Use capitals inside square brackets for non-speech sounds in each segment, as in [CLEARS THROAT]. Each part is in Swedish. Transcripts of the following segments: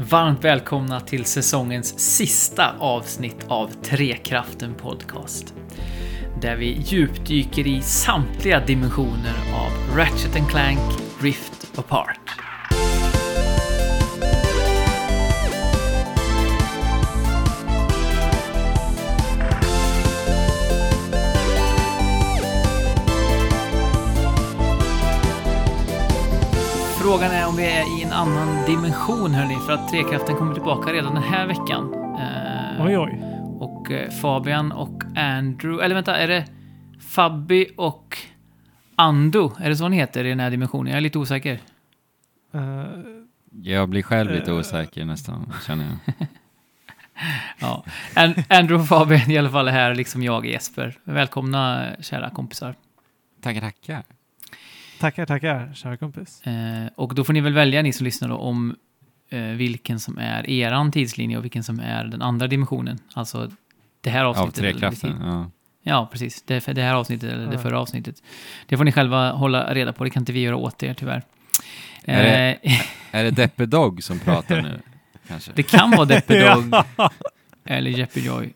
Varmt välkomna till säsongens sista avsnitt av Trekraften Podcast. Där vi djupdyker i samtliga dimensioner av Ratchet Clank Rift Apart. Frågan är om vi är i en annan dimension hörni, för att Trekraften kommer tillbaka redan den här veckan. Eh, Oj, oj. Och eh, Fabian och Andrew, eller vänta, är det Fabby och Ando? Är det så ni heter i den här dimensionen? Jag är lite osäker. Eh, Jag blir själv lite Eh. osäker nästan, känner jag. [LAUGHS] Ja. An- Andrew och Fabian i alla fall är här, liksom jag och Jesper. Välkomna kära kompisar. Tackar, tackar. Tackar, tackar, kära kompis. Eh, och då får ni väl välja, ni som lyssnar, då, om eh, vilken som är eran tidslinje och vilken som är den andra dimensionen. Alltså det här Av avsnittet. eller trekraften, ja. Ja, precis. Det, det här avsnittet eller det Ja. förra avsnittet. Det får ni själva hålla reda på. Det kan inte vi göra åt er, tyvärr. Är det- Eh, [LAUGHS] Är det Deppe Dog som pratar nu? Kanske? det kan vara Deppe [LAUGHS] Dog Ja. eller Jeppe Joy.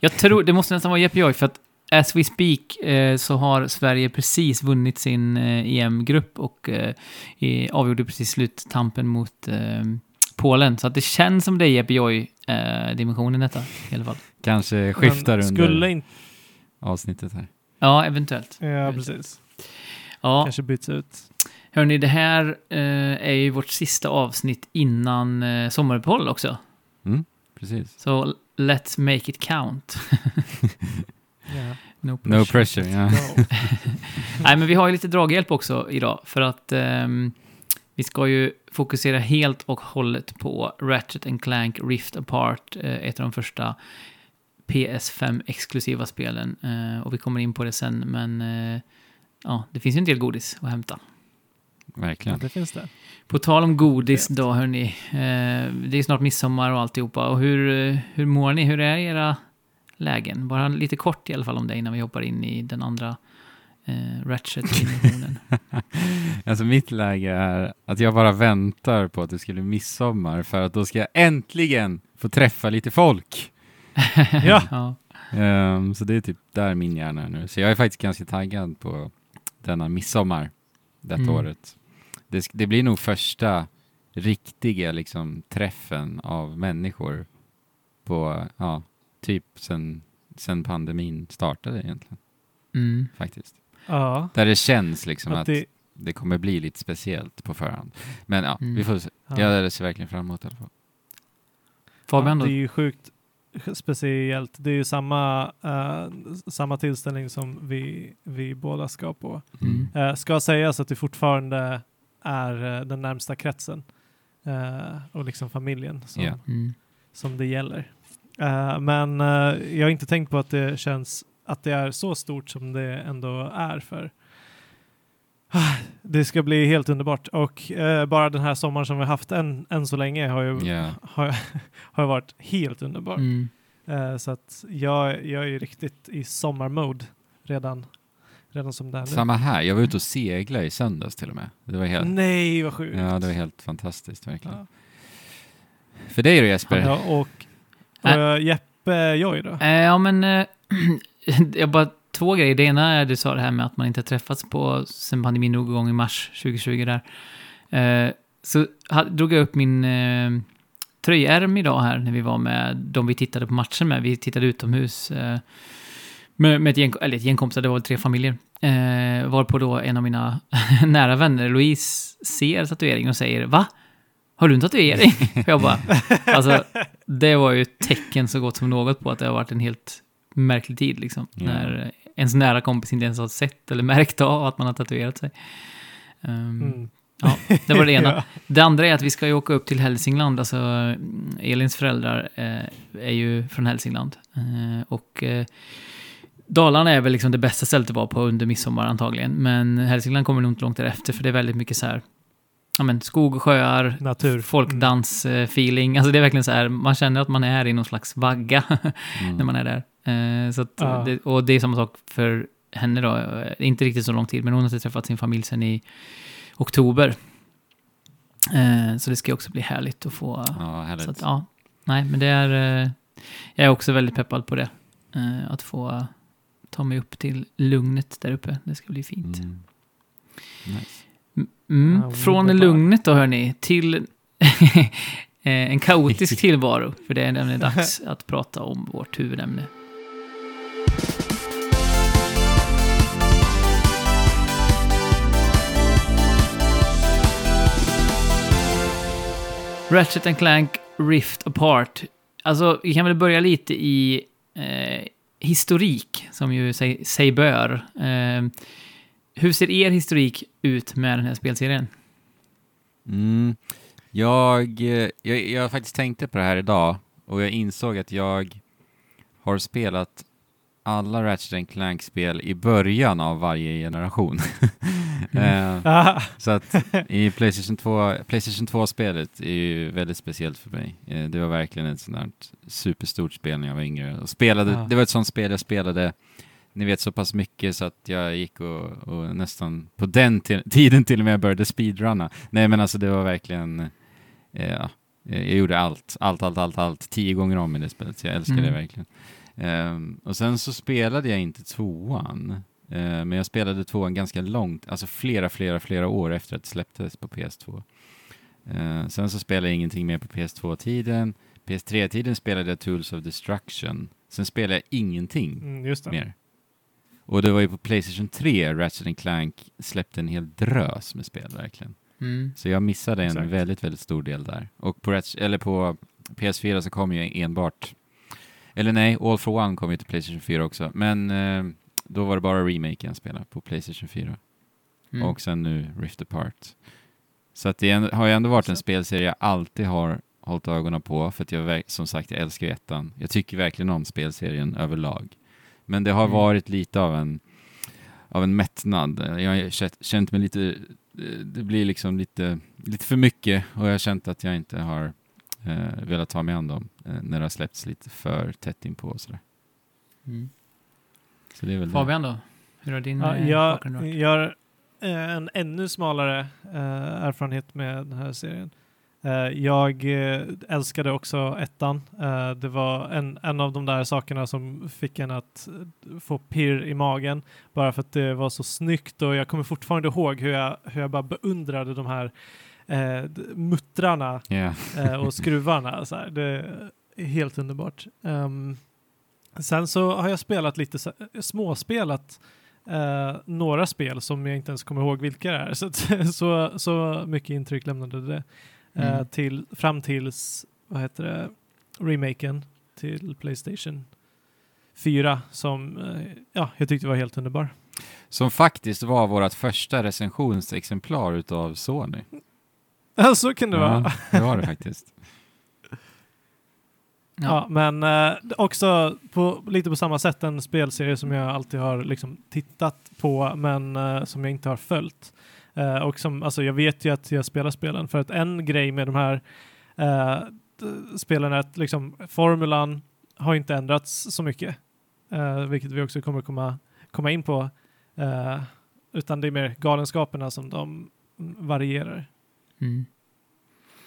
Jag tror, det måste nästan vara Jeppe Joy, för att as we speak eh, så har Sverige precis vunnit sin eh, EM-grupp och eh, avgjorde precis sluttampen mot eh, Polen. Så att det känns som det är Jeppe Joy-dimensionen detta, i alla fall. Kanske skiftar Men under Skulle inte... avsnittet här. Ja, eventuellt. Ja, precis. Ja, Kanske byts ut. hörni, det här eh, är ju vårt sista avsnitt innan eh, sommaruppehåll också. Mm, precis. Så let's make it count. [LAUGHS] Ja. No pressure. No pressure, ja. No. [LAUGHS] Nej, men vi har ju lite draghjälp också idag, för att ehm, vi ska ju fokusera helt och hållet på Ratchet Clank Rift Apart, eh, ett av de första PS5-exklusiva spelen. Eh, och vi kommer in på det sen, men eh, ja, det finns ju en del godis att hämta. Ja, Verkligen. det finns det. På tal om godis då, hörni. Eh, det är snart midsommar och alltihopa. Och hur, hur mår ni? Hur är era lägen? Bara lite kort i alla fall om det innan vi hoppar in i den andra eh, Ratchet-dimensionen. [LAUGHS] [LAUGHS] Alltså mitt läge är att jag bara väntar på att det skulle bli midsommar för att då ska jag äntligen få träffa lite folk. [LAUGHS] Ja. ja. Ehm, så det är typ där min hjärna är nu. Så jag är faktiskt ganska taggad på denna midsommar detta Mm. året. Det, det blir nog första riktiga liksom, träffen av människor på, ja, typ sen, sen pandemin startade egentligen, Mm. faktiskt. Ja. Där det känns liksom att, Att det... det, kommer bli lite speciellt på förhand. Men ja, Mm. vi får se. ja. Jag ser verkligen fram emot det i alla fall. Fabian ja, det är ju sjukt speciellt. Det är ju samma, eh, samma tillställning som vi, vi båda ska på. Mm. Uh, ska sägas att det fortfarande är eh, den närmsta kretsen eh, och liksom familjen som, Ja. Mm. som det gäller. Eh, men eh, jag har inte tänkt på att det känns att det är så stort som det ändå är för Ah, [SIGHS] det ska bli helt underbart och eh, bara den här sommaren som vi har haft än, än så länge har ju, Ja. [LAUGHS] har, har varit helt underbar. Mm. Så att jag, jag är ju riktigt i sommarmode redan, redan som det är nu. Samma här, jag var ute och segla i söndags till och med. Det var helt, Nej, vad sjukt. ja, det var helt fantastiskt verkligen. Ja. För dig då Jesper? Ja, och, och Äh. Jeppe Joy då? Eh, ja, men... Eh, [CLEARS THROAT] jag bara två grejer. Det ena är du sa det här med att man inte har träffats på sen pandemin drog igång i mars 2020 där. Eh, så drog jag upp min eh, tröjärm idag här när vi var med de vi tittade på matchen med. Vi tittade utomhus eh, med, med ett gäng, eller ett gäng kompisar, det var tre familjer. Eh, varpå då en av mina [LAUGHS] nära vänner, Louise, ser tatueringen och säger Va? Har du en tatuering? [LAUGHS] jag bara, alltså, det var ju ett tecken så gott som något på att det har varit en helt märklig tid liksom. Ja. När ens nära kompis inte ens har sett eller märkt av att man har tatuerat sig. Ehm, Mm. Ja, det var det ena. [LAUGHS] Ja. Det andra är att vi ska ju åka upp till Hälsingland. Alltså, Elins föräldrar eh, är ju från Hälsingland. Eh, och eh, Dalarna är väl liksom det bästa stället att vara på under midsommar antagligen. Men Hälsingland kommer nog inte långt därefter, för det är väldigt mycket så här, ja men skog och sjöar, Natur. folkdans-feeling. Alltså det är verkligen så här, man känner att man är i någon slags vagga [LAUGHS] Mm. när man är där. Eh, så att, Ja. det, och det är samma sak för henne då, Eh, inte riktigt så lång tid, men hon har inte träffat sin familj sedan i oktober. Eh, så det ska också bli härligt att få... Ja, härligt. Så att, ja, nej, men det är... Eh, jag är också väldigt peppad på det. Eh, att få ta mig upp till lugnet där uppe. Det ska bli fint. Mm. Nice. Mm. Ja, Från lugnet då hörni, till [LAUGHS] eh, en kaotisk [LAUGHS] tillvaro. För det är nämligen dags att prata om vårt huvudämne. Ratchet and Clank Rift Apart. Alltså, vi kan väl börja lite i eh, historik, som ju sig, sig bör. Eh, hur ser er historik ut med den här spelserien? Mm. Jag, eh, jag, jag faktiskt tänkte på det här idag och jag insåg att jag har spelat alla Ratchet Clank-spel i början av varje generation. [LAUGHS] Eh, Ah, så att i Playstation 2, Playstation 2-spelet är ju väldigt speciellt för mig. Eh, det var verkligen ett sånt där superstort spel när jag var yngre. Och spelade, Ja. Det var ett sånt spel jag spelade, ni vet så pass mycket så att jag gick och, och nästan på den ti- tiden till och med började speedrunna. Nej men alltså det var verkligen, eh, ja, jag gjorde allt, allt, allt, allt, allt, tio gånger om i det spelet, så jag älskar det Mm. verkligen. Ehm, och sen så spelade jag inte tvåan, eh, men jag spelade tvåan ganska långt, alltså flera, flera, flera år efter att det släpptes på PS2. Eh, sen så spelade jag ingenting mer på PS2-tiden. PS3-tiden spelade jag Tools of Destruction. Sen spelade jag ingenting mm, det. mer. Och det var ju på Playstation 3 Ratchet Clank släppte en hel drös med spel verkligen. Mm. Så jag missade en Exakt. väldigt, väldigt stor del där. Och på, Ratchet, eller på PS4 så kom ju enbart, eller nej, All for One kom ju till Playstation 4 också. Men eh, då var det bara remaken jag spelade på Playstation 4. Mm. Och sen nu Rift Apart. Så att det har ju ändå varit en spelserie jag alltid har hållit ögonen på, för att jag som sagt, jag älskar ettan. Jag tycker verkligen om spelserien överlag. Men det har Mm. varit lite av en, av en mättnad. Jag har känt- känt mig lite, det blir liksom lite, lite för mycket och jag har känt att jag inte har eh, velat ta mig an dem eh, när det har släppts lite för tätt inpå och sådär. Mm. Så det är väl det. Fabian då? Hur har din Ja, eh, jag bakgrund varit? gör eh, en ännu smalare eh, erfarenhet med den här serien. Eh, jag eh, älskade också ettan. Eh, det var en, en av de där sakerna som fick en att få pirr i magen bara för att det var så snyggt och jag kommer fortfarande ihåg hur jag, hur jag bara beundrade de här eh, muttrarna eh, och [LAUGHS] skruvarna. Så här. Det är helt underbart. Ehm, sen så har jag spelat lite småspelat eh, några spel som jag inte ens kommer ihåg vilka det är. Så, [LAUGHS] så, så mycket intryck lämnade det. Eh, Mm. till, fram tills, vad heter det, remaken till Playstation 4 som eh, ja, jag tyckte var helt underbar. Som faktiskt var vårt första recensionsexemplar utav Sony. [LAUGHS] Ja, så kan det vara. Ja, det var det faktiskt. Ja, men eh, också på, lite på samma sätt en spelserie som jag alltid har liksom tittat på men eh, som jag inte har följt. Eh, och som, alltså jag vet ju att jag spelar spelen för att en grej med de här d- spelen är att liksom formulan har inte ändrats så mycket. Eh, vilket vi också kommer komma, komma in på. Utan det är mer galenskaperna som de varierar Mm.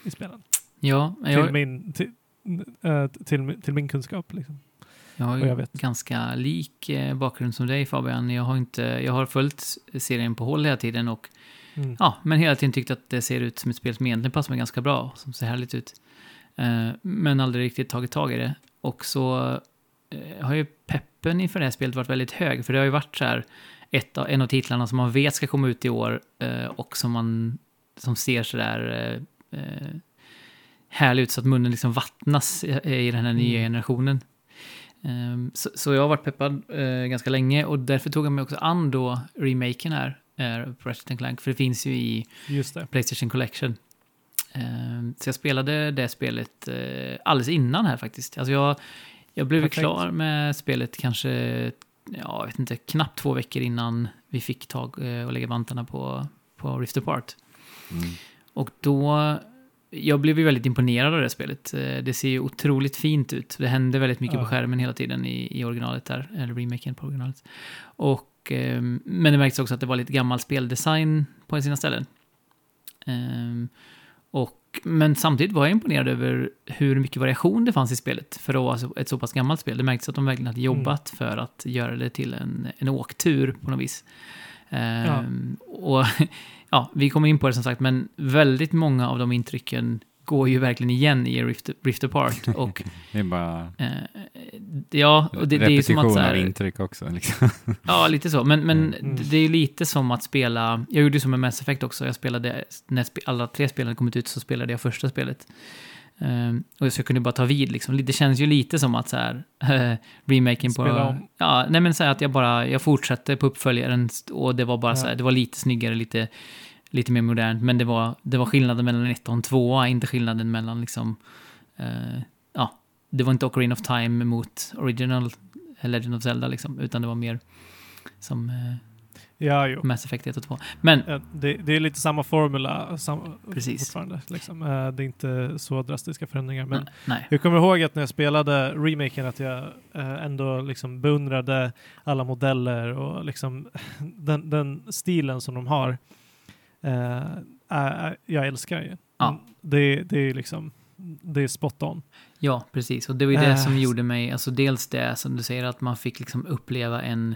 i spelen. Ja, Till, jag, min, till, till, till min kunskap. Liksom. jag har ju jag vet. ganska lik bakgrund som dig Fabian. Jag har, inte, jag har följt serien på håll hela tiden och Mm. ja, men hela tiden tyckt att det ser ut som ett spel som egentligen passar mig ganska bra, som ser härligt ut. Eh, men aldrig riktigt tagit tag i det. Och så eh, har ju peppen inför det här spelet varit väldigt hög, för det har ju varit så här ett av, en av titlarna som man vet ska komma ut i år eh, och som man som ser så där eh, eh, härlig ut så att munnen liksom vattnas i, i den här nya Mm. generationen. Ehm, så, så jag har varit peppad eh, ganska länge och därför tog jag mig också an då remaken här, på Ratchet Clank, för det finns ju i Just det. Playstation Collection. Ehm, så jag spelade det spelet eh, alldeles innan här faktiskt. Alltså jag, jag blev Perfekt. klar med spelet kanske, ja, jag vet inte, knappt två veckor innan vi fick tag eh, och lägga vantarna på, på Rift Apart. Mm. Och då, jag blev ju väldigt imponerad av det spelet. Eh, Det ser ju otroligt fint ut. Det hände väldigt mycket Ja. på skärmen hela tiden i, i originalet där, eller remaken på originalet. Och, ehm, men det märks också att det var lite gammal speldesign på sina ställen. Ehm, Och, men samtidigt var jag imponerad över hur mycket variation det fanns i spelet för att vara ett så pass gammalt spel. Det märktes att de verkligen hade jobbat för att göra det till en, en åktur på något vis. Ehm, Och [LAUGHS] ja, vi kommer in på det som sagt, men väldigt många av de intrycken går ju verkligen igen i Rift, Rift Apart. Och [LAUGHS] Det är bara eh, ja, och det, det är ju som att så av här, intryck också. Liksom. [LAUGHS] Ja, lite så. Men, men Mm. det är lite som att spela... Jag gjorde ju som med Mass Effect också. Jag spelade, när alla tre spelen kommit ut så spelade jag första spelet. Ehm, och så jag kunde bara ta vid liksom. Det känns ju lite som att så här, [LAUGHS] remaken på... Spela om. Ja, nej men så här att jag bara, jag fortsatte på uppföljaren och det var bara så här, Ja. det var lite snyggare, lite, lite mer modernt. Men det var, det var skillnaden mellan ett och en tvåa, inte skillnaden mellan liksom... eh, ja, det var inte Ocarina of Time mot Original Legend of Zelda liksom, utan det var mer som eh, Ja, jo. Mass Effect 1 och 2. Men, Eh, Det, det är lite samma formula sam, Precis. fortfarande. Liksom. Eh, Det är inte så drastiska förändringar. Men nej. jag kommer ihåg att när jag spelade remaken att jag eh, ändå liksom beundrade alla modeller och liksom [LAUGHS] den, den stilen som de har. Eh, är- jag älskar ju. Ja. Det, det är liksom det är spot on. Ja, precis. Och det var ju det Äh. som gjorde mig, alltså dels det som du säger, att man fick liksom uppleva en,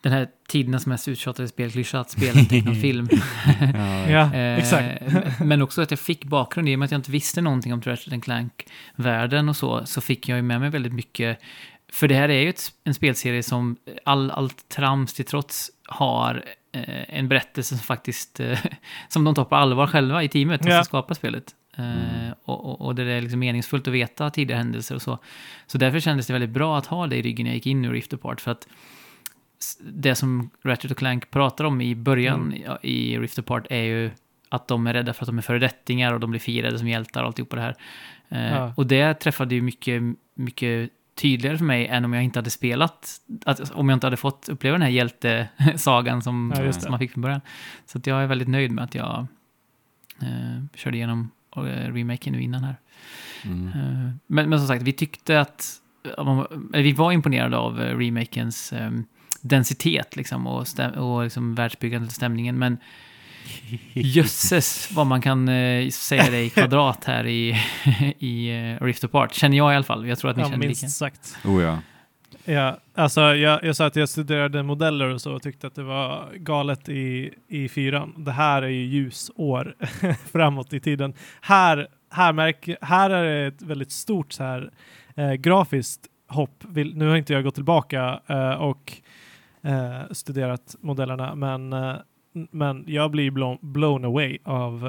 den här tidernas mest uttjatade spelklyscha, att spela en tecknad film. [LAUGHS] Ja, [LAUGHS] Ja, Eh, exakt. [LAUGHS] Men också att jag fick bakgrund, i och med att jag inte visste någonting om Ratchet Clank-världen och så, så fick jag ju med mig väldigt mycket. För det här är ju ett, en spelserie som, all, allt trams till trots, har eh, en berättelse som faktiskt, eh, [LAUGHS] som de tar på allvar själva i teamet, Ja. som skapar spelet. Eh, och, och, och det är liksom meningsfullt att veta tidigare händelser och så. Så därför kändes det väldigt bra att ha det i ryggen när jag gick in i Rift Apart, för att det som Ratchet och Clank pratar om i början Mm. i Rift Apart är ju att de är rädda för att de är föredettingar och de blir firade som hjältar och alltihopa det här. Eh, Ja. Och det träffade ju mycket, mycket tydligare för mig än om jag inte hade spelat, att, om jag inte hade fått uppleva den här hjältesagan som, Ja, som man fick från början. Så att jag är väldigt nöjd med att jag eh, körde igenom eh, remaken nu innan här. mm. Eh, Men, men som sagt, vi tyckte att... eller Vi var imponerade av eh, remakens eh, densitet liksom, och, stäm, och liksom världsbyggandet och stämningen. Men jösses vad man kan eh, säga det i kvadrat här i, [LAUGHS] i eh, Rift Apart. Känner jag i alla fall. Jag tror att ni Ja, känner lika. minst sagt. Oh ja. Ja, alltså jag, jag sa att jag studerade modeller och så och tyckte att det var galet i, i fyran. Det här är ju ljusår [LAUGHS] framåt i tiden. Här, här, märker, här är det ett väldigt stort så här, eh, grafiskt hopp. Vill, nu har inte jag gått tillbaka eh, och eh, studerat modellerna, men, eh, men jag blir blown, blown away av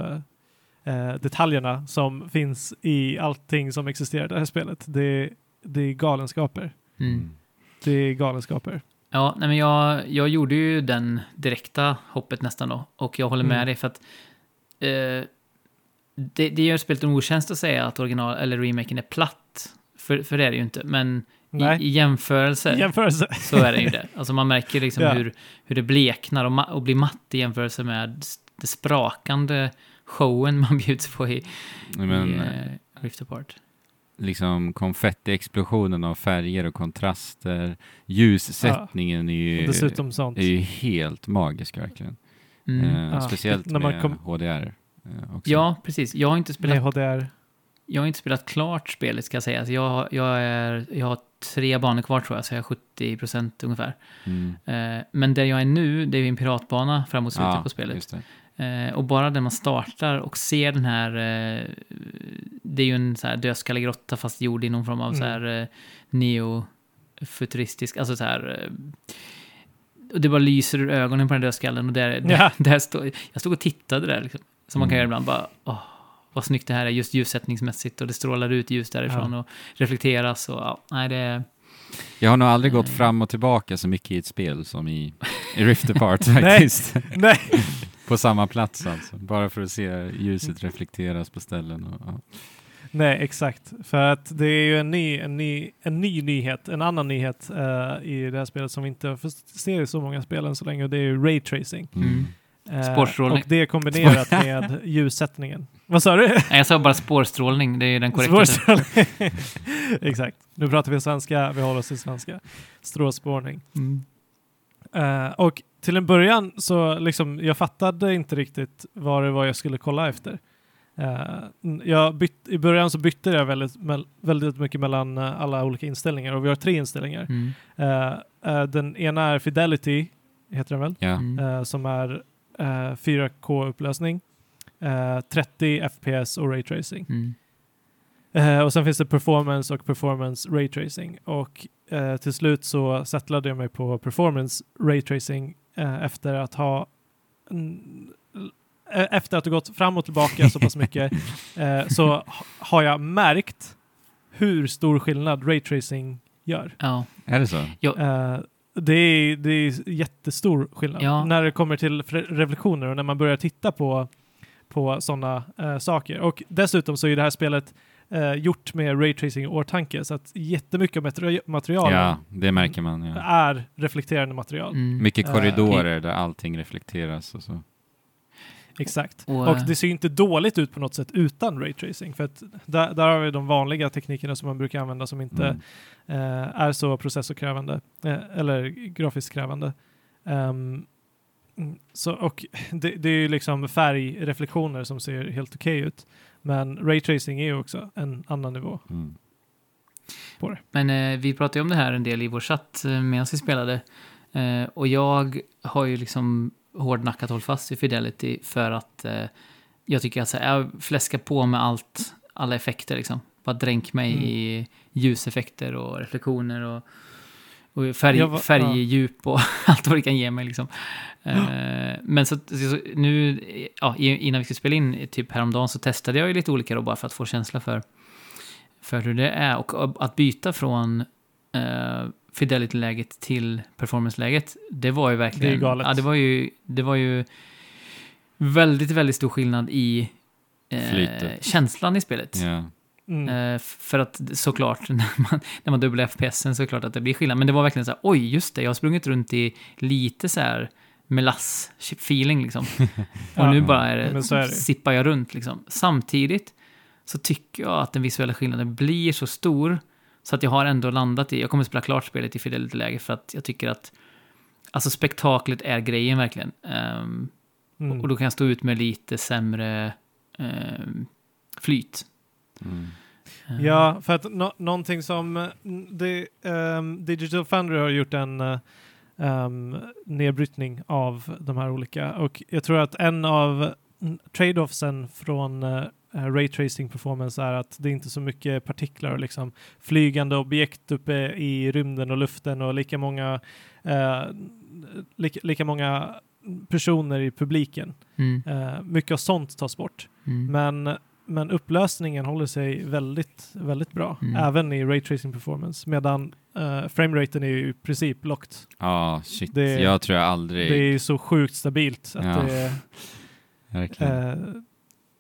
eh, eh, detaljerna som finns i allting som existerar i det här spelet. Det, det är galenskaper. Mm. Det är galenskaper. Ja, nej, men jag, jag gjorde ju den direkta hoppet nästan då. Och jag håller med Mm. dig för att eh, det, det gör spelet en otjänst att säga att original eller remaken är platt. För, för det är det ju inte. Men Nej, i jämförelse jämförelse. så är det ju det. Alltså man märker liksom [LAUGHS] Ja. hur, hur det bleknar och, ma- och blir matt i jämförelse med det sprakande showen man [LAUGHS] bjuds på i, Men i eh, Rift Apart. liksom konfettiexplosionen av färger och kontraster, ljussättningen är ju, Dessutom sånt. är ju helt magisk verkligen. Mm. Eh, Ja, speciellt när man med kom- HDR. också. Ja, precis. Jag har inte spelat Med HDR. Jag har inte spelat klart spelet ska jag säga. Alltså jag, jag, är, jag har tre banor kvar tror jag, så jag har 70% ungefär. Mm. Eh, men där jag är nu, det är ju en piratbana framåt slutet Ja, på spelet. Eh, och bara när man startar och ser den här, eh, det är ju en så här dödskallig grotta fast gjord i någon form av så Mm. här eh, neo-futuristisk, alltså så här... Eh, och det bara lyser ur ögonen på den dödskallen och där, Ja. [LAUGHS] där stod, jag stod och tittade där liksom. Som man kan Mm. göra ibland, bara åh, vad snyggt det här är just ljussättningsmässigt och det strålar ut ljus därifrån och reflekteras och ja, nej det är... Jag har nog aldrig gått Nej. fram och tillbaka så mycket i ett spel som i, i Rift Apart [LAUGHS] faktiskt. Nej, på samma plats alltså. Bara för att se ljuset reflekteras på ställen. Och, ja. nej, exakt. För att det är ju en ny, en ny, en ny nyhet, en annan nyhet eh, i det här spelet som vi inte har fått se i så många spel än så länge och det är ju Ray Tracing. Mm. Eh, Spårstrålning. Och det kombinerat med ljussättningen. [LAUGHS] Vad sa du? Nej, jag sa bara spårstrålning, det är den korrekta. Spårstrålning. [LAUGHS] Exakt. Nu pratar vi svenska, vi håller oss till svenska. Strålspårning. Mm. Eh, och till en början så liksom, jag fattade inte riktigt vad det var jag skulle kolla efter. Eh, jag bytt, I början så bytte jag väldigt, väldigt mycket mellan alla olika inställningar och vi har tre inställningar. Mm. Den ena är Fidelity, heter den väl, Ja. Mm. som är 4K-upplösning, eh, 30 FPS och Ray Tracing. Mm. Eh, och sen finns det Performance och Performance Ray Tracing. Och eh, till slut så settlade jag mig på Performance Ray Tracing eh, efter att ha eh, efter att ha gått fram och tillbaka så pass mycket [LAUGHS] eh, så ha- har jag märkt hur stor skillnad Ray Tracing gör. Ja. Är det så? Eh, det, är, det är jättestor skillnad Ja. när det kommer till reflektioner och när man börjar titta på, på sådana eh, saker. Och dessutom så är det här spelet eh, gjort med raytracing i åtanke så att jättemycket av materi- materialen Ja, det märker man. Ja. är reflekterande material. Mm. Mycket Eh, korridorer där allting reflekteras och så. Exakt. Och, Och eh, det ser ju inte dåligt ut på något sätt utan raytracing för att där, där har vi de vanliga teknikerna som man brukar använda som inte Mm. eh, är så processorkrävande eh, eller grafiskt krävande. Mm, så, och det, det är ju liksom färgreflektioner som ser helt okej ut. Men raytracing är ju också en annan nivå Mm. på det. Men eh, vi pratade ju om det här en del i vår chatt eh, medan vi spelade. Eh, och jag har ju liksom hårdnackat hållit fast vid Fidelity för att eh, jag tycker att så här, jag fläskar på med allt, alla effekter liksom. Bara dränk mig Mm. i ljuseffekter och reflektioner och, och färg, var- färgdjup och [LAUGHS] allt vad det kan ge mig liksom. Eh, men så, så nu, ja, innan vi skulle spela in, typ häromdagen, så testade jag ju lite olika då bara för att få känsla för, för hur det är. Och att byta från eh, Fidelity-läget till performance-läget, det var ju verkligen... Det är galet. Ja, det var ju, det var ju väldigt, väldigt stor skillnad i eh, känslan i spelet. Ja. Mm. Eh, för att såklart, [LAUGHS] när man, när man dubblar FPSen så är det klart att det blir skillnad. Men det var verkligen så här, oj, just det, jag har sprungit runt i lite så här melass-feeling liksom. [LAUGHS] Och Ja, nu bara är det, är det. sippar jag runt liksom. Samtidigt så tycker jag att den visuella skillnaden blir så stor så att jag har ändå landat i, jag kommer spela klart spelet i Fidelity-läge för att jag tycker att alltså spektaklet är grejen verkligen. Ehm, Mm. och då kan jag stå ut med lite sämre ehm, flyt. Mm. Ehm, Ja, för att nå någonting som eh, det, ehm, Digital Foundry har gjort en um, nedbrytning av de här olika och jag tror att en av trade-offsen från uh, Raytracing performance är att det är inte så mycket partiklar och liksom flygande objekt uppe i rymden och luften och lika många eh, lika, lika många personer i publiken. Mm, Eh, mycket av sånt tas bort. mm. Men, men upplösningen håller sig väldigt, väldigt bra, Mm. även i Ray Tracing Performance, medan uh, frameraten är ju i princip locked. Ja, shit. Det- jag tror jag aldrig... Det är ju så sjukt stabilt att Ja. det, Verkligen. eh,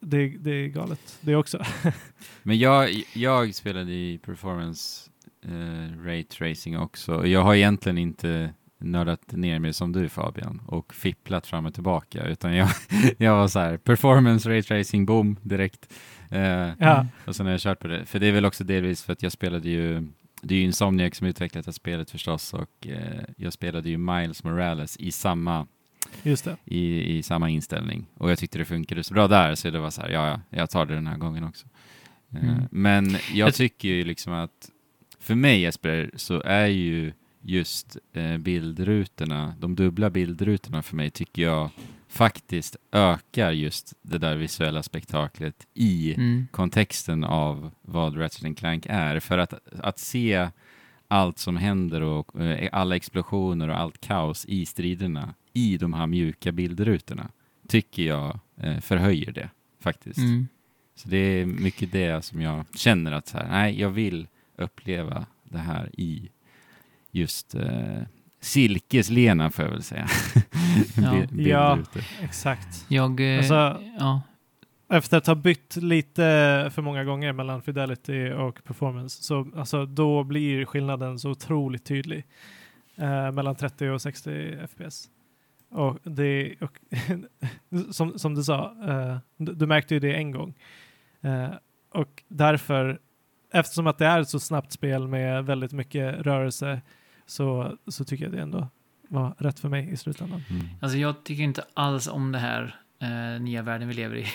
det, det är galet det också. [LAUGHS] Men jag, jag spelade i performance eh, ray tracing också. Jag har egentligen inte nördat ner mig som du Fabian och fipplat fram och tillbaka utan jag, [LAUGHS] jag var så här performance ray tracing boom direkt. Eh, ja, och sen har jag kört på det. För det är väl också delvis för att jag spelade ju det är ju Insomniac som utvecklat det här spelet förstås och eh, jag spelade ju Miles Morales i samma just det. i, i samma inställning. Och jag tyckte det funkade så bra där, så det var så här, ja, ja, jag tar det den här gången också. Eh, Mm. Men jag tycker ju liksom att, för mig Jesper, så är ju just eh, bildrutorna, de dubbla bildrutorna för mig tycker jag faktiskt ökar just det där visuella spektaklet i Mm. kontexten av vad Ratchet Clank är. För att, att se allt som händer och eh, alla explosioner och allt kaos i striderna i de här mjuka bildrutorna tycker jag eh, förhöjer det faktiskt. Mm. Så det är mycket det som jag känner att så här, nej, jag vill uppleva det här i just eh, silkeslena får jag väl säga. [LAUGHS] Ja. Ja. Exakt. Jag... eh, Alltså- ja. Efter att ha bytt lite för många gånger mellan Fidelity och Performance, så alltså, då blir skillnaden så otroligt tydlig eh, mellan 30 och 60 FPS. Och det, och [LAUGHS] som, som du sa, eh, du, du märkte ju det en gång. Eh, och därför, eftersom att det är ett så snabbt spel med väldigt mycket rörelse, så, så tycker jag det ändå var rätt för mig i slutändan. Mm. Alltså jag tycker inte alls om det här eh, nya världen vi lever i.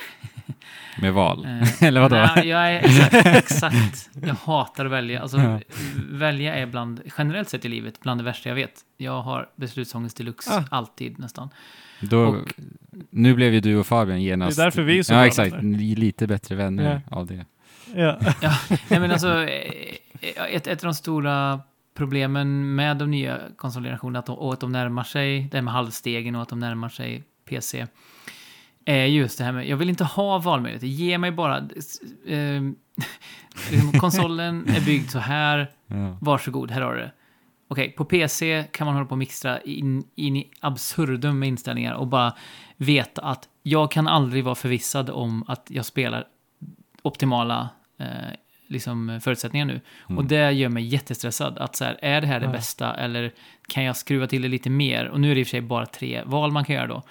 [LAUGHS] Med val. Eh, [LAUGHS] Eller vadå? Nej, jag är exakt, [LAUGHS] exakt. Jag hatar att välja. Alltså, Ja. välja är bland, generellt sett i livet, bland det värsta jag vet. Jag har beslutsångest deluxe, Ah. alltid nästan. Då, och- nu blev ju du och Fabian genast... Det är därför vi är så Ja, exakt. vänner. Lite bättre vänner Ja. av det. Ja. Nej, men alltså, eh, ett, ett av de stora problemen med de nya konsolgenerationerna de, och att de närmar sig, det här med halvstegen och att de närmar sig PC, är just det här med, jag vill inte ha valmöjligheter, ge mig bara, eh, liksom, [LAUGHS] konsolen är byggd så här, Ja. varsågod, här har du det. Okej, på PC kan man hålla på och mixtra in, in i absurdum med inställningar och bara veta att jag kan aldrig vara förvissad om att jag spelar optimala eh, liksom, förutsättningar nu. Mm. Och det gör mig jättestressad. Att så här, är det här det Ja. bästa eller kan jag skruva till det lite mer? Och nu är det i och för sig bara tre val man kan göra då.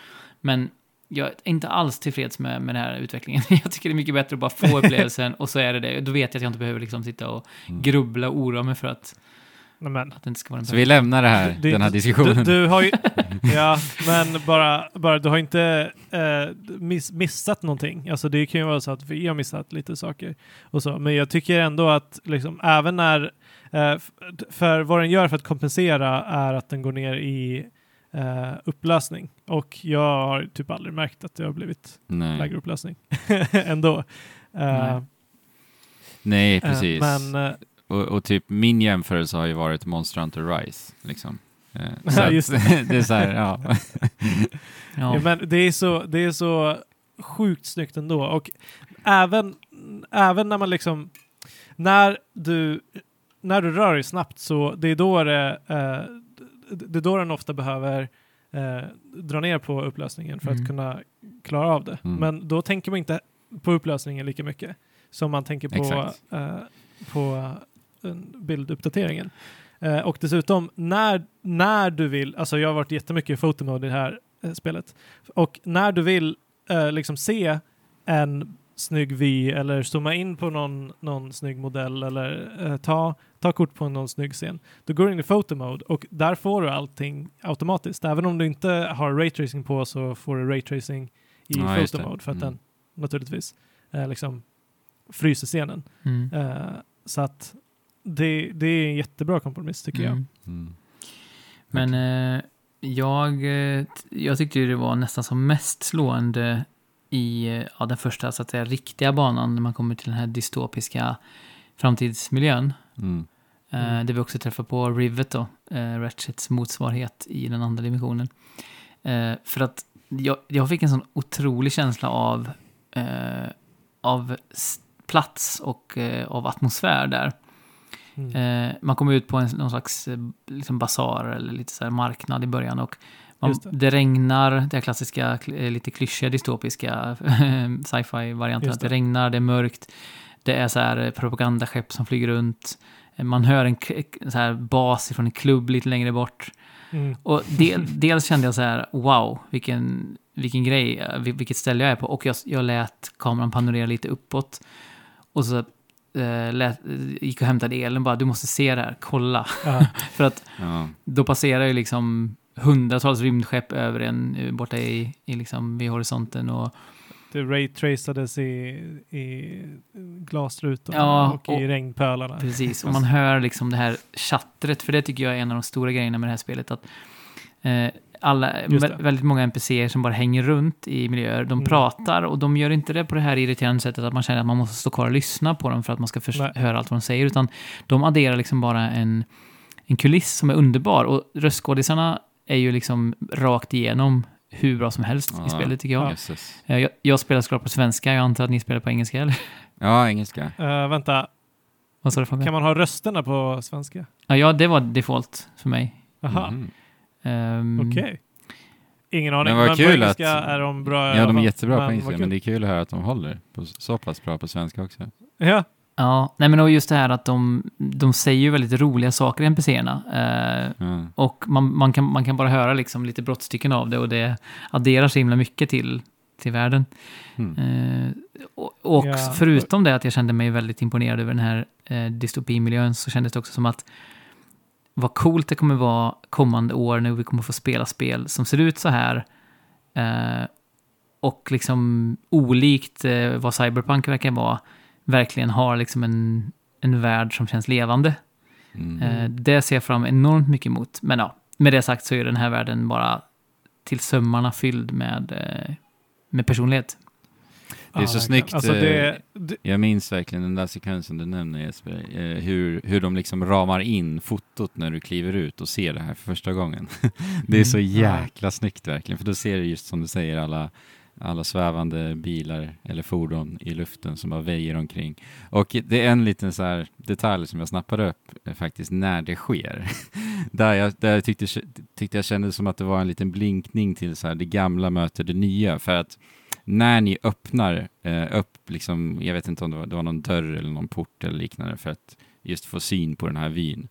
Men jag är inte alls tillfreds med, med den här utvecklingen. [LAUGHS] Jag tycker det är mycket bättre att bara få [LAUGHS] upplevelsen och så är det det. Då vet jag att jag inte behöver liksom sitta och Mm. grubbla och oroa mig för att, Nej, men. att det inte ska vara en Så vi lämnar det här, är den här diskussionen. Du, du har ju, [LAUGHS] ja, men bara, bara du har inte eh, miss, missat någonting. Alltså det kan ju vara så att vi har missat lite saker och så. Men jag tycker ändå att liksom, även när, eh, för vad den gör för att kompensera är att den går ner i eh, upplösning. Och jag har typ aldrig märkt att det har blivit Nej. lägre upplösning [LAUGHS] ändå. Eh, Nej. Nej, eh, precis. men eh, Och, och typ min jämförelse har ju varit Monster Hunter Rise. Liksom. [LAUGHS] Så att- [LAUGHS] det är så här, ja. Ja. Ja, men det är så, det är så sjukt snyggt ändå. Och även, även när man liksom, när du, när du rör dig snabbt så det är då det, eh, det är då den ofta behöver eh, dra ner på upplösningen för Mm. att kunna klara av det. Mm. Men då tänker man inte på upplösningen lika mycket som man tänker på, eh, på eh, bilduppdateringen. Eh, och dessutom, när, när du vill, alltså jag har varit jättemycket i photomode i det här eh, spelet, och när du vill eh, liksom se en snygg vy eller zooma in på någon, någon snygg modell eller eh, ta, ta kort på någon snygg scen, då går du in i photomode och där får du allting automatiskt. Även om du inte har raytracing på så får du raytracing i Ja, just det. photomode för att Mm. den naturligtvis eh, liksom fryser scenen. Mm. Eh, så att det, det är en jättebra kompromiss tycker jag. Mm. Mm. Men eh, jag, eh, t- jag tyckte ju det var nästan som mest slående i ja, den första så att säga, riktiga banan när man kommer till den här dystopiska framtidsmiljön. Mm. Eh, Mm. Där vi också träffar på Rivet då, eh, Ratchets motsvarighet i den andra dimensionen. Eh, för att jag, jag fick en sån otrolig känsla av, eh, av plats och av atmosfär där. Mm. Man kommer ut på en, någon slags liksom basar eller lite så här marknad i början och man, Just det. det. regnar, det här klassiska, kl- eh, lite klyschiga dystopiska [LAUGHS] sci-fi-varianten. Just Att det det. regnar, det är mörkt, det är så här eh, propagandaskepp som flyger runt. Eh, Man hör en så här bas från en klubb lite längre bort. Mm. Och del, [LAUGHS] dels kände jag så här, wow, vilken, vilken grej, eh, vil- vilket ställe jag är på. Och jag, jag lät kameran panorera lite uppåt. Och så eh, lät, gick och hämtade elen bara, du måste se det här, kolla. Ja. [LAUGHS] För att Ja. då passerar ju liksom hundratals rymdskepp över en borta i, i liksom vid horisonten. Och, Det raytracades i, i glasrutorna Ja, och, och- i regnpölarna. Precis, och [LAUGHS] man hör liksom det här chattret, för det tycker jag är en av de stora grejerna med det här spelet. Att eh, alla, väldigt många NPCer som bara hänger runt i miljöer, de Mm. pratar och de gör inte det på det här irriterande sättet att man känner att man måste stå kvar och lyssna på dem för att man ska Nej. höra allt vad de säger, utan de adderar liksom bara en, en kuliss som är underbar. Och röstskådisarna är ju liksom rakt igenom hur bra som helst Ja. i spelet tycker jag. Jösses. Eh, Jag, jag spelar såklart på svenska, jag antar att ni spelar på engelska, eller? Ja, engelska. Eh, vänta, Vad sa du Fabian? kan man ha rösterna på svenska? Ja, ja, det var default för mig. Aha, Mhm. Ehm, okej. Ingen aning. vad men kul på att- engelska är de bra Ja, de är jättebra på Men engelska, vad men kul. det är kul att höra att de håller på, så pass bra på svenska också. Ja, Ja, nej men och just det här att de, de säger ju väldigt roliga saker, NPCerna. Eh, Ja. och man, man, kan, man kan bara höra liksom lite brottstycken av det och det adderar så himla mycket till, till världen. Mm. Eh, och och Ja. förutom det att jag kände mig väldigt imponerad över den här eh, dystopimiljön så kändes det också som att vad coolt det kommer vara kommande år när vi kommer få spela spel som ser ut så här. Eh, och liksom olikt eh, vad Cyberpunk verkar vara, verkligen har liksom en, en värld som känns levande. Mm. Eh, det ser jag fram enormt mycket emot. Men ja, med det sagt så är den här världen bara till sömmarna fylld med, eh, med personlighet. Det är så verkligen. snyggt, Alltså det, eh, det, Jag minns verkligen den där sekvensen du nämner Jesper, hur, hur de liksom ramar in fotot när du kliver ut och ser det här för första gången. [LAUGHS] det är så Mm. jäkla snyggt verkligen, för då ser du just som du säger alla, alla svävande bilar eller fordon i luften som bara väjer omkring. Och det är en liten så här detalj som jag snappade upp eh, faktiskt när det sker. [LAUGHS] där jag, där jag tyckte, tyckte jag kände som att det var en liten blinkning till så här det gamla möter det nya. För att när ni öppnar eh, upp, liksom, jag vet inte om det var, det var någon dörr eller någon port eller liknande för att just få syn på den här vyn,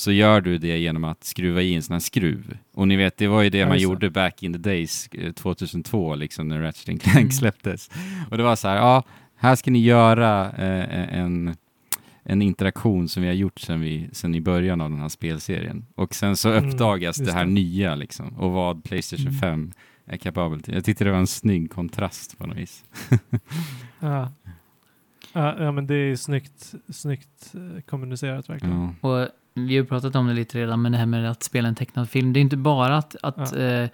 så gör du det genom att skruva i en sån här skruv. Och ni vet, det var ju det Ja, man gjorde back in the days, eh, 2002, liksom när Ratchet Clank Mm. [LAUGHS] släpptes. Och det var så här, ja, här ska ni göra eh, en, en interaktion som vi har gjort sedan, vi, sedan i början av den här spelserien. Och sen så Mm, uppdagas det här det. nya liksom, och vad Playstation Mm. 5 är kapabel till. Jag tyckte det var en snygg kontrast på något vis. [LAUGHS] ja. Ja, ja, men det är snyggt, snyggt eh, kommunicerat verkligen. Ja. Och vi har pratat om det lite redan, men det här med att spela en tecknad film. Det är inte bara att, att, Ja. eh,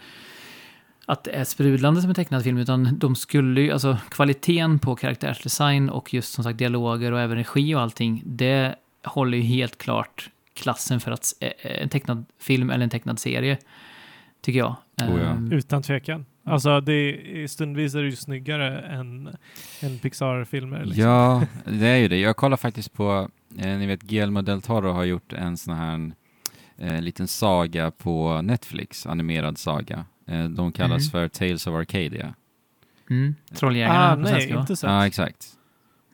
att det är sprudlande som en tecknad film, utan de skulle ju, alltså kvaliteten på karaktärsdesign och just som sagt dialoger och även regi och allting, det håller ju helt klart klassen för att eh, en tecknad film eller en tecknad serie, tycker jag. Oh ja. Ehm, Utan tvekan. Alltså det är, stundvis är det ju snyggare än, än Pixar-filmer. Liksom. Ja, det är ju det. Jag kollar faktiskt på, eh, ni vet Guillermo del Toro har gjort en sån här eh, liten saga på Netflix, animerad saga. Eh, de kallas Mhm. för Tales of Arcadia. Mm, Trolljägarna Ah, på nej, svenska, va? inte sett. Ja, exakt.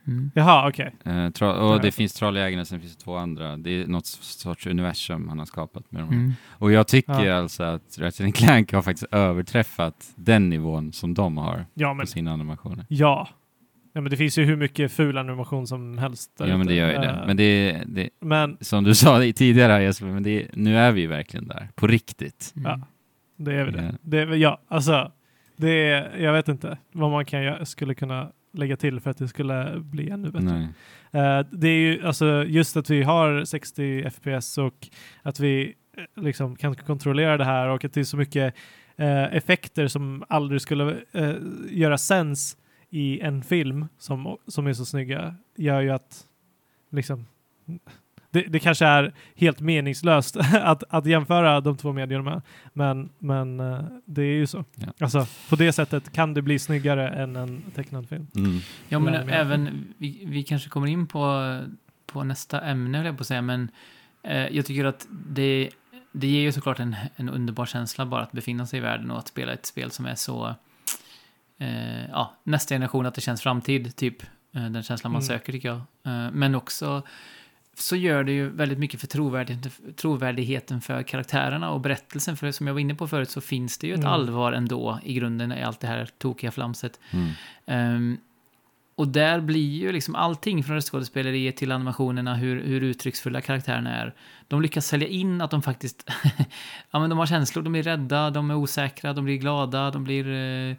Mm. Jaha, okej. Eh, tro- Ja, och det finns Trolljägarna, sen finns det två andra. Det är något sorts universum han har skapat med de här. Mm. Och jag tycker Ja. alltså att Ratchet Clank har faktiskt överträffat den nivån som de har Ja, på men sina animationer. ja. Ja. men det finns ju hur mycket ful animation som helst. Ja, men det gör ju det. Eh, Men det, det, men som du [LAUGHS] sa tidigare här Jesper, men det, nu är vi ju verkligen där, på riktigt. Mm. Ja. det är Ja. det. det ja, alltså. Det är, jag vet inte vad man kan skulle kunna lägga till för att det skulle bli ännu bättre. Nej. Eh, det är ju alltså just att vi har 60 FPS och att vi eh, liksom kan kontrollera det här och att det är så mycket effekter som aldrig skulle göra sens i en film som, som är så snygga gör ju att liksom det, det kanske är helt meningslöst [LAUGHS] att, att jämföra de två medierna men, men eh, det är ju så. Ja. Alltså på det sättet kan det bli snyggare än en tecknad film. Mm. Ja, men men- även, vi, vi kanske kommer in på, på nästa ämne, höll jag på att säga, men eh, jag tycker att det, det ger ju såklart en, en underbar känsla bara att befinna sig i världen och att spela ett spel som är så, eh, ja, nästa generation, att det känns framtid, typ. Eh, den känslan man Mm. söker, tycker jag. Eh, men också så gör det ju väldigt mycket för trovärdigheten, trovärdigheten för karaktärerna och berättelsen. För som jag var inne på förut så finns det ju ett Mm. allvar ändå i grunden i allt det här tokiga flamset. Mm. Ehm, och där blir ju liksom allting från röstskådespeleriet till animationerna, hur, hur uttrycksfulla karaktärerna är. De lyckas sälja in att de faktiskt, [LAUGHS] ja men de har känslor, de blir rädda, de är osäkra, de blir glada, de blir eh,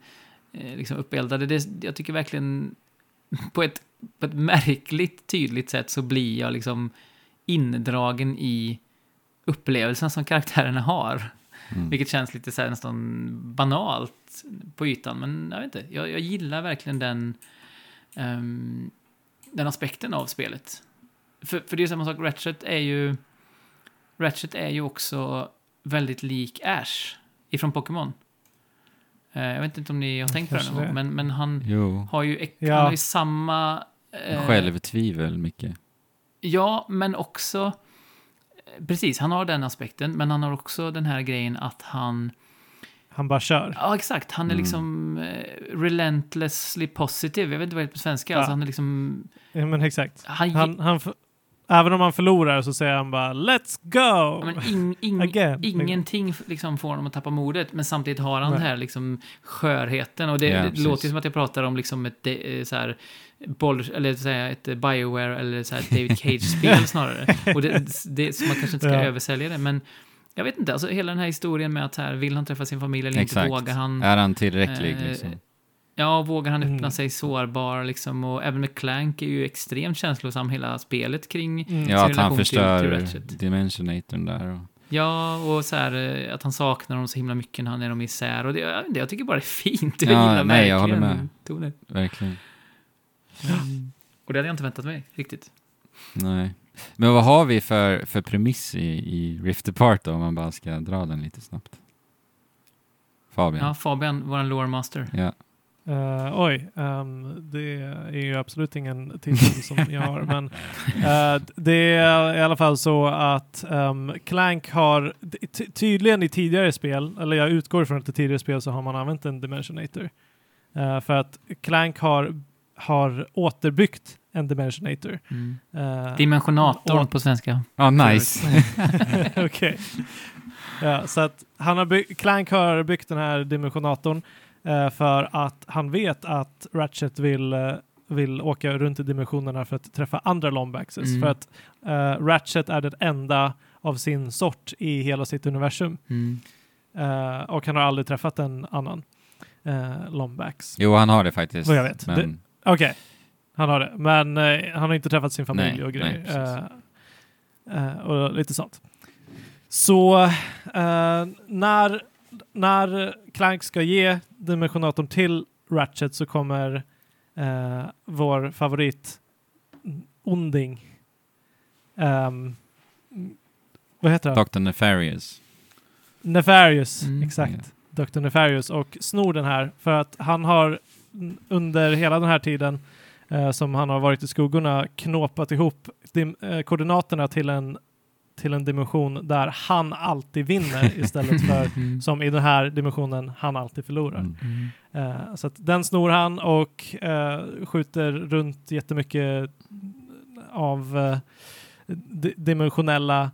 liksom uppeldade. Det, jag tycker verkligen, på ett, på ett märkligt tydligt sätt så blir jag liksom indragen i upplevelsen som karaktärerna har. Mm. Vilket känns lite så här nästan banalt på ytan. Men jag vet inte, jag, jag gillar verkligen den, ehm, den aspekten av spelet. För, för det är samma sak, Ratchet är ju... Ratchet är ju också väldigt lik Ash ifrån Pokémon. Eh, jag vet inte om ni har tänkt på det någon gång, men, men han Jo, har ju, Ja. han har ju samma... eh, självtvivel mycket. Ja, men också... Precis, han har den aspekten, men han har också den här grejen att han... Han bara kör. Ja, exakt. Han är Mm. liksom eh, relentlessly positive. Jag vet inte vad det är på svenska. Ja. Alltså, han är liksom... Ja, men exakt. Han, Han, han, även om han förlorar så säger han bara Let's go! ja, men ing, ing, Again. ingenting liksom får honom att tappa modet, men samtidigt har han Nej. den här liksom skörheten. Och det, Ja, det precis. låter som att jag pratar om liksom ett, eh, så här, boll, eller så här, ett Bioware eller så här David Cage-spel [LAUGHS] snarare. Och det, det, så man kanske inte ska Ja. översälja det, men jag vet inte, alltså hela den här historien med att här, vill han träffa sin familj eller Exakt. inte, vågar han? Är han tillräcklig Eh, liksom? Ja, vågar han öppna Mm. sig sårbar liksom och även med Clank är ju extremt känslosam hela spelet kring Mm. Ja, att han förstör. Dimensionatorn där. Och, Ja, och så här eh, att han saknar dem så himla mycket när han är dem isär. Och det, jag, inte, jag tycker bara det är fint. Jag Ja, gillar nej, jag håller med. tonen. verkligen. Och det hade jag inte väntat mig riktigt. Nej. Men vad har vi för, för premiss i, i Rift Apart då, om man bara ska dra den lite snabbt? Fabian? Ja, Fabian, våran lore master. Ja. Eh, oj, ehm, det är ju absolut ingen titel som jag har, [LAUGHS] men eh, det är i alla fall så att ehm, Clank har ty- tydligen i tidigare spel, eller jag utgår från att i tidigare spel så har man använt en Dimensionator. Eh, för att Clank har, har återbyggt en Dimensionator. Mm. Dimensionatorn och- på svenska. Ja, nice. [LAUGHS] Okej. Ja, så att han har Clank har byggt den här dimensionatorn för att han vet att Ratchet vill, eh, vill åka runt i dimensionerna för att träffa andra lombaxes. Mm. För att eh, Ratchet är den enda av sin sort i hela sitt universum. Mm. Eh, och han har aldrig träffat en annan eh, lombax. Jo, han har det faktiskt. Vad jag vet. Men, Okej, han har det. Men eh, han har inte träffat sin familj Nej, och nej, grejer. Eh, eh, och lite sånt. Så eh, när, när Clank ska ge dimensionatorn till Ratchet så kommer eh, vår favorit onding ehm, vad heter han? Dr. Nefarious. Nefarious, Mm. exakt. Dr. Nefarious och snor den här för att han har under hela den här tiden eh, som han har varit i skuggorna knåpat ihop dim, eh, koordinaterna till en, till en dimension där han alltid vinner istället för [LAUGHS] Mm. som i den här dimensionen han alltid förlorar. Mm. Eh, så att den snor han och eh, skjuter runt jättemycket av di- dimensionella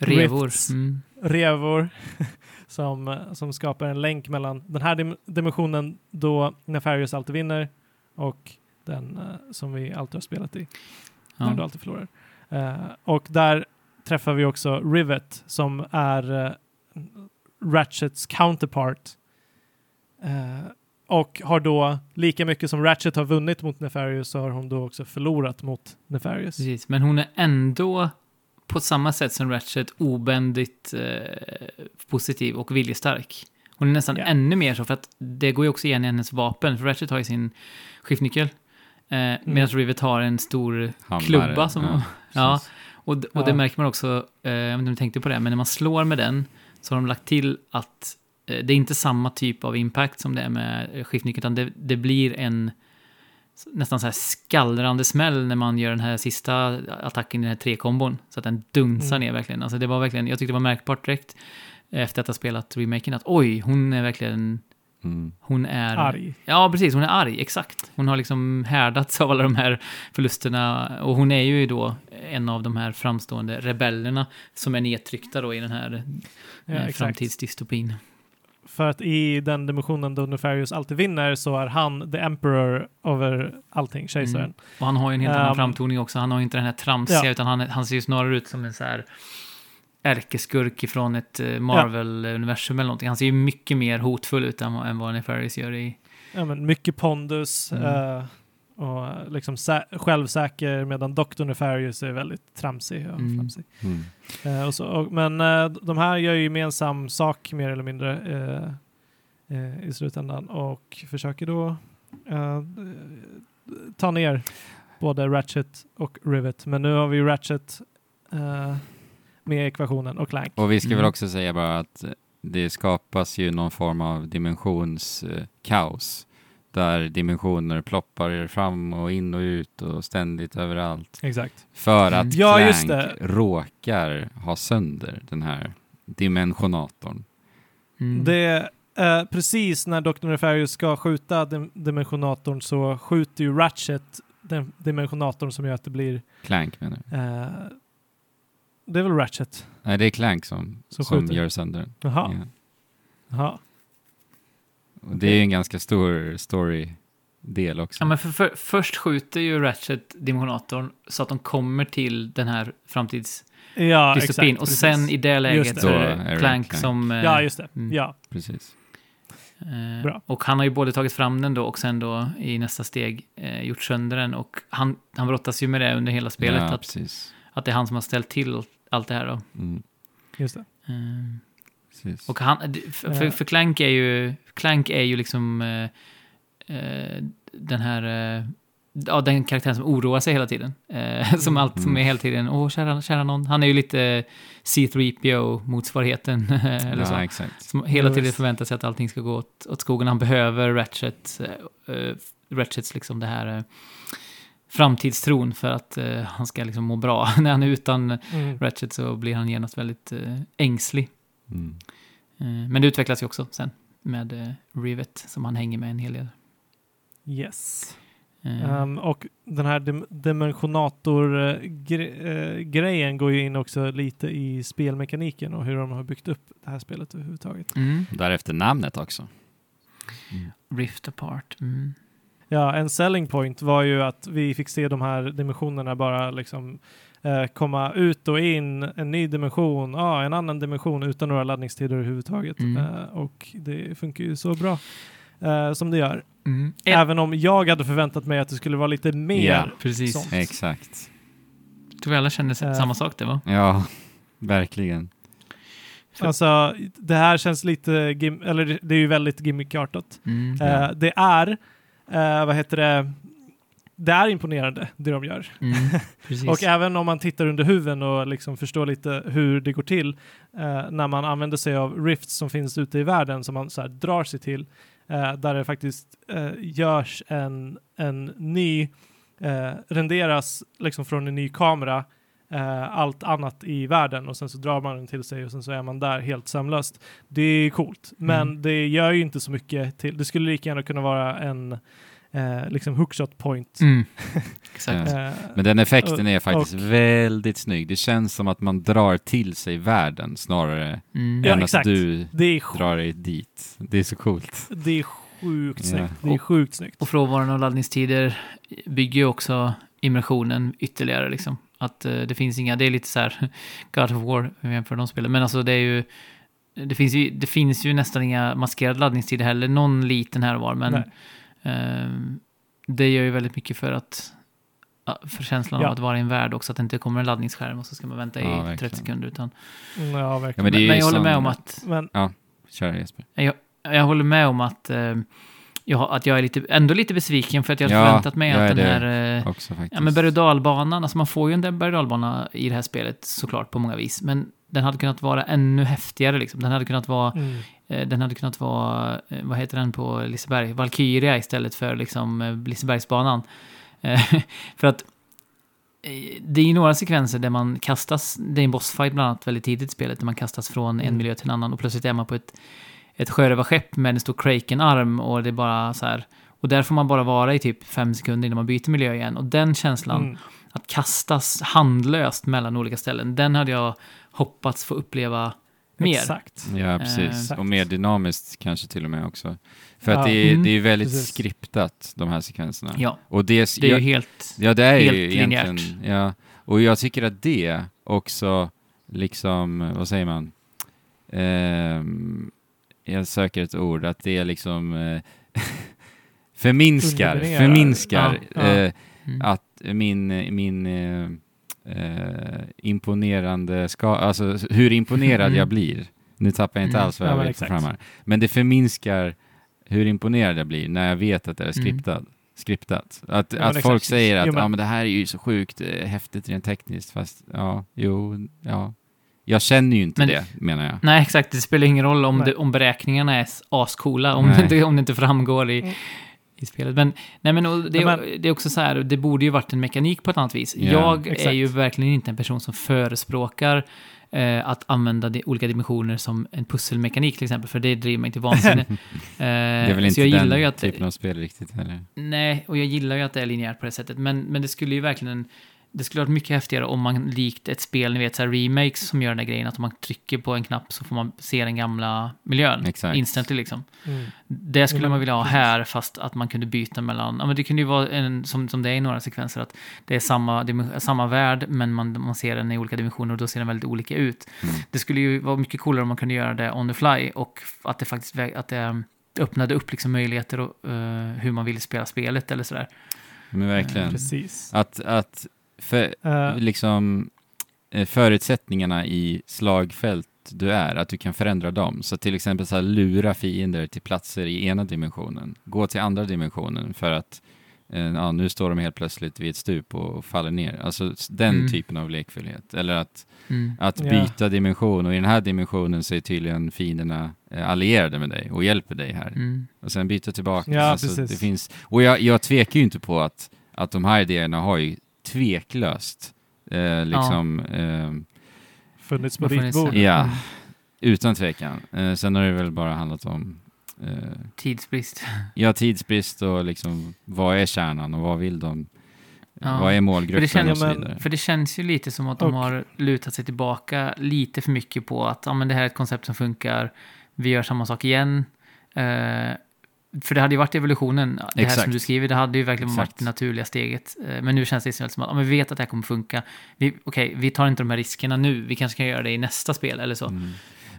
Revor. Rifts. Mm. revor [LAUGHS] som, som skapar en länk mellan den här dim dimensionen då Nefarious alltid vinner och den som vi alltid har spelat i, när du Ja. alltid förlorar. Och där träffar vi också Rivet som är eh, Ratchets counterpart. Eh, och har då, lika mycket som Ratchet har vunnit mot Nefarious så har hon då också förlorat mot Nefarious. Precis, men hon är ändå på samma sätt som Ratchet obändigt eh, positiv och viljestark. Hon är nästan Ja. ännu mer så, för att det går ju också igen i hennes vapen. För Ratchet har ju sin skiftnyckel, eh, medan Rivet har en stor Hammare. klubba som... Ja, ja och, och det Ja. märker man också, eh, jag vet inte om du tänkte på det, men när man slår med den så har de lagt till att eh, det är inte samma typ av impact som det är med eh, skiftnyckeln, utan det, det blir en nästan så här skallrande smäll när man gör den här sista attacken i den här trekombon. Så att den dunsar Mm. ner verkligen. Alltså det var verkligen, jag tyckte det var märkbart direkt efter att ha spelat remaken att oj, hon är verkligen, Mm. hon är... Arg. Ja, precis. Hon är arg, exakt. Hon har liksom härdats av alla de här förlusterna. Och hon är ju då en av de här framstående rebellerna som är nedtryckta då i den här Ja, eh, exakt. framtidsdystopin. För att i den dimensionen då Nefarious alltid vinner så är han the emperor över allting, kejsaren. Mm. Och han har ju en helt annan Um, framtoning också. Han har ju inte den här tramsiga, Ja. utan han, han ser ju snarare ut som en så här ärkeskurk ifrån ett eh, Marvel-universum eller någonting. Han ser ju mycket mer hotfull ut än, vad- än vad Nefarious gör i... Ja, men mycket pondus Mm. eh, och liksom sä- självsäker medan Dr. Nefarious är väldigt tramsig. Och Mm. flamsig. Mm. Eh, och så, och, men eh, de här gör ju gemensam sak mer eller mindre eh, eh, i slutändan och försöker då eh, ta ner både Ratchet och Rivet. Men nu har vi Ratchet eh, med ekvationen och Clank. Och vi ska Mm. väl också säga bara att det skapas ju någon form av dimensionskaos. Där dimensioner ploppar fram och in och ut och ständigt överallt. Exakt. För Mm. att Ja, Clank just det. råkar ha sönder den här dimensionatorn. Mm. Det eh, precis när Dr. Nefarious ska skjuta dim- dimensionatorn så skjuter ju Ratchet den dimensionatorn som gör att det blir Clank menar du? eh, det är väl Ratchet? Nej, det är Clank som, Som som, gör sönder den. Jaha. Ja. Jaha. Och det är ju en ganska stor story-del också. Ja, men för, för, först skjuter ju Ratchet dimensionatorn så att de kommer till den här framtidsdystopin. Ja, och exakt, sen precis. i det läget Just så det. är det det Clank Clank. som... eh, Ja, just det. Mm. Ja. Precis. Eh, Bra. Och han har ju både tagit fram den då och sen då i nästa steg eh, gjort sönder den. Och han, han brottas ju med det under hela spelet, ja, att, precis. att det är han som har ställt till allt det här då. Mm, Just det. Eh, precis. och han, för, för, för Clank är ju, Clank är ju liksom eh, eh, den här, eh, ja den karaktären som oroar sig hela tiden. Eh, [LAUGHS] som Mm. allt som är hela tiden, åh kära, kära någon. Han är ju lite C3PO-motsvarigheten, [LAUGHS] eller så. ja, exakt. Som hela tiden förväntar sig att allting ska gå åt, åt skogen. Han behöver Ratchet, uh, Ratchets liksom det här uh, framtidstron för att uh, han ska liksom må bra. [LAUGHS] När han är utan Mm. Ratchet så blir han genast väldigt uh, ängslig. Mm. Uh, men det utvecklas ju också sen med uh, Rivet som han hänger med en hel del. Yes. Uh, Ehm, och den här dim dimensionator-grejen går ju in också lite i spelmekaniken och hur de har byggt upp det här spelet överhuvudtaget. mm. Därefter namnet också. Rift apart. Mm. Ja, en selling point var ju att vi fick se de här dimensionerna bara liksom eh, komma ut och in, en ny dimension, ah, en annan dimension utan några laddningstider överhuvudtaget. Mm. Eh, och det funkar ju så bra eh, som det gör. Mm. Även om jag hade förväntat mig att det skulle vara lite mer. Ja, Precis. sånt. Exakt. Tror vi alla känner Eh. samma sak det va? Ja, verkligen. Alltså, det här känns lite, eller det- det är ju väldigt gimmickartat. Mm. Ja. Eh, det är, eh, vad heter det, det är imponerande det de gör. Mm. [LAUGHS] Och även om man tittar under huven och liksom förstår lite hur det går till eh, när man använder sig av rifts som finns ute i världen som man så här drar sig till, eh, där det faktiskt eh, görs en, en ny, eh, renderas liksom från en ny kamera eh, allt annat i världen och sen så drar man den till sig och sen så är man där helt sömlöst. Det är coolt, men Mm. det gör ju inte så mycket till. Det skulle lika gärna kunna vara en eh, liksom hookshot point. Mm. [LAUGHS] Exakt. Ja. Eh, Men den effekten Och- är faktiskt och- väldigt snygg. Det känns som att man drar till sig världen snarare Mm. Ja, än exakt. att du det är sjukt. drar dig dit. Det är så coolt. Det är sjukt Ja. snyggt. Det är Och- sjukt snyggt. Och frånvaron av laddningstider bygger ju också immersionen ytterligare. Liksom. Att eh, det finns inga, det är lite så här [LAUGHS] God of War, om jämför de spelen. Men alltså det är ju, det finns ju, det finns ju nästan inga maskerade laddningstider heller. Någon liten här och var, men ehm, det gör ju väldigt mycket för att ja, för känslan Ja. av att vara i en värld också, att det inte kommer en laddningsskärm och så ska man vänta Ja, i verkligen. 30 sekunder. Utan, Ja, Ja, verkligen. men men, ju men jag håller som- med om att Men, Kör Jesper. jag, jag håller med om att, eh, jag, att jag är lite, ändå lite besviken för att jag hade Ja, förväntat mig att den här... eh, Också faktiskt. Ja, men berg och dalbanan, alltså man får ju en berg och dalbana i det här spelet såklart på många vis, men den hade kunnat vara ännu häftigare liksom. Den hade kunnat vara, mm, eh, den hade kunnat vara, eh, vad heter den på Liseberg? Valkyria istället för liksom eh, Lisebergsbanan. Eh, [LAUGHS] för att det är ju några sekvenser där man kastas, det är en bossfight bland annat väldigt tidigt i spelet, där man kastas från en Mm. miljö till en annan och plötsligt är man på ett, ett sjörövarskepp med en stor Kraken-arm och det är bara så här, och där får man bara vara i typ fem sekunder innan man byter miljö igen. Och den känslan, mm, att kastas handlöst mellan olika ställen, den hade jag hoppats få uppleva mer. Exakt. Ja, precis. Exakt. och mer dynamiskt kanske till och med också. För Ja. att det är, Mm. det är väldigt Precis. skriptat, de här sekvenserna. Ja, Och det, det är jag, ju helt... Ja, det är helt ju egentligen... linjärt. Ja, och jag tycker att det också, liksom, vad säger man? Ehm, jag söker ett ord, att det är liksom eh, [LAUGHS] förminskar, förminskar Ja, ja. eh, Mm. att min, min eh, eh, imponerande ska, alltså hur imponerad Mm. jag blir. Nu tappar jag inte Mm. alls vad Ja, jag men vill få exakt. fram här. Men det förminskar hur imponerad jag blir när jag vet att det är Mm. skriptat. Att, Ja, att exakt. folk säger att Jo, men- ja, men det här är ju så sjukt eh, häftigt rent tekniskt, fast ja, jo, ja. Jag känner ju inte Men- det, menar jag. Nej, exakt. Det spelar ingen roll om, det, om beräkningarna är ascoola, om [LAUGHS] det, inte, om det inte framgår i, Mm. i spelet. Men, nej, men, det, Men- det är också så här, det borde ju varit en mekanik på ett annat vis. Ja, jag är exakt. ju verkligen inte en person som förespråkar eh, att använda de, olika dimensioner som en pusselmekanik till exempel, för det driver mig till vansinne. [LAUGHS] eh, Det är väl så inte jag den att, typen av spel riktigt heller. Nej, och jag gillar ju att det är linjärt på det sättet. Men, men det skulle ju verkligen... Det skulle varit mycket häftigare om man likt ett spel, ni vet så här remakes som gör den där grejen, att om man trycker på en knapp så får man se den gamla miljön. Exakt. Instantly liksom. Mm. Det skulle Ja, man vilja ha precis. här, fast att man kunde byta mellan... Ja, men det kunde ju vara en, som, som det är i några sekvenser, att det är samma, dim- samma värld, men man, man ser den i olika dimensioner och då ser den väldigt olika ut. Mm. Det skulle ju vara mycket coolare om man kunde göra det on the fly och att det faktiskt att det, det öppnade upp liksom möjligheter och eh, hur man ville spela spelet eller sådär. Men verkligen. Precis. Att, att för, Eh, liksom eh, förutsättningarna i slagfält du är, att du kan förändra dem. Så till exempel så här, lura fiender till platser i ena dimensionen, gå till andra dimensionen för att eh, ja, nu står de helt plötsligt vid ett stup och faller ner. Alltså den Mm. typen av lekfullhet. Eller att, Mm. att byta dimension och i den här dimensionen så är tydligen fienderna eh, allierade med dig och hjälper dig här. Mm. Och sen byta tillbaka. Ja, alltså, det finns, och jag, jag tvekar ju inte på att, att de här idéerna har ju tveklöst eh, liksom, eh, funnits på där. ja, Mm. utan tvekan. Eh, sen har det väl bara handlat om eh, Tidsbrist. [LAUGHS] ja, tidsbrist och liksom vad är kärnan och vad vill de? Ja. Vad är För målgruppen det, känns, och så vidare? för det känns ju lite som att de Och- har lutat sig tillbaka lite för mycket på att ja, men det här är ett koncept som funkar, vi gör samma sak igen. Eh, för det hade ju varit evolutionen, det här Exakt. som du skriver, det hade ju verkligen Exakt. varit det naturliga steget. Eh, men nu känns det istället som att men vi vet att det här kommer funka. Vi, Okej, vi tar inte de här riskerna nu, vi kanske kan göra det i nästa spel eller så. Mm.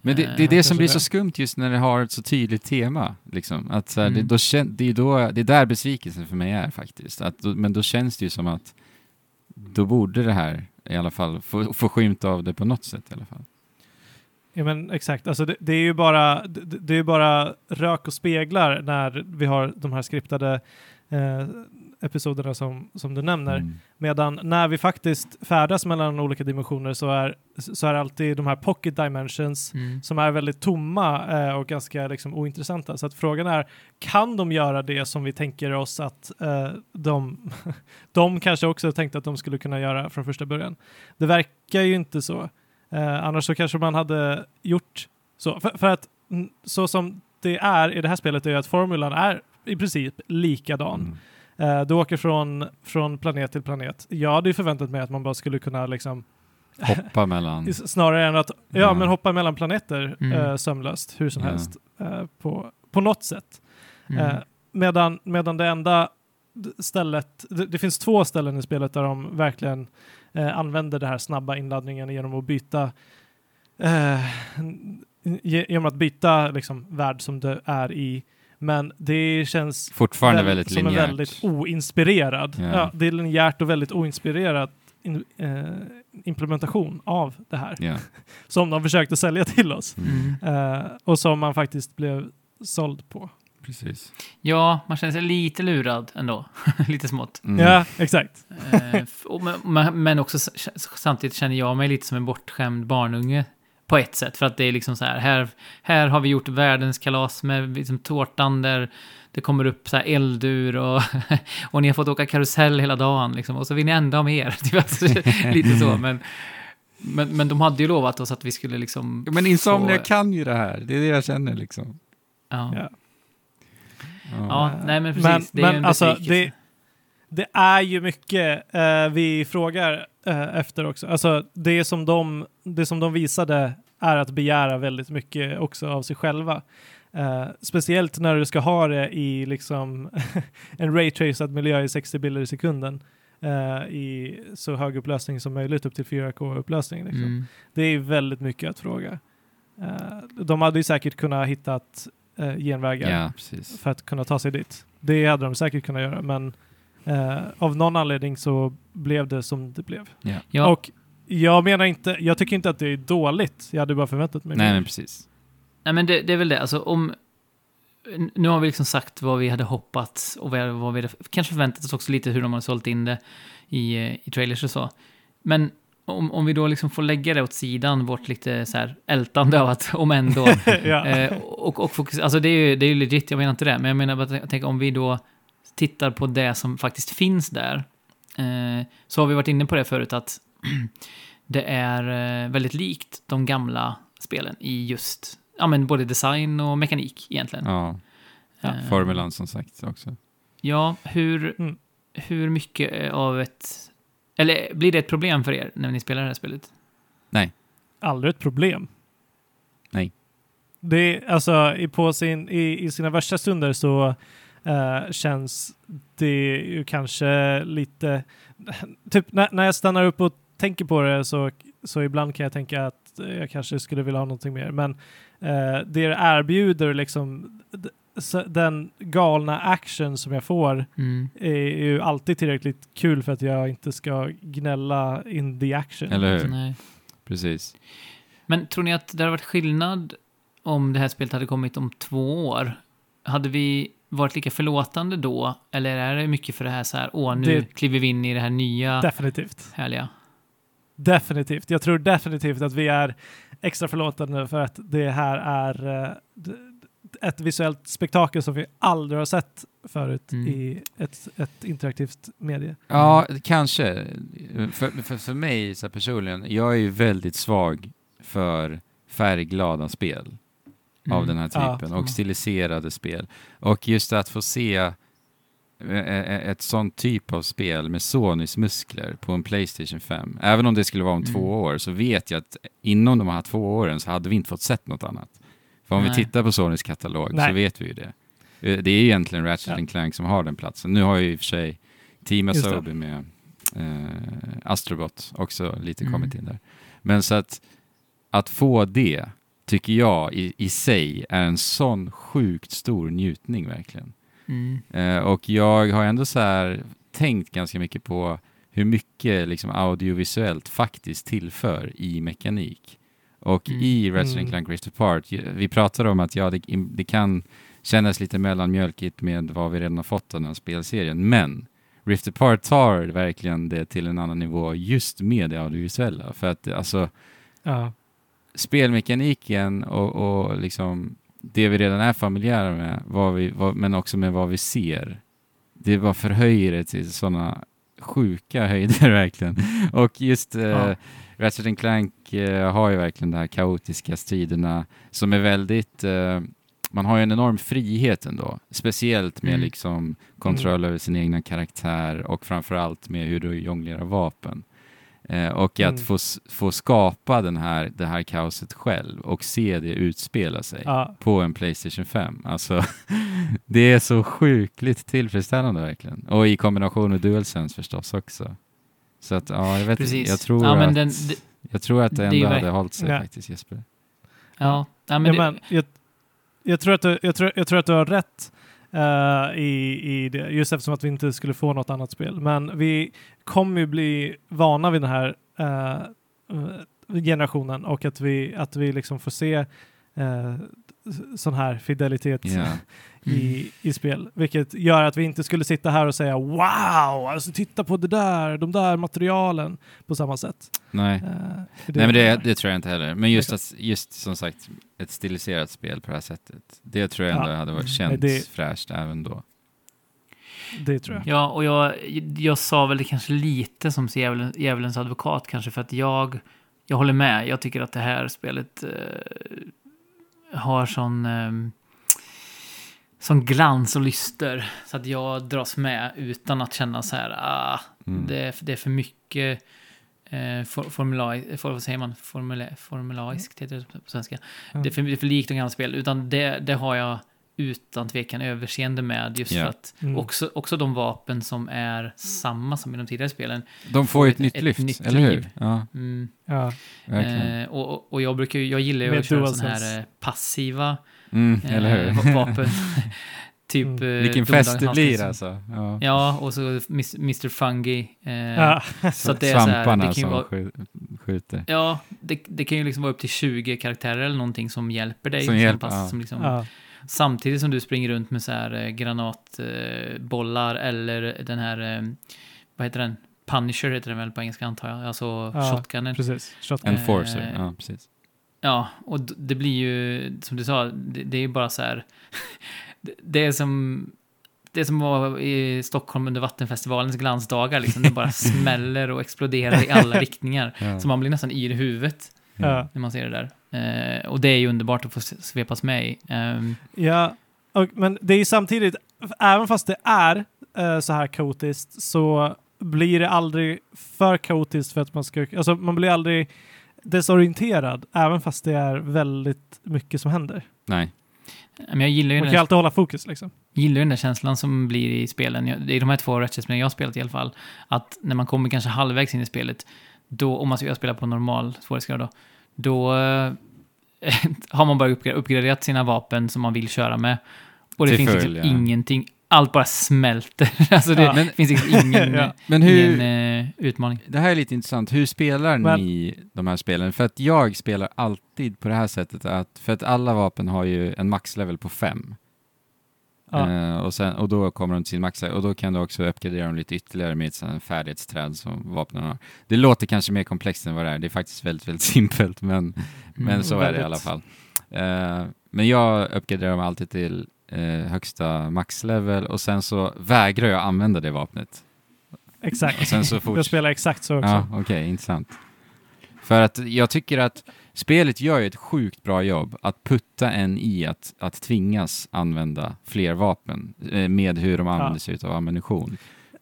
Men det, Eh, det är det som blir det. så skumt just när det har ett så tydligt tema. Liksom. Att, så här, det, Mm. då kän, det, är då, det är där besvikelsen för mig är faktiskt. Att, då, men då känns det ju som att då borde det här i alla fall få, få skymt av det på något sätt i alla fall. Ja, men exakt. Alltså det, det är ju bara, det, det är bara rök och speglar när vi har de här skriptade eh, episoderna som, som du nämner. Mm. Medan när vi faktiskt färdas mellan olika dimensioner så är, så är alltid de här pocket dimensions Mm. som är väldigt tomma eh, och ganska liksom, ointressanta. Så att frågan är, kan de göra det som vi tänker oss att eh, de, [LAUGHS] de kanske också tänkte att de skulle kunna göra från första början? Det verkar ju inte så. Eh, annars så kanske man hade gjort så. För, för att så som det är i det här spelet är att formulan är i princip likadan. Mm. Eh, du åker från, från planet till planet. Jag hade ju förväntat mig att man bara skulle kunna liksom Hoppa [LAUGHS] mellan... Snarare än att ja, Ja. men hoppa mellan planeter Mm. eh, sömlöst hur som Ja. helst eh, på, på något sätt. Mm. Medan, medan det enda stället, det, det finns två ställen i spelet där de verkligen eh, använder det här snabba inladdningen genom att byta eh, genom att byta liksom, värld som du är i. Men det känns Fortfarande väl- väldigt som linjärt. en väldigt oinspirerad. Ja. Ja. det är linjärt och väldigt oinspirerad in, eh, implementation av det här Ja. [LAUGHS] som de försökte sälja till oss. Mm. eh, och som man faktiskt blev såld på. Precis. Ja, man känner sig lite lurad ändå. [LAUGHS] lite smått. Mm. Ja, exakt. Eh, men- också samtidigt känner jag mig lite som en bortskämd barnunge på ett sätt. För att det är liksom så här, här, här har vi gjort världens kalas med liksom tårtan där det kommer upp så här eldur och, [LAUGHS] och ni har fått åka karusell hela dagen liksom. Och så vill ni ändå ha mer. [LAUGHS] Typ lite så, men, men, men de hade ju lovat oss att vi skulle liksom... Men Insomnia få- kan ju det här. Det är det jag känner liksom. Ja. Ja. Ja, nej men precis. Men- det är ju men en alltså, besvikelse. Det är ju mycket eh, vi frågar eh, efter också. Alltså det som, de, det som de visade är att begära väldigt mycket också av sig själva. Eh, speciellt när du ska ha det i liksom [LAUGHS] en raytracad miljö i 60 bilder i sekunden eh, i så hög upplösning som möjligt, upp till 4K-upplösning. Liksom. Mm. Det är väldigt mycket att fråga. Eh, de hade ju säkert kunnat hitta uh, genvägar Ja, för att kunna ta sig dit. Det hade de säkert kunnat göra, men eh, av någon anledning så blev det som det blev. Ja, Och jag menar inte, jag tycker inte att det är dåligt. Jag hade bara förväntat mig Nej, mer. men precis. Nej, men det, det är väl det. Alltså, om, nu har vi liksom sagt vad vi hade hoppats och vad, vad vi hade kanske förväntat oss också lite hur de har sålt in det i, eh, i trailers och så. Men om, om vi då liksom får lägga det åt sidan, vårt lite så här ältande av att, om ändå, [LAUGHS] ja. eh, och, och fokus, alltså det är ju det är ju legit, jag menar inte det, men jag menar bara, att- tänk om vi då tittar på det som faktiskt finns där, eh, så har vi varit inne på det förut att [CLEARS THROAT] det är eh, väldigt likt de gamla spelen i just, ja men både design och mekanik egentligen. Ja, Ja. Eh, formulan som sagt också. Ja, hur, Mm. hur mycket av ett, eller blir det ett problem för er när ni spelar det här spelet? Aldrig ett problem. Nej. Det är, alltså, i, på sin, i, I sina värsta stunder så eh, känns det ju kanske lite... [LAUGHS] Typ när, när jag stannar upp och tänker på det så, så ibland kan jag tänka att jag kanske skulle vilja ha någonting mer. Men det det erbjuder liksom... den galna action som jag får Mm. är ju alltid tillräckligt kul för att jag inte ska gnälla in the action. Eller hur? Nej. Precis. Men tror ni att det hade varit skillnad om det här spelet hade kommit om två år? Hade vi varit lika förlåtande då? Eller är det mycket för det här så här, åh, nu Det- kliver vi in i det här nya Definitivt. härliga? Definitivt. Jag tror definitivt att vi är extra förlåtande för att det här är eh, ett visuellt spektakel som vi aldrig har sett förut Mm. i ett, ett interaktivt medie. Ja, kanske. För, för, för mig så här personligen, jag är ju väldigt svag för färgglada spel av Mm. den här Ja. typen och stiliserade spel. Och just att få se eh, eh, ett sånt typ av spel med Sonys muskler på en Playstation 5. Även om det skulle vara om Mm. två år så vet jag att inom de här två åren så hade vi inte fått sett något annat. För om Nej. vi tittar på Sonys katalog så Nej. vet vi ju det. Eh, Det är egentligen Ratchet Ja. Clank som har den platsen. Nu har ju i och för sig Team. Asobi med eh, Astrobot också lite Mm. kommit in där. Men så att, att få det tycker jag i, i sig är en sån sjukt stor njutning verkligen. Mm. Eh, och jag har ändå så här tänkt ganska mycket på hur mycket liksom audiovisuellt faktiskt tillför i mekanik. Och Mm. i Ratchet Clank Rift Apart, vi pratade om att ja, det, det kan kännas lite mellanmjölkigt med vad vi redan har fått av den här spelserien, men Rift Apart tar verkligen det till en annan nivå just med det audiovisuella. För att alltså, Ja. spelmekaniken och, och liksom det vi redan är familjära med, vad vi, vad, men också med vad vi ser. Det bara förhöjer det till sådana sjuka höjder [LAUGHS] verkligen. Och just eh, Ja. Ratchet Clank eh, har ju verkligen de här kaotiska striderna som är väldigt, eh, man har ju en enorm frihet ändå. Speciellt med Mm. liksom kontroll över sin egna karaktär och framförallt med hur du jonglerar vapen. Eh, och att Mm. få, få skapa den här, det här kaoset själv och se det utspela sig Ja. på en Playstation 5. Alltså, [LAUGHS] det är så sjukligt tillfredsställande verkligen. Och i kombination med DualSense förstås också. Så att, ja, jag vet. Precis. Jag tror, ja, men att, den, det, jag tror att det det är ändå ju hade hållit sig Ja. faktiskt Jesper. ja, ja, men Ja, det, men jag, jag, tror att du, jag, tror, jag tror att du har rätt eh, i, i det, just eftersom att vi inte skulle få något annat spel. Men vi kommer ju bli vana vid den här eh, generationen och att vi, att vi liksom får se uh, sån här fidelitet I, i spel. Vilket gör att vi inte skulle sitta här och säga wow, alltså titta på det där, de där materialen på samma sätt. Nej. Eh, för Nej men det, det tror jag inte heller. Men just, att, just som sagt, ett stiliserat spel på det här sättet. Det tror jag ändå Ja. hade varit Mm. känts Det- fräscht även då. det tror jag. Ja, och jag, jag sa väl det kanske lite som djävulen, djävulens advokat kanske för att jag, jag håller med. Jag tycker att det här spelet eh, har sån, eh, sån glans och lyster så att jag dras med utan att känna så här, ah, Mm. det, är- det är för mycket eh, for, for, vad säger man? Formula, formulaiskt heter det på svenska. Ja. Det, är för, det är för likt de gamla spel, utan det, det har jag utan tvekan överseende med just Ja. för att Mm. också, också de vapen som är samma som i de tidigare spelen. De får ju ett, ett- nytt ett lyft, nytt eller hur? liv. Ja, Mm. Ja. Eh, och, och jag brukar ju, jag gillar ju att köra sådana här eh, passiva Mm, eh, eller hur? va- vapen. [LAUGHS] typ... Mm. eh, Vilken fest det blir alltså. Ja. Ja, och så Mr. Fungi. Eh, Ja. [LAUGHS] Så att det är så här, Svamparna det kan ju som vara- skj- skjuter. Ja, det, det kan ju liksom vara upp till 20 karaktärer eller någonting som hjälper dig. Som hjälper, pass, ja. som liksom, Ja. Samtidigt som du springer runt med så här eh, granatbollar eh, eller den här, eh, vad heter den? Punisher heter den väl på engelska antar jag, alltså Ja, shotgunnen. Precis. Shotgun. Enforcer, Eh, ja precis. Ja, och det blir ju, som du sa, det, det är ju bara så här, [LAUGHS] det, är som, det är som vara i Stockholm under Vattenfestivalens glansdagar, liksom. Det bara [LAUGHS] smäller och exploderar i alla [LAUGHS] riktningar. Ja. Så man blir nästan yr i huvudet Ja. när man ser det där. Eh, och det är ju underbart att få svepas med i. Ehm, Ja, och, men det är ju samtidigt, även fast det är eh, så här kaotiskt så blir det aldrig för kaotiskt för att man ska, alltså man blir aldrig desorienterad även fast det är väldigt mycket som händer. Nej. men jag gillar ju Man den kan ju alltid hålla fokus liksom. gillar ju den där känslan som blir i spelen. Är de här två Ratchet-spelen jag har spelat i alla fall. Att när man kommer kanske halvvägs in i spelet, då, om man ska spela på normal svårighetsgrad då, då eh, [LAUGHS] har man bara uppgra- uppgraderat sina vapen som man vill köra med. Och det Till finns följd, liksom ja. ingenting. Allt bara smälter. [LAUGHS] alltså det Ja. Men- finns liksom ingen, [LAUGHS] Ja. Men hur, ingen eh, utmaning. det här är lite intressant. Hur spelar Men- ni de här spelen? För att jag spelar alltid på det här sättet att, för att alla vapen har ju en maxlevel på fem. Ja. Eh, och, sen, och då kommer de till sin maxlevel och då kan du också uppgradera dem lite ytterligare med ett färdighetsträd som vapnen har. Det låter kanske mer komplext än vad det är. Det är faktiskt väldigt, väldigt [LAUGHS] simpelt, men, men Mm. så är det i Väldigt. alla fall. Eh, men jag uppgraderar dem alltid till eh, högsta maxlevel och sen så vägrar jag använda det vapnet. Exakt. [LAUGHS] Jag spelar exakt så också. Ja, okej, intressant. För att jag tycker att spelet gör ju ett sjukt bra jobb att putta en i att, att tvingas använda fler vapen eh, med hur de använder Ja. sig av ammunition.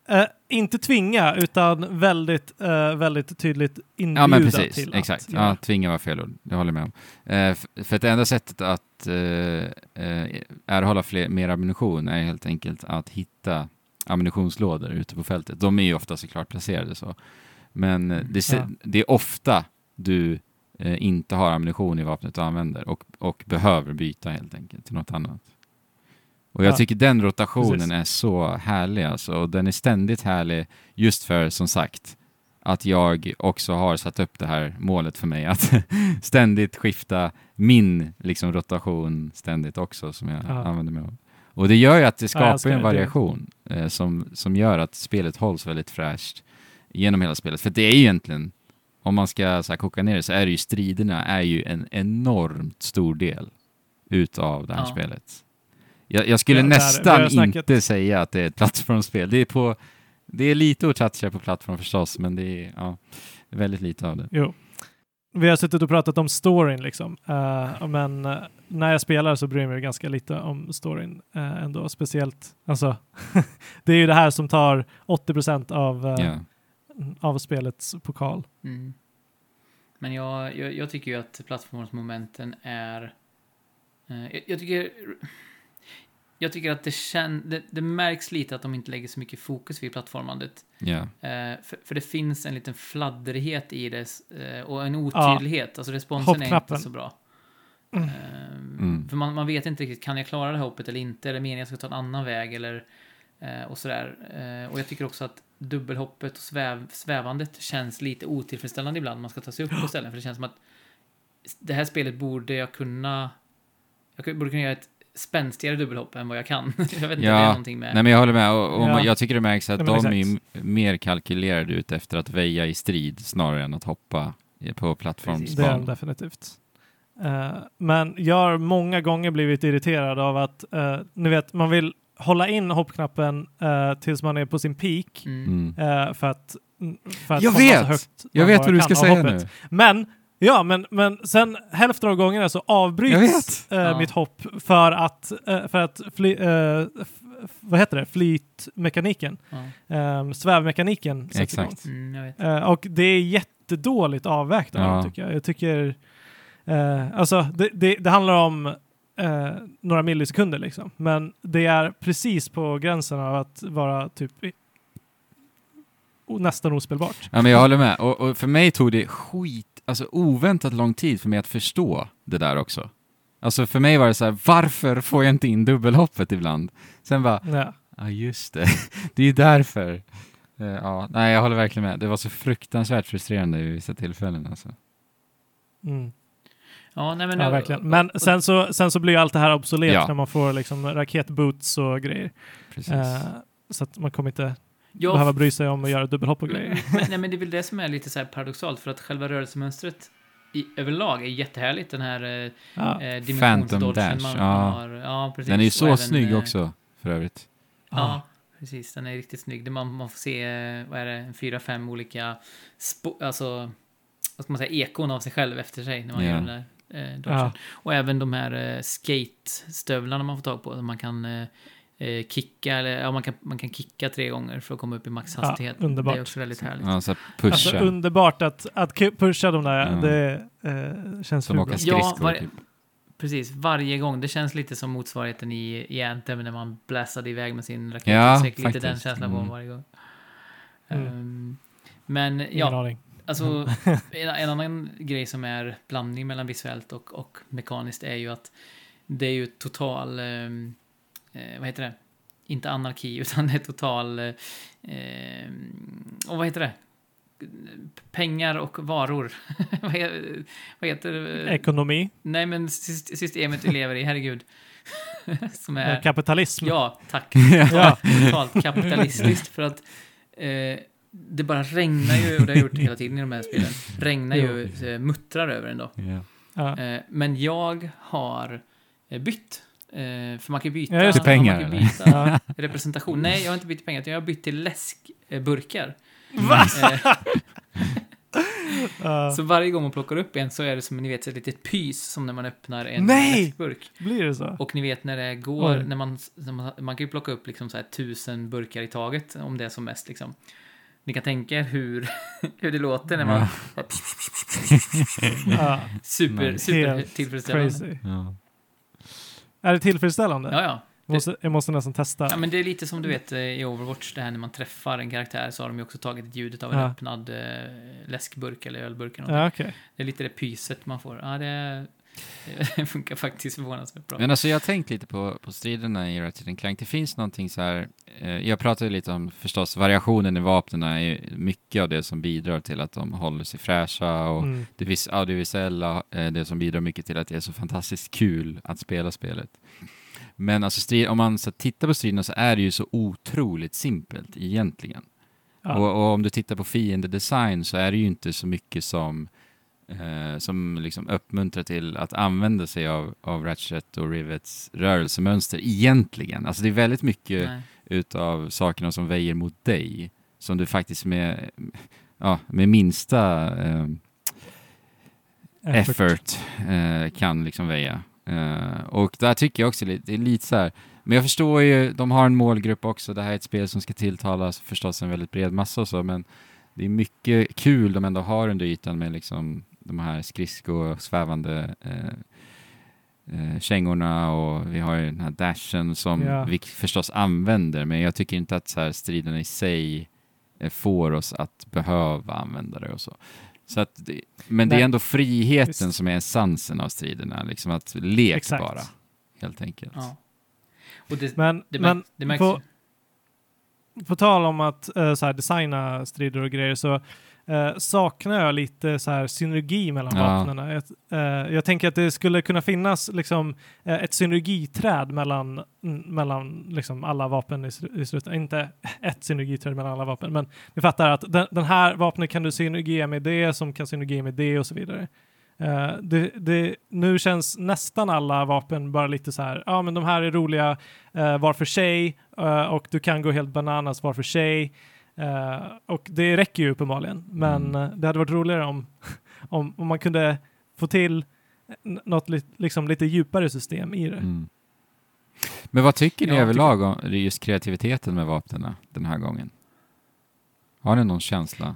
Eh, inte tvinga, utan väldigt, eh, väldigt tydligt inbjuda Ja, men precis. till Exakt. att Ja, göra. tvinga var fel ord. Det håller jag med om. F- för det enda sättet att erhålla fler, mer ammunition är helt enkelt att hitta ammunitionslådor ute på fältet. De är ju ofta såklart placerade så. Men det, Ja. det är ofta du inte har ammunition i vapnet du använder och, och behöver byta helt enkelt till något annat. Och jag Ja, tycker den rotationen precis. är så härlig alltså. Och den är ständigt härlig just för, som sagt, att jag också har satt upp det här målet för mig att [LAUGHS] ständigt skifta min liksom, rotation ständigt också som jag Ja. använder mig av. Och det gör ju att det skapar älskar en variation eh, som, som gör att spelet hålls väldigt fräscht genom hela spelet. För det är ju egentligen, om man ska så här, koka ner det, så är det ju striderna är ju en enormt stor del utav det här Ja. spelet. Jag, jag skulle Ja, nästan inte säga att det är ett plattformsspel. Det är, på, det är lite att toucha på plattform förstås, men det är ja, väldigt lite av det. Jo. Vi har suttit och pratat om storyn liksom. Eh, men eh, när jag spelar så bryr jag mig ganska lite om storyn uh, ändå. Speciellt, alltså, [LAUGHS] det är ju det här som tar 80 av, eh, Ja. av spelets pokal. Mm. Men jag, jag, jag tycker ju att plattformsmomenten är... Jag, jag tycker... Jag tycker att det, kän, det, det märks lite att de inte lägger så mycket fokus vid plattformandet. Ja. Eh, för, för det finns en liten fladdrighet i det eh, och en otydlighet. Alltså responsen är inte så bra. Mm. Eh, Mm. För man, man vet inte riktigt, kan jag klara det här hoppet eller inte? Det meningen att jag ska ta en annan väg eller eh, och sådär. Eh, och jag tycker också att dubbelhoppet och sväv, svävandet känns lite otillfredsställande ibland. Man ska ta sig upp på ställen för det känns som att det här spelet borde jag kunna jag borde kunna göra ett spänstigare dubbelhopp än vad jag kan. [LAUGHS] jag vet inte, Ja, det är någonting med... Nej men jag håller med, och, och Ja. jag tycker det märks att de är exakt. m- mer kalkylerade ut efter att väja i strid snarare än att hoppa på Det är de plattformsbanan. definitivt. Eh, men jag har många gånger blivit irriterad av att, eh, ni vet, man vill hålla in hoppknappen eh, tills man är på sin peak Mm. Mm. för att, för att Jag komma vet! så högt Jag vet vad du ska säga hoppet. nu. Men, ja, men, men sen hälften av gångerna så avbryts eh, Ja. mitt hopp för att, eh, för att fly, f- vad heter det, flytmekaniken, Ja. eh, svävmekaniken. Exakt. Mm, och det är jättedåligt avvägt av Ja. tycker jag. Jag tycker, alltså det, det, det handlar om några millisekunder liksom, men det är precis på gränsen av att vara typ nästan ospelbart. Ja men jag håller med, och, och för mig tog det skit, alltså oväntat lång tid för mig att förstå det där också. Alltså för mig var det så här, varför får jag inte in dubbelhoppet ibland? Sen bara, Ja. ja just det, [LAUGHS] det är ju därför. Eh, ja, nej jag håller verkligen med, det var så fruktansvärt frustrerande vid vissa tillfällen alltså. Mm. Ja, nej, men, Ja, verkligen. Men sen så, sen så blir allt det här obsolet Ja. när man får liksom raketboots och grejer. Precis. Eh, så att man kommer inte Ja, behöva bry sig om att göra dubbelhopp och grejer. men, nej, men det är väl det som är lite så här paradoxalt, för att själva rörelsemönstret i, överlag är jättehärligt. Den här eh, Ja. eh, Dash, man, ja. man har. Ja, precis. Den är ju så även, snygg eh, också, för övrigt. Ja, precis. Den är riktigt snygg. Man, man får se, eh, vad är det, fyra, fem olika, spo, alltså, vad ska man säga, ekon av sig själv efter sig när man Ja. gör den där eh. Ja. Och även de här eh, skate-stövlarna man får tag på. Man kan eh, eh, kicka, eller ja, man kan, man kan kicka tre gånger för att komma upp i maxhastighet. Ja, underbart. Det är också väldigt härligt. Ja, så här pusha. Alltså underbart att, att pusha de där, Ja. det eh, känns som hur bra. Ja, var- typ. Precis, varje gång. Det känns lite som motsvarigheten i, i Anthem när man bläsade iväg med sin raket. Ja, Säkert lite den faktiskt. känslan man Mm. varje gång. Mm. Ehm, men Ingen ja, aning. alltså [LAUGHS] en, en annan grej som är blandning mellan visuellt och, och mekaniskt är ju att det är ju total ehm, eh, vad heter det? Inte anarki, [LAUGHS] utan det är total, eh, och vad heter det? Pengar och varor. [LAUGHS] vad, he- vad heter det? Ekonomi, Nej, men sys- systemet vi lever i, herregud. [LAUGHS] Som är... eh, kapitalism. Ja, tack. Ja. Totalt kapitalistiskt för att eh, det bara regnar ju, och det har gjort hela tiden i de här spelen, regnar ju, eh, muttrar över en då. Ja. Ja. Eh, men jag har eh, bytt. Eh, för man kan byta, Ja, just. Pengar, man kan byta representation. Nej, jag har inte bytt pengar, utan jag har bytt till läskburkar. Va? Eh, [LAUGHS] så varje gång man plockar upp en så är det som ni vet ett litet pys som när man öppnar en Nej! läskburk. Blir det så? Och ni vet när det går, Oj. när man, när man, man kan ju plocka upp liksom så här tusen burkar i taget om det är som mest liksom. Ni kan tänka er hur, [LAUGHS] hur det låter när man... Ja. [LAUGHS] Super, super tillfredsställande. Är det tillfredsställande? Ja, ja. Jag måste, jag måste nästan testa. Ja, men det är lite som du vet eh, i Overwatch, det här när man träffar en karaktär så har de ju också tagit ljudet av en Ja. öppnad eh, läskburk eller ölburk eller. Ja, okej. Det är lite det pyset man får. Ja, det, [LAUGHS] det funkar faktiskt förvånansvärt bra. Men alltså jag har tänkt lite på, på striderna i Ratchet Clank. Det finns någonting så här, eh, jag pratade lite om förstås variationen i vapnen är mycket av det som bidrar till att de håller sig fräscha och Mm. det vis- audiovisuella är det som bidrar mycket till att det är så fantastiskt kul att spela spelet. Men alltså strid, om man så tittar på striderna så är det ju så otroligt simpelt egentligen. Ja. Och, och om du tittar på fiendedesign så är det ju inte så mycket som, eh, som liksom uppmuntrar till att använda sig av, av Ratchet och Rivets rörelsemönster egentligen. Alltså det är väldigt mycket Nej. utav sakerna som väjer mot dig som du faktiskt med, ja, med minsta eh, effort eh, kan liksom väja. Eh, och där tycker jag också lite, det är lite så här, men jag förstår ju, de har en målgrupp också, det här är ett spel som ska tilltala förstås en väldigt bred massa och så, men det är mycket kul de ändå har under ytan med liksom de här skridsko svävande eh, eh, kängorna och vi har ju den här dashen som Ja. vi förstås använder, men jag tycker inte att så här striderna i sig eh, får oss att behöva använda det och så. så att det, men det Nej. är ändå friheten Visst. som är essensen av striderna, liksom att lek Exakt. bara, helt enkelt. Ja. Och det, Men, det, men det på, på tal om att eh, så här, designa strider och grejer så eh, saknar jag lite så här, synergi mellan Ja. vapnen. Jag, eh, jag tänker att det skulle kunna finnas liksom, eh, ett synergiträd mellan, mellan liksom, alla vapen i, i slutet. Inte ett synergiträd mellan alla vapen, men vi fattar att den, den här vapnet kan du synergera med det som kan synergera med det och så vidare. Eh, det, det, nu känns nästan alla vapen bara lite så här, ja men de här är roliga uh, var för sig eh, och du kan gå helt bananas var för sig. Eh, och det räcker ju uppenbarligen, men Mm. eh, det hade varit roligare om, [LAUGHS] om, om man kunde få till n- något li, liksom lite djupare system i det. Mm. Men vad tycker ni Ja, överlag om just kreativiteten med vapnen den här gången? Har ni någon känsla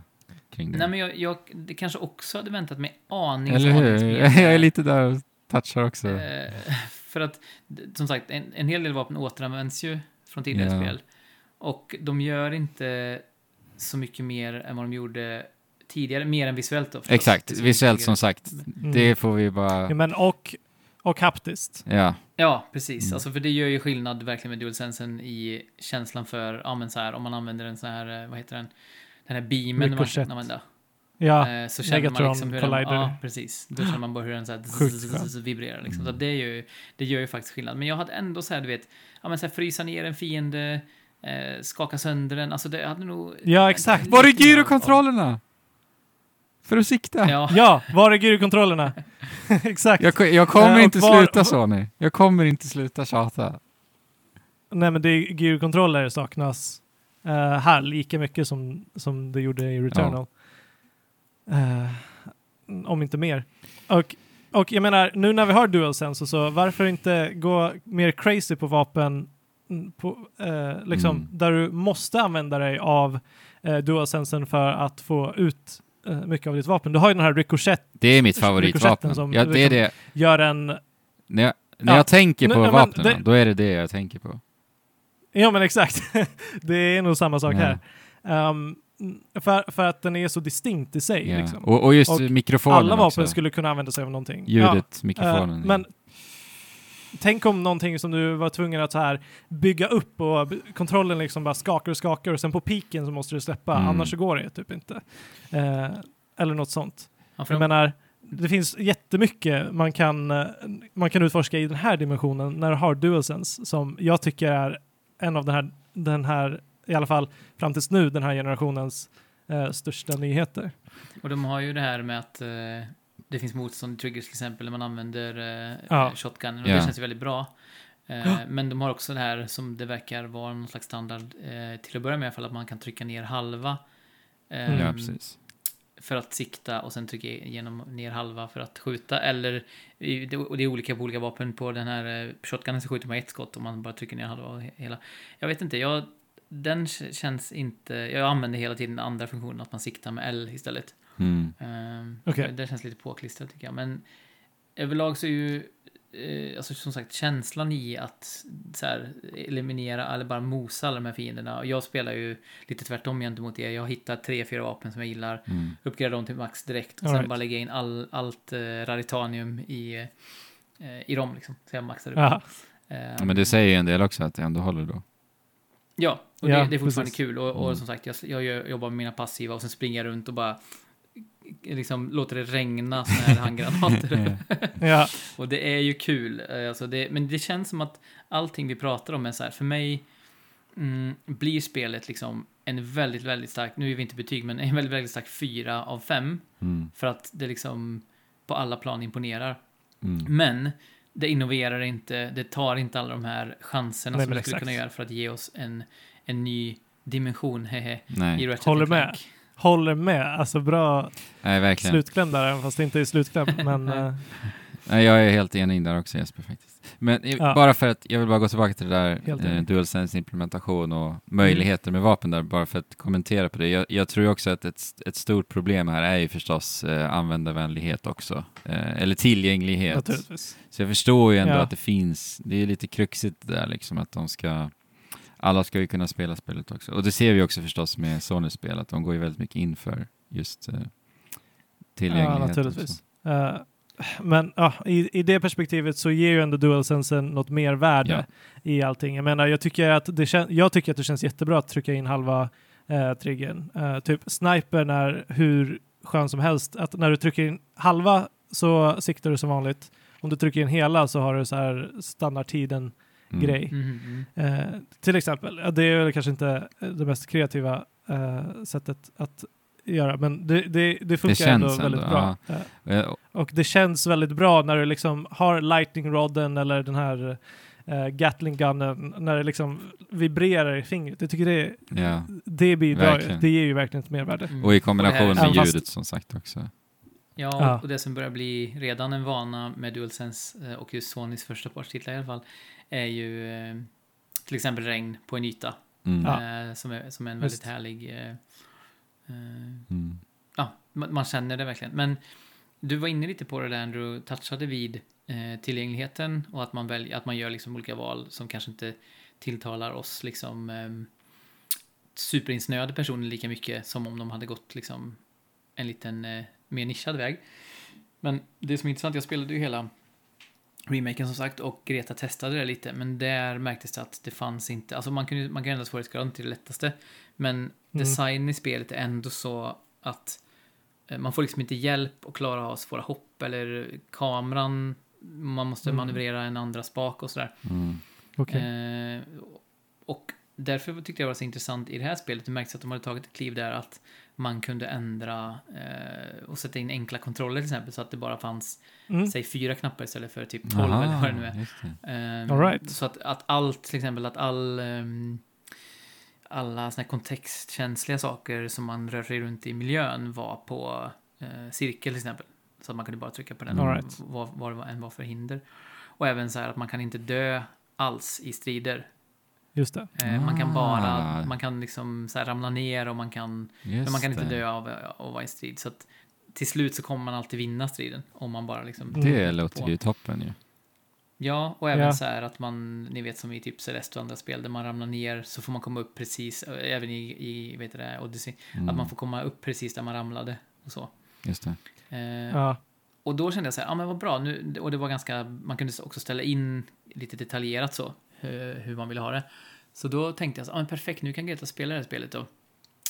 kring det? Nej, men jag, jag det kanske också hade väntat mig aning Eller hur? [LAUGHS] Jag är lite där och touchar också. Eh, [LAUGHS] för att, som sagt, en, en hel del vapen återanvänds ju från tidigare Ja. spel. Och de gör inte så mycket mer än vad de gjorde tidigare, mer än visuellt då. förstås. Exakt, så visuellt som sagt. Mm. Det får vi Ja, bara... men och, och haptiskt. Ja, Ja, precis. Mm. Alltså, för det gör ju skillnad verkligen med DualSensen i känslan för, ja men så här, om man använder en sån här, eh, vad heter den? Den här beamen man kan använda. Ja, Eh, så känner man Megatron liksom hur den, Collider. ja, precis. Då känner man bara hur den så här [GASPS] vibrerar liksom. Så Mm. det, är ju, det gör ju faktiskt skillnad. Men jag hade ändå så här, du vet, ja men så här frysa ner en fiende, eh, skaka sönder den, alltså det hade nog... Ja, exakt. Var är gyrokontrollerna? För att sikta? Ja, ja, var är gyrokontrollerna? [LAUGHS] exakt. Jag, jag kommer Eh, inte var- sluta Sony. Jag kommer inte sluta tjata. Nej, men det är, gyrokontroller saknas eh, här lika mycket som, som det gjorde i Returnal. Eh, om inte mer. Och, och jag menar, nu när vi har DualSense och så, varför inte gå mer crazy på vapen på, eh, liksom, Mm. där du måste använda dig av eh, DualSensen för att få ut eh, mycket av ditt vapen. Du har ju den här Ricochet, Det är mitt favoritvapen. som Ja, det är liksom- det. gör en... När jag, när Ja. jag tänker på vapnen, det- då är det det jag tänker på. Ja men exakt, [LAUGHS] det är nog samma sak Ja. här. Ehm, för, för att den är så distinkt i sig. Liksom. Och, och just Och mikrofonen Alla vapen också. skulle kunna använda sig av någonting. Ljudet, mikrofonen. Eh, men tänk om någonting som du var tvungen att så här bygga upp och kontrollen liksom bara skakar och skakar och sen på piken så måste du släppa, Mm. annars så går det typ inte. Eh, eller något sånt. Ja, Jag menar, det finns jättemycket man kan, eh, man kan utforska i den här dimensionen när du har DualSense som jag tycker är en av den här, den här i alla fall fram tills nu, den här generationens eh, största nyheter. Och de har ju det här med att eh, det finns motstånd i triggers till exempel när man använder eh, Ja. shotgunen och Ja. det känns ju väldigt bra. Eh, men de har också det här som det verkar vara någon slags standard eh, till att börja med i alla fall att man kan trycka ner halva eh. Ja, precis. för att sikta och sen trycka igenom ner halva för att skjuta. Eller, och det är olika på olika vapen. På den här eh, shotgunen så skjuter man ett skott om man bara trycker ner halva hela. Jag vet inte, jag, den känns inte... Jag använder hela tiden den andra funktionen, att man siktar med L istället. Mm. Um, Okej. Det känns lite påklistrat tycker jag. Men överlag så är ju, eh, alltså som sagt, känslan i att så här, eliminera eller bara mosa alla de här fienderna. Och jag spelar ju lite tvärtom gentemot er. Jag hittar tre, fyra vapen som jag gillar. Mm. Uppgraderar dem till max direkt. Och All sen right. bara lägga in all, allt eh, raritanium i, eh, i dem liksom. Så jag maxar upp. Ehm, Ja, men det säger ju en del också att det ändå håller då. Ja, och Ja, det, det är fortfarande precis. kul. Och, och Mm. som sagt, jag, jag jobbar med mina passiva och sen springer jag runt och bara liksom låter det regna såna här handgranater. [LAUGHS] Ja, och det är ju kul. eh, Alltså det, men det känns som att allting vi pratar om är så här, för mig mm, blir spelet liksom en väldigt, väldigt stark, nu är vi inte betyg, men en väldigt, väldigt stark fyra av fem. Mm. För att det liksom på alla plan imponerar. Mm. Men det innoverar inte, det tar inte alla de här chanserna Nej, som det skulle kunna göra för att ge oss en, en ny dimension, hehe, i. Ratchet Håller med. Clank. Håller med. Alltså bra Nej, verkligen. slutkläm där, även fast det inte är slutkläm. [LAUGHS] Men eh, Nej, jag är helt enig där också Jesper faktiskt. Men i- Ja. bara för att, jag vill bara gå tillbaka till det där eh. DualSense implementation och möjligheter med vapen där, bara för att kommentera på det. Jag, jag tror också att ett, ett stort problem här är ju förstås eh, användarvänlighet också. Eh, eller tillgänglighet. Så jag förstår ju ändå Ja. att det finns, det är lite kruxigt där liksom att de ska, alla ska ju kunna spela spelet också. Och det ser vi också förstås med Sonys spel, att de går ju väldigt mycket in för just eh, tillgänglighet. Ja, naturligtvis. Eh, men ja, i, i det perspektivet så ger ju ändå DualSense något mer värde i allting. Jag menar, jag tycker att det, jag tycker att det känns jättebra att trycka in halva uh, triggern. Eh, typ snipern är hur skön som helst. Att när du trycker in halva så siktar du som vanligt. Om du trycker in hela så har du så här standardtiden Mm. grej. Mhm, mhm. Eh, till exempel, ja, det är väl kanske inte det mest kreativa eh, sättet att göra, men det, det, det funkar känns ändå ändå, väldigt bra. Eh, Eh, och det känns väldigt bra när du liksom har lightning rodden eller den här uh, gatling gunnen när det liksom vibrerar i fingret. Jag tycker det, Ja. det bidrar ju. Verkligen. Det ger ju verkligen ett mervärde. Mm. Och i kombination Och det med ljudet som sagt också. Ja, Ja. och det som börjar bli redan en vana med DualSense eh, och just Sonys första partitlar i alla fall är ju eh, till exempel regn på en yta Mm. Ja. eh, som, är, som är en Just. väldigt härlig eh, Mm. ja, man, man känner det verkligen. Men du var inne lite på det där Andrew, touchade vid tillgängligheten och att man, väljer, att man gör liksom olika val som kanske inte tilltalar oss liksom eh, superinsnöade personer lika mycket som om de hade gått liksom en liten eh, mer nischad väg. Men det som är intressant, jag spelade ju hela remaken som sagt och Greta testade det lite men där märktes det att det fanns inte, alltså man kan man kan ändra svårighetsgraden till det lättaste men designen i spelet är ändå så att eh, man får liksom inte hjälp att klara av svåra hopp eller kameran man måste Mm. manövrera en andra spak och sådär. Mm. Okej. Eh, och därför tyckte jag det var så intressant i det här spelet. Det märks att de hade tagit ett kliv där att man kunde ändra eh, och sätta in enkla kontroller till exempel så att det bara fanns, Mm. säg fyra knappar istället för typ 12 Aha, eller vad det nu är. All right. Så att, att allt, till exempel att all ehm, alla såna här kontextkänsliga saker som man rör sig runt i miljön var på eh, cirkel till exempel. Så att man kunde bara trycka på den All right. vad, vad det än var för hinder. Och även så här att man kan inte dö alls i strider. Just det. Eh, Man kan bara, Ah. man kan liksom så här ramla ner och man kan, Just men man kan inte det. dö av att vara i strid. Så att till slut så kommer man alltid vinna striden om man bara liksom Mm. Det låter på. ju toppen ju. Ja, och även Ja. så här att man, ni vet som i typ Celeste och andra spel där man ramlar ner så får man komma upp precis, äh, även i, i vet du det, Odyssey, Mm. att man får komma upp precis där man ramlade och så. Just det. Eh, Ja. och då kände jag så här, ja men vad bra, nu, och det var ganska, man kunde också ställa in lite detaljerat så, hur, hur man ville ha det. Så då tänkte jag så, ja men perfekt, nu kan Greta spela det här spelet då.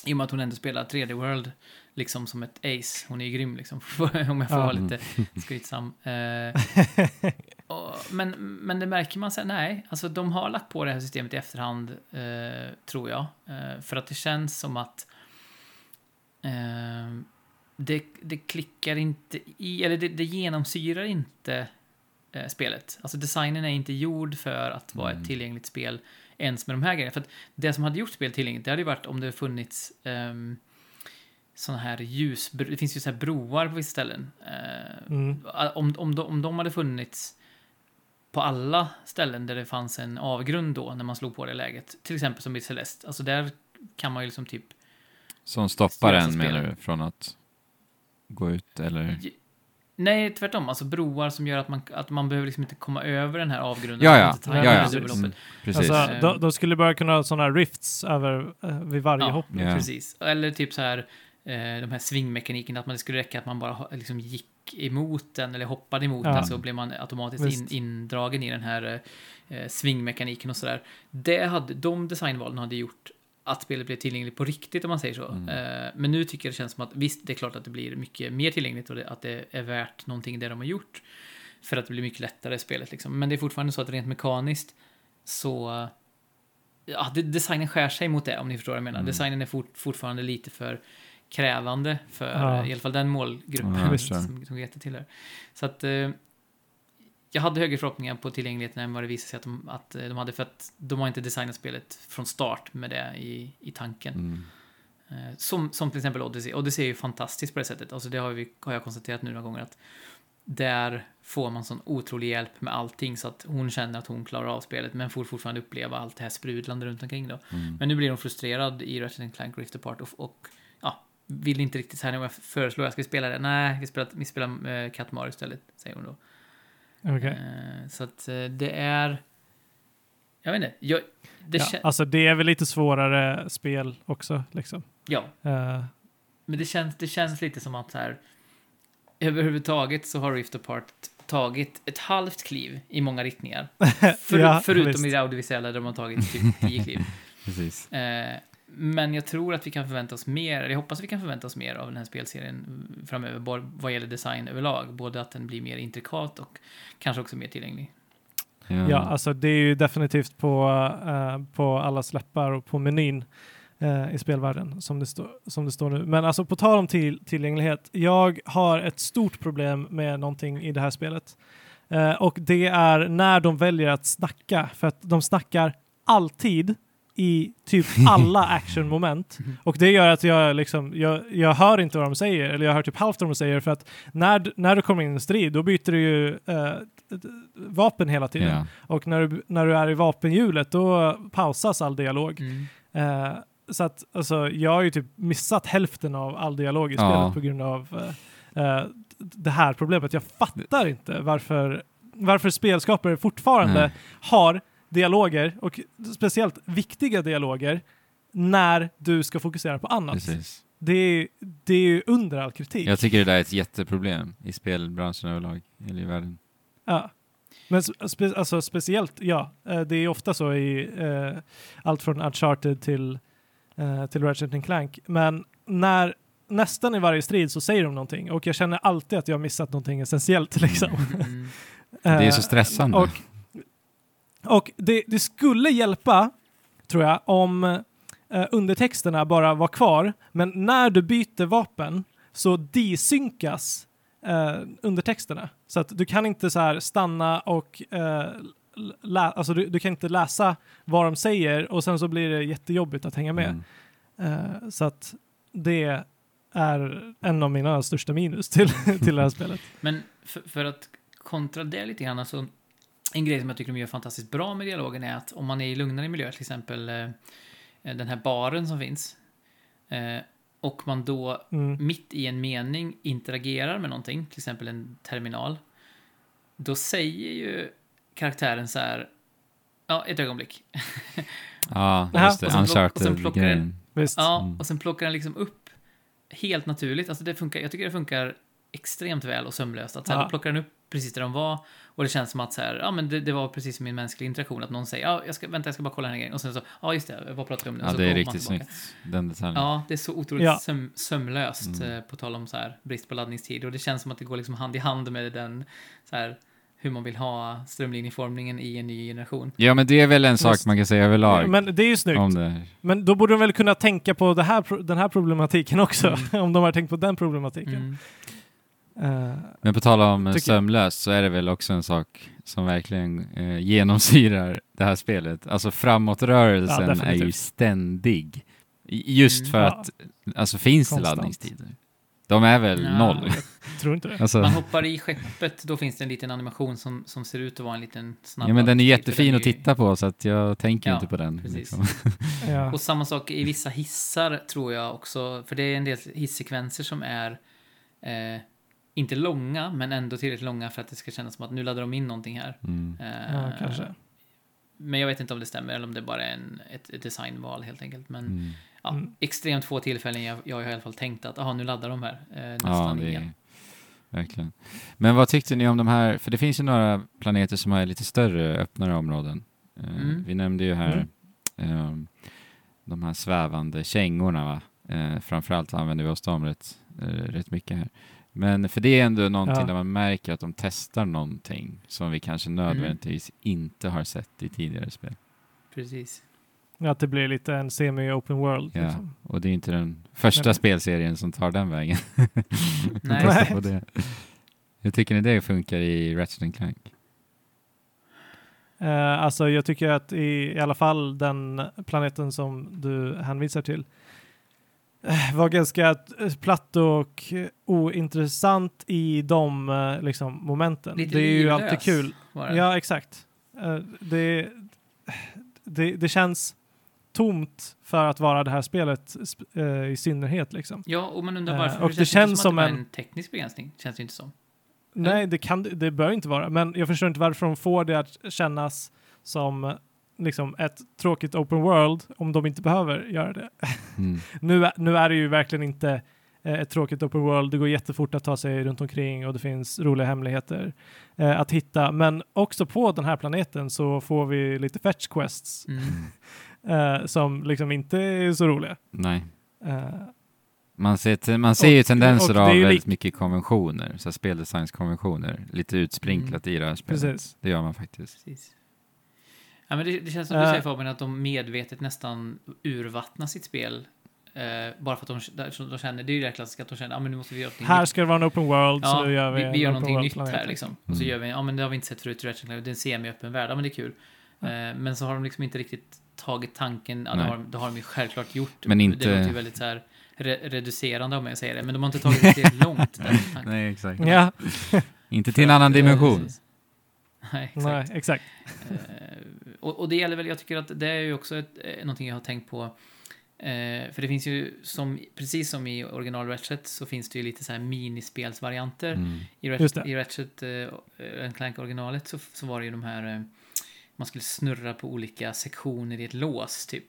I och med att hon ändå spelar 3D World liksom som ett ace. Hon är ju grym liksom, [LAUGHS] om jag får vara lite skrytsam. Eh, och, men, men det märker man sen, nej, alltså de har lagt på det här systemet i efterhand, eh, tror jag. Eh, för att det känns som att eh, det, det klickar inte i, eller det, det genomsyrar inte eh, spelet. Alltså designen är inte gjord för att vara Mm. ett tillgängligt spel ens med de här grejerna. För att det som hade gjort spelet tillgängligt, det hade ju varit om det funnits um, sådana här ljus... Det finns ju så här broar på vissa ställen. Eh, Mm. om, om, de, om de hade funnits på alla ställen där det fanns en avgrund då, när man slog på det läget. Till exempel som i Celeste. Alltså där kan man ju liksom typ... Som stoppar en menar du, från att gå ut eller? Nej, tvärtom. Alltså broar som gör att man, att man behöver liksom inte komma över den här avgrunden. Ja, ja, inte ta ja, ja. dubbelhoppet. Mm, precis. Alltså, Eh. de, de skulle bara kunna ha sådana rifts över, eh, vid varje Ja. hopp. Ja. Precis. Eller typ så här, eh, de här svingmekaniken, att man det skulle räcka att man bara liksom gick emot den eller hoppade emot Ja. den så blev man automatiskt in, indragen i den här eh, svingmekaniken och sådär. Det hade, de designvalen hade gjort att spelet blev tillgängligt på riktigt om man säger så. Mm. Eh, men nu tycker jag det känns som att visst, det är klart att det blir mycket mer tillgängligt och det, att det är värt någonting det de har gjort. För att det blir mycket lättare spelet liksom. Men det är fortfarande så att rent mekaniskt så ja, designen skär sig mot det om ni förstår vad jag menar. Mm. Designen är fort, fortfarande lite för krävande för Ja. i alla fall den målgruppen Ja, som, som Greta tillhör. Så att eh, jag hade högre förhoppningar på tillgängligheten än vad det visade sig att de, att eh, de hade för att de har inte designat spelet från start med det i, i tanken. Mm. Eh, Som, som till exempel Odyssey. Odyssey är ju fantastiskt på det sättet. Alltså det har, vi, har jag konstaterat nu några gånger att där får man sån otrolig hjälp med allting så att hon känner att hon klarar av spelet men får fortfarande uppleva allt det här sprudlande runt omkring då. Mm. Men nu blir hon frustrerad i Ratchet Clank Rift Apart och, och ja, vill inte riktigt så här när jag föreslår att jag ska spela det. Nej, vi spelar, vi spelar eh, Cat Mario istället, säger hon då. Okej. Eh, så att eh, det är... Jag vet inte. Jag, det Ja, kän- alltså det är väl lite svårare spel också. Liksom. ja, Eh, Men det känns, det känns lite som att så här, överhuvudtaget så har Rift Apart tagit ett halvt kliv i många riktningar. [LAUGHS] För, Ja, förutom visst. i det audiovisuella där de har tagit typ tio kliv. [LAUGHS] Precis. Eh, men jag tror att vi kan förvänta oss mer, eller jag hoppas att vi kan förvänta oss mer av den här spelserien framöver, vad gäller design överlag. Både att den blir mer intrikat och kanske också mer tillgänglig. Ja, alltså det är ju definitivt på, eh, på alla släppar och på menyn eh, i spelvärlden som det, stå, som det står nu. Men alltså på tal om till, tillgänglighet, jag har ett stort problem med någonting i det här spelet. Eh, och det är när de väljer att snacka, för att de snackar alltid i typ alla [LAUGHS] actionmoment. Och det gör att jag liksom, jag, jag hör inte vad de säger, eller jag hör typ halvt vad de säger, för att när, när du kommer in i en strid, då byter du ju eh, vapen hela tiden. Ja. Och när du, när du är i vapenhjulet då pausas all dialog. Mm. Eh, så att alltså, jag har ju typ missat hälften av all dialog i Ja. spelet på grund av eh, eh, det här problemet. Jag fattar inte varför, varför spelskapare fortfarande Nej. har dialoger och speciellt viktiga dialoger när du ska fokusera på annat. Precis. Det är, det är ju under all kritik. Jag tycker det där är ett jätteproblem i spelbranschen överlag, eller i världen. Ja. Men spe, alltså speciellt, ja, eh, det är ofta så i eh, allt från Uncharted till, eh, till Ratchet Clank. Men när nästan i varje strid så säger de någonting och jag känner alltid att jag har missat någonting essentiellt. [LAUGHS] Liksom. Mm. Det är Eh, så stressande. Och, och det, det skulle hjälpa, tror jag, om eh, undertexterna bara var kvar. Men när du byter vapen så desynkas eh, undertexterna. Så att du kan inte så här stanna och eh, lä- alltså du, du kan inte läsa vad de säger och sen så blir det jättejobbigt att hänga med. Mm. Eh, så att det är en av mina största minus till, [LAUGHS] till det här spelet. Men för, för att kontra det lite grann, alltså, en grej som jag tycker de gör fantastiskt bra med dialogen är att om man är i lugnare miljö, till exempel eh, den här baren som finns, eh, och man då Mm. mitt i en mening interagerar med någonting, till exempel en terminal, då säger ju karaktären så här, ja, ett ögonblick. [LAUGHS] Ja, just det. Och sen plock- och sen plockar. Visst. Ja, Mm. och sen plockar den liksom upp helt naturligt. Alltså det funkar, jag tycker det funkar extremt väl och sömlöst. Att så här, Ja. plockar den upp precis där de var och det känns som att så här, ja, men det, det var precis som i en mänsklig interaktion. Att någon säger ja, jag ska, vänta, jag ska bara kolla den här grejen. Och sen så, ja just det, vad pratar vi om nu? Ja, så det är riktigt snyggt. Den detaljen. Ja, det är så otroligt Ja. söm, sömlöst, Mm. eh, på tal om så här, brist på laddningstid. Och det känns som att det går liksom hand i hand med den, så här, hur man vill ha strömlinjeformningen i en ny generation. Ja, men det är väl en sak Just- man kan säga överlag Men det är ju snyggt. om det här. Men då borde de väl kunna tänka på det här, den här problematiken också, Mm. [LAUGHS] om de har tänkt på den problematiken. Mm. Eh, Men på tal om eh, sömlöst så är det väl också en sak som verkligen eh, genomsyrar det här spelet. Alltså Ja, framåtrörelsen är ju ständig. Just Mm. för Ja. att, alltså finns det Konstant. laddningstider? De är väl Ja. noll? tror inte det. Alltså, Man hoppar i skeppet, då finns det en liten animation som, som ser ut att vara en liten snabb ja men den är jättefin den att är ju- titta på så att jag tänker Ja, inte på den. precis. Liksom. Ja. [LAUGHS] Och samma sak i vissa hissar tror jag också, för det är en del hissekvenser som är eh, inte långa, men ändå tillräckligt långa för att det ska kännas som att nu laddar de in någonting här. Mm. Eh, Ja, kanske. Men jag vet inte om det stämmer eller om det bara är en, ett, ett designval helt enkelt. Men Mm. ja, Mm. extremt få tillfällen jag, jag har i alla fall tänkt att aha, nu laddar de här. Eh, Ja, nästan det igen. är verkligen. Men vad tyckte ni om de här, för det finns ju några planeter som har lite större, öppnare områden. Eh, Mm. Vi nämnde ju här ehm, de här svävande kängorna va? Eh, framförallt använder vi oss dem rätt, eh, rätt mycket här. Men för det är ändå någonting Ja. där man märker att de testar någonting som vi kanske nödvändigtvis inte har sett i tidigare spel. Precis. Att det blir lite en semi-open world. Ja. Liksom. Och det är inte den första Men- spelserien som tar den vägen. [LAUGHS] Nej. Det. Hur tycker ni det funkar i Ratchet Clank? Eh, alltså jag tycker att i, i alla fall den planeten som du hänvisar till var ganska eh, platt och eh, ointressant i de eh, liksom, momenten. Lite det är ju livlös alltid kul. Ja, exakt. Eh, det, det, det känns tomt för att vara det här spelet sp- eh, i synnerhet. Liksom. Ja, och man undrar Eh, varför. och det det känns, känns som, som en- en teknisk begränsning. Känns det inte som. Nej, det, kan, det bör inte vara. Men jag förstår inte varför de får det att kännas som eh, liksom, ett tråkigt open world om de inte behöver göra det. Mm. [LAUGHS] Nu, är- nu är det ju verkligen inte eh, ett tråkigt open world. Det går jättefort att ta sig runt omkring och det finns roliga hemligheter eh, att hitta. Men också på den här planeten så får vi lite fetch quests Mm. [LAUGHS] eh, som liksom inte är så roliga. Nej. Eh, Man ser, man ser ju Och- tendenser det är av ju väldigt mycket konventioner, så här speldesignskonventioner, lite utsprinklat i det här spelet. Mm. precis. Det gör man faktiskt. Precis. Ja, men det, det känns som du Eh. säger Fabian, att de medvetet nästan urvattnar sitt spel. Eh, bara för att de, de, känner, det är ju det klassiska att de känner, ja men nu måste vi göra någonting Här nytt. ska det vara en open world Ja, så nu gör vi, vi, vi gör någonting nytt planet, här liksom. Och så Mm. gör vi, ja men det har vi inte sett förut i Ratchet Clank, det är en semi-öppen värld, ja men det är kul. Eh, men så har de liksom inte riktigt tagit tanken, ja, det, har, det har de ju självklart gjort. Men inte- Det låter ju väldigt så här re, reducerande om jag säger det, men de har inte tagit det tillräckligt långt. Tanken. [LAUGHS] Nej, exakt. Ja, Inte till en annan [LAUGHS] dimension. Nej, exakt. nej, exakt. Eh, och, och det gäller väl, jag tycker att det är ju också ett, eh, någonting jag har tänkt på. Eh, för det finns ju, som, precis som i original Ratchet, så finns det ju lite så här minispelsvarianter. Mm. I Ratchet, i Ratchet eh, Clank originalet så, så var det ju de här, eh, man skulle snurra på olika sektioner i ett lås typ.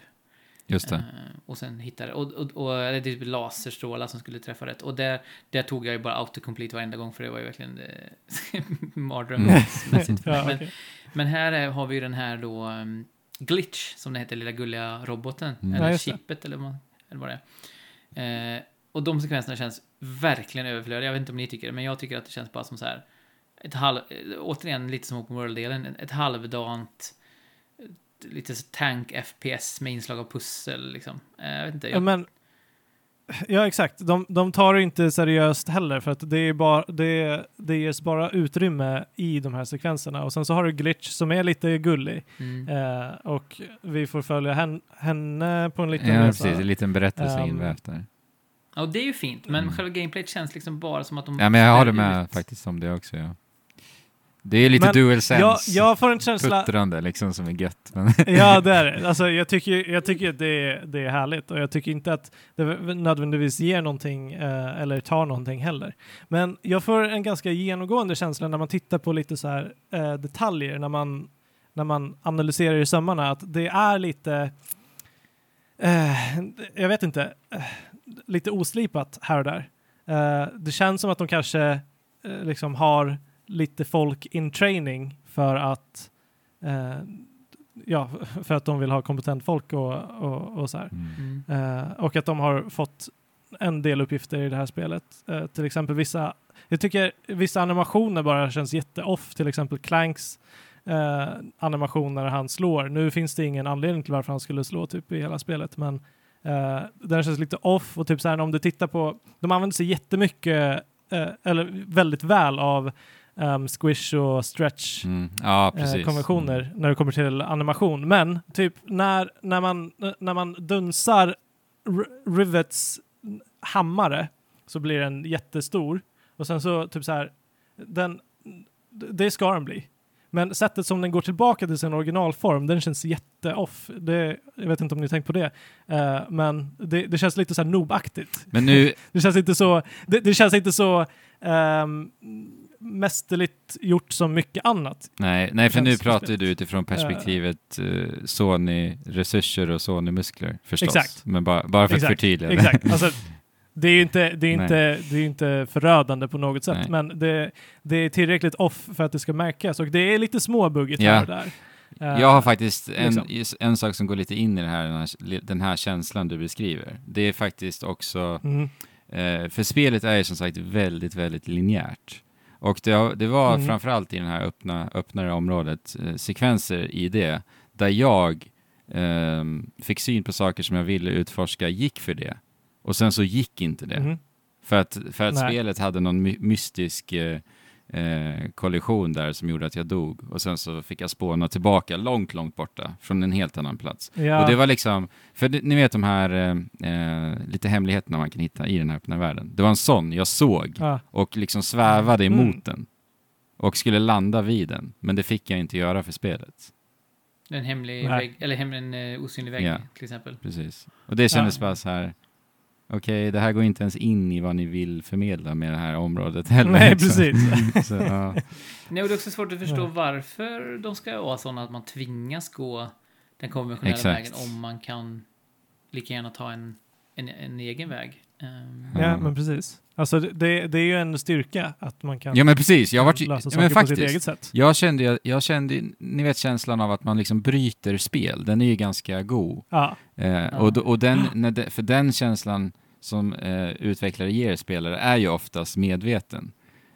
Just det. Eh, och sen hittade, och, och, och eller det är typ laserstrålar som skulle träffa rätt. Och där, där tog jag ju bara autocomplete varenda gång för det var ju verkligen eh, [LAUGHS] mardrömsmässigt. [LAUGHS] Ja, men, okej. men här är, har vi ju den här då um, Glitch, som den heter, lilla gulliga roboten. Mm. Eller Ja, det. chippet eller vad, eller vad det är. Eh, och de sekvenserna känns verkligen överflödiga. Jag vet inte om ni tycker det, men jag tycker att det känns bara som så här. Ett halv, eh, återigen lite som Open World-delen, ett- ett halvdant eh, lite tank FPS med inslag av pussel liksom. Eh, jag vet inte. Ja, Jag, men, ja, exakt. De, de tar det inte seriöst heller för att det, är bara, det, det ges bara utrymme i de här sekvenserna. Och sen så har du Glitch som är lite gullig. mm. Eh, och vi får följa hen, henne på en liten Ja, resa. precis. En liten berättelse Ehm, invävt där. Ja, och det är ju fint, men Mm. själva gameplayet känns liksom bara som att de... Ja, men jag håller med ut. faktiskt om det också. Ja. Det är lite Men dual sense. Jag, jag får en känsla... Puttrande liksom som är gött. [LAUGHS] Ja, det är det. [LAUGHS] Alltså, jag tycker, jag tycker att det är, det är härligt och jag tycker inte att det nödvändigtvis ger någonting eh, eller tar någonting heller. Men jag får en ganska genomgående känsla när man tittar på lite så här eh, detaljer, när man, när man analyserar i sömmarna, att det är lite, eh, jag vet inte, eh, lite oslipat här och där. eh, det känns som att de kanske eh, liksom har lite folk in training för att eh, ja, [LAUGHS] för att de vill ha kompetent folk och, och, och så här. Mm. Mm. Eh, och att de har fått en del uppgifter i det här spelet. Eh, till exempel vissa, jag tycker vissa animationer bara känns jätte-off. Till exempel Clanks eh, animation när han slår. Nu finns det ingen anledning till varför han skulle slå typ i hela spelet, men eh, den känns lite off och typ så här om du tittar på, de använder sig jättemycket, eh, eller väldigt väl av um, squish och stretch Mm. Ja, eh, konventioner Mm. när det kommer till animation. Men typ när, när, man, när man dunsar Rivets hammare så blir den jättestor och sen så typ så här, den, det ska den bli. Men sättet som den går tillbaka till sin originalform, den känns jätte-off. Det, jag vet inte om ni tänkt på det, eh, men det, det känns lite så här noobaktigt. Men nu, [LAUGHS] Det känns inte så, det, det känns inte så um, mästerligt gjort som mycket annat. nej, nej, för nu pratar du utifrån perspektivet uh, Sony-resurser och Sony-muskler förstås. Exakt. Men bara, bara för att Exakt, förtydliga. det. Exakt. Alltså, [LAUGHS] det är ju inte, det är inte, det är inte förödande på något sätt, Nej. men det, det är tillräckligt off för att det ska märkas och det är lite småbuggigt Ja. här och där. Eh, Jag har faktiskt en, liksom. en sak som går lite in i det här, den, här, den här känslan du beskriver. Det är faktiskt också, mm, eh, för spelet är ju som sagt väldigt, väldigt linjärt. Och det, det var Mm. framförallt i det här öppna, öppnare området, eh, sekvenser i det, där jag eh, fick syn på saker som jag ville utforska, gick för det. Och sen så gick inte det. mhm. För att, för att Nej. spelet hade någon my mystisk eh, eh, kollision där som gjorde att jag dog. Och sen så fick jag spåna tillbaka långt, långt borta från en helt annan plats. Ja, Och det var liksom, för ni vet de här eh, eh, lite hemligheterna man kan hitta i den här öppna världen. Det var en sån jag såg ja, och liksom svävade Mm. emot den. Och skulle landa vid den, men det fick jag inte göra för spelet. En hemlig Nej. vägg, eller hem, en eh, osynlig vägg Ja. till exempel. Precis. Och det kändes Ja. bara så här, okej, det här går inte ens in i vad ni vill förmedla med det här området heller. Nej, liksom. precis. [LAUGHS] Så, ja. Nej, och det är också svårt att förstå Ja. varför de ska vara sådana att man tvingas gå den konventionella Exakt. vägen om man kan lika gärna ta en, en, en egen väg. Ehm, Ja. ja, men precis. Alltså det- det, det är ju en styrka att man kan ja, men precis. Jag, vart, ju- lösa ja, saker men på sitt faktiskt, eget sätt. jag kände, jag kände, ni vet känslan av att man liksom bryter spel. Den är ju ganska god. Ja, Eh, och, då- och den, när det, för den känslan som eh, utvecklare ger spelare är ju oftast medveten.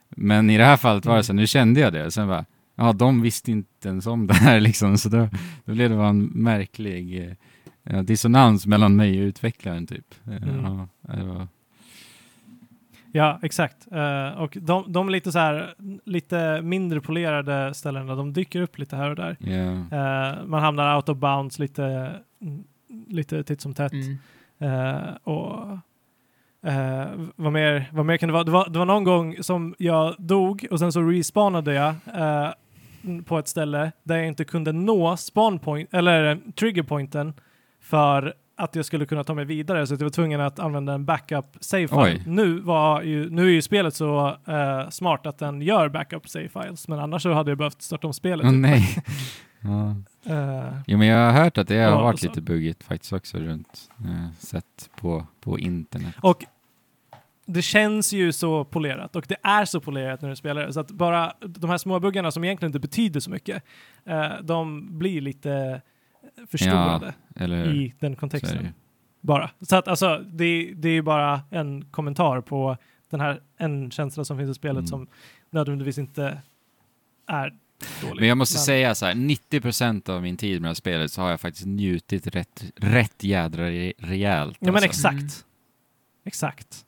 Men i det här fallet var det så, nu kände jag det. Sen bara, ja, de visste inte ens om det här [LAUGHS] liksom. Så då, då blev det bara en märklig eh, dissonans mellan mig och utvecklaren typ. Eh, Mm. ja, det var, ja exakt. Eh, och de, de lite så här, lite mindre polerade ställena, de dyker upp lite här och där. ja. Eh, man hamnar out of bounds lite, mm, lite titt som tätt. mm. Eh, och eh, vad, mer, vad mer kan det vara? Det var, det var någon gång som jag dog och sen så respawnade jag eh, på ett ställe där jag inte kunde nå spawnpoint eller triggerpointen för att jag skulle kunna ta mig vidare så att jag var tvungen att använda en backup save file. Nu, var ju, nu är ju spelet så eh, smart att den gör backup save files men annars så hade jag behövt starta om spelet. Åh nej. [LAUGHS] ja. Eh, Jo, men jag har hört att det har Ja, varit lite buggigt faktiskt också runt, eh, sett på, på internet. Och det känns ju så polerat och det är så polerat när du spelar det. Så att bara de här små buggarna som egentligen inte betyder så mycket, eh, de blir lite förstorade Eller hur? i den kontexten. Bara. Så att alltså, det, det är ju bara en kommentar på den här en känsla som finns i spelet Mm. som nödvändigtvis inte är dålig. Men jag måste säga så här, 90% av min tid med det här spelet så har jag faktiskt njutit rätt, rätt jädra re- rejält. Ja men alltså. exakt. Mm. Exakt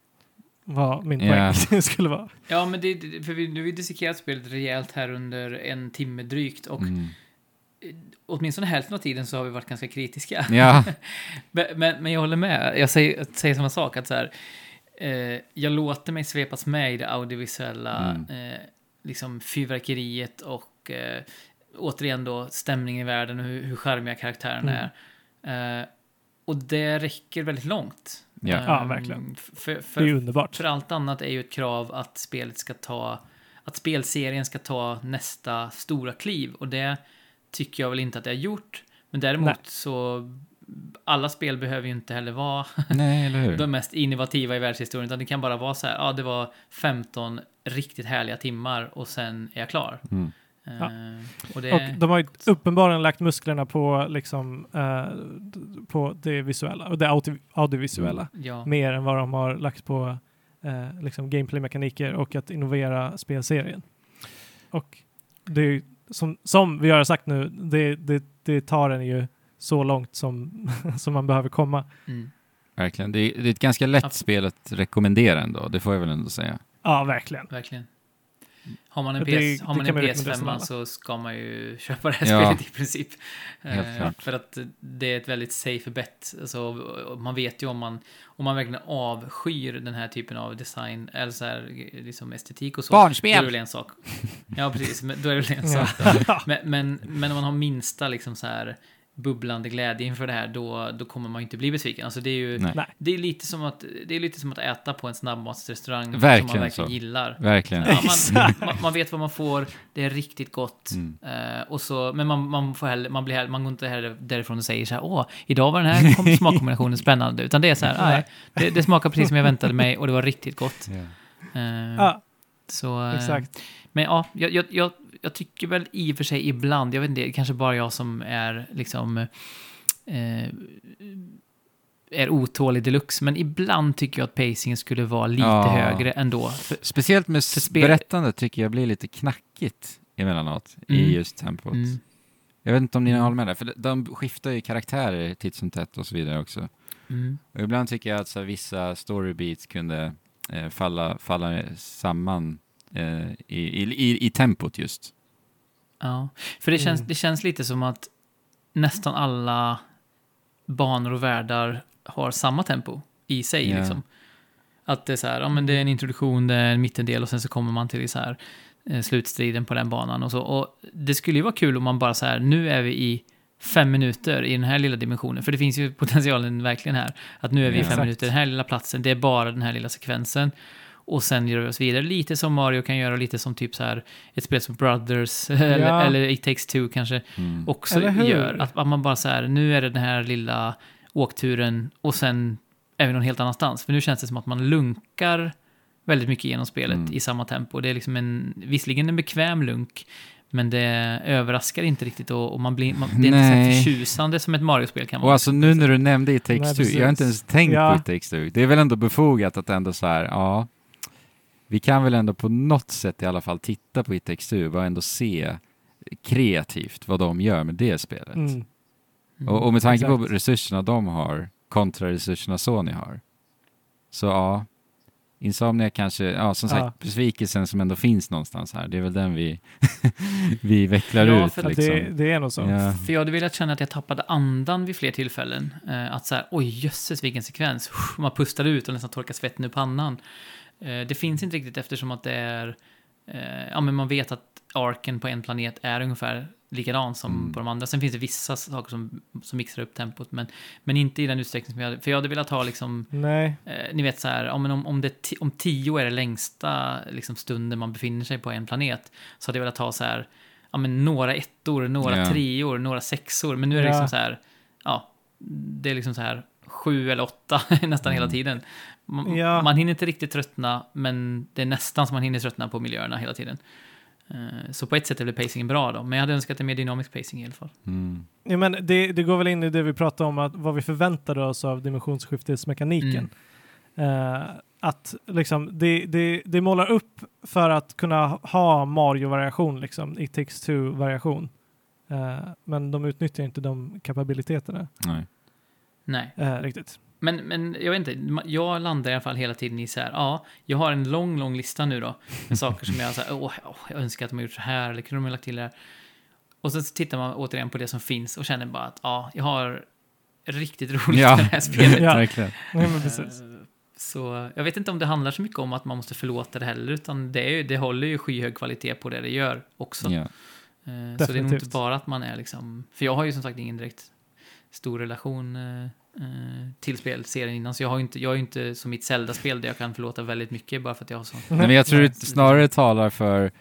vad min Ja. poäng [LAUGHS] skulle vara. Ja, men det, det- för vi, nu har vi dissekerat spelet rejält här under en timme drygt och Mm. åtminstone hälften av tiden så har vi varit ganska kritiska. Ja, [LAUGHS] Men, men, men jag håller med. Jag säger, jag säger samma sak. Att så här, eh, jag låter mig svepas med i det audiovisuella Mm. eh, liksom fyrverkeriet och eh, återigen då stämningen i världen och hur, hur charmiga karaktärerna Mm. är. Eh, och det räcker väldigt långt. Ja. Ja, Ehm, verkligen. f- För, Det är för, underbart. för allt annat är ju ett krav att spelet ska ta, att spelserien ska ta nästa stora kliv och det tycker jag väl inte att det har gjort. Men däremot Nej. så alla spel behöver ju inte heller vara [LAUGHS] Nej, eller hur? de mest innovativa i världshistorien, utan det kan bara vara så här, ja, det var 15 riktigt härliga timmar och sen är jag klar. Mm. Eh, och det, Och de har ju uppenbarligen lagt musklerna på, liksom, eh, på det visuella och det audio- audiovisuella. ja, Mer än vad de har lagt på eh, liksom gameplay-mekaniker och att innovera spelserien. Och det är ju, som, som vi har sagt nu, det, det, det tar en ju så långt som, [LAUGHS] som man behöver komma. mm, Verkligen. Det är, det är ett ganska lätt Ab- spel att rekommendera ändå, det får jag väl ändå säga. Ja, verkligen. verkligen. Har man en, Det- PS, har det man en man till PS5 alla. så ska man ju [LAUGHS] köpa det här Ja. spelet i princip. Helt Eh, klart. för att det är ett väldigt safe bet. Alltså, man vet ju om man, om man verkligen avskyr den här typen av design, eller så här, liksom estetik och så. Då är det väl en sak. Ja, precis. Men då är det väl en sak. [LAUGHS] Men, men, men om man har minsta liksom så här bubblande glädje inför det här, då, då kommer man ju inte bli besviken. Alltså det är ju Nej. Det är lite som att, det är lite som att äta på en snabbmatsrestaurang som man Verkligen så. gillar. Verkligen. Ja, man, man, man vet vad man får, det är riktigt gott. Mm. Eh, och så, men man, man, får heller, man, blir heller, man går inte heller därifrån och säger så här, åh, idag var den här kom- [LAUGHS] smakkombinationen spännande. Utan det är så här, nej, det, det smakar precis som jag väntade mig och det var riktigt gott. Ja. Eh, Ja, så, eh, exakt. Men ja, jag, jag, jag, jag tycker väl i och för sig ibland, jag vet inte, det är kanske bara jag som är liksom eh, är otålig deluxe, men ibland tycker jag att pacingen skulle vara lite Ja. högre ändå. För, Speciellt med berättandet tycker jag blir lite knackigt emellanåt i Mm. just tempot. mm, Jag vet inte om ni Mm. håller med där, för de- de skiftar ju karaktärer titt som tätt och så vidare också. mm, Och ibland tycker jag att så här, vissa storybeats kunde eh, falla, falla samman eh, i, i, i, i tempot just. Ja. För det känns, Mm. det känns lite som att nästan alla banor och världar har samma tempo i sig. Ja. Liksom. Att det är så här, ja men det är en introduktion, det är en mittendel och sen så kommer man till så här eh, slutstriden på den banan och så. Och det skulle ju vara kul om man bara så här, nu är vi i fem minuter i den här lilla dimensionen, för det finns ju [LAUGHS] potentialen verkligen här. Att nu är vi i fem minuter, den här lilla platsen, det är bara den här lilla sekvensen. Och sen gör vi oss vidare, lite som Mario kan göra, lite som typ så här ett spel som Brothers, [LAUGHS] eller, Ja. eller It takes two kanske Mm. också gör. Att, att man bara så här, nu är det den här lilla åkturen och sen är vi någon helt annanstans. För nu känns det som att man lunkar väldigt mycket genom spelet Mm. i samma tempo. Det är liksom en, visserligen en bekväm lunk, men det överraskar inte riktigt och, och man blir, man, det är inte så Nej. förtjusande som ett Mario-spel kan Och vara. alltså nu när du nämnde It Nej, takes two, precis. jag har inte ens tänkt Ja. på It takes two. Det är väl ändå befogat att ändå så här, ja, vi kan väl ändå på något sätt i alla fall titta på It takes two och ändå se kreativt vad de gör med det spelet. Mm. Mm. Och, och med tanke på Exakt. resurserna de har kontra resurserna Sony har. Så ja, Insomnia kanske, ja som sagt, Ja. besvikelsen som ändå finns någonstans här, det är väl den vi, [LAUGHS] vi vecklar Ja, ut liksom. det, det är nog så. Ja. För jag hade velat känna att jag tappade andan vid fler tillfällen. Eh, att så här, oj jösses vilken sekvens. Man pustar ut och nästan torkar svetten ur pannan. Eh, det finns inte riktigt eftersom att det är, eh, ja men man vet att arken på en planet är ungefär likadan som Mm. på de andra. Sen finns det vissa saker som, som mixar upp tempot, men, men inte i den utsträckning som jag hade. För jag hade velat ha liksom, eh, ni vet så här, ja, men om, om, det, om tio är det längsta liksom, stunden man befinner sig på en planet, så hade jag velat ha så här, ja men några ettor, några Ja. treor, några sexor, men nu är det Ja. liksom så här, ja, det är liksom så här sju eller åtta [LAUGHS] nästan hela Mm. tiden. Man, Ja. man hinner inte riktigt tröttna, men det är nästan som man hinner tröttna på miljöerna hela tiden. Eh, Så på ett sätt är väl pacingen bra då, men jag hade önskat en mer dynamisk pacing i alla fall. Mm. ja, men det, det går väl in i det vi pratade om, att vad vi förväntade oss av dimensionsskiftesmekaniken. Mm. Eh, att liksom, det, det, det målar upp för att kunna ha Mario-variation, liksom, It takes two-variation. Eh, men de utnyttjar inte de kapabiliteterna Nej. Nej. eh, riktigt. Men, men jag vet inte, jag landar i alla fall hela tiden i så här, ja, jag har en lång, lång lista nu då, med saker som jag så här, åh, åh, jag önskar att de har gjort så här, eller kunde de ha lagt till det här. Och sen så tittar man återigen på det som finns och känner bara att, ja, jag har riktigt roligt Ja, med det här spelet. [LAUGHS] Ja. verkligen. Nej, men precis. Eh, Så jag vet inte om det handlar så mycket om att man måste förlåta det heller, utan det, är ju, det håller ju skyhög kvalitet på det det gör också. Ja. Eh, Så det är nog Definitivt. inte bara att man är liksom... För jag har ju som sagt ingen direkt stor relation eh, till spelserien innan, så jag har ju inte, jag är ju inte som mitt Zelda-spel där jag kan förlåta väldigt mycket bara för att jag har sån... Nej, men jag tror det snarare talar för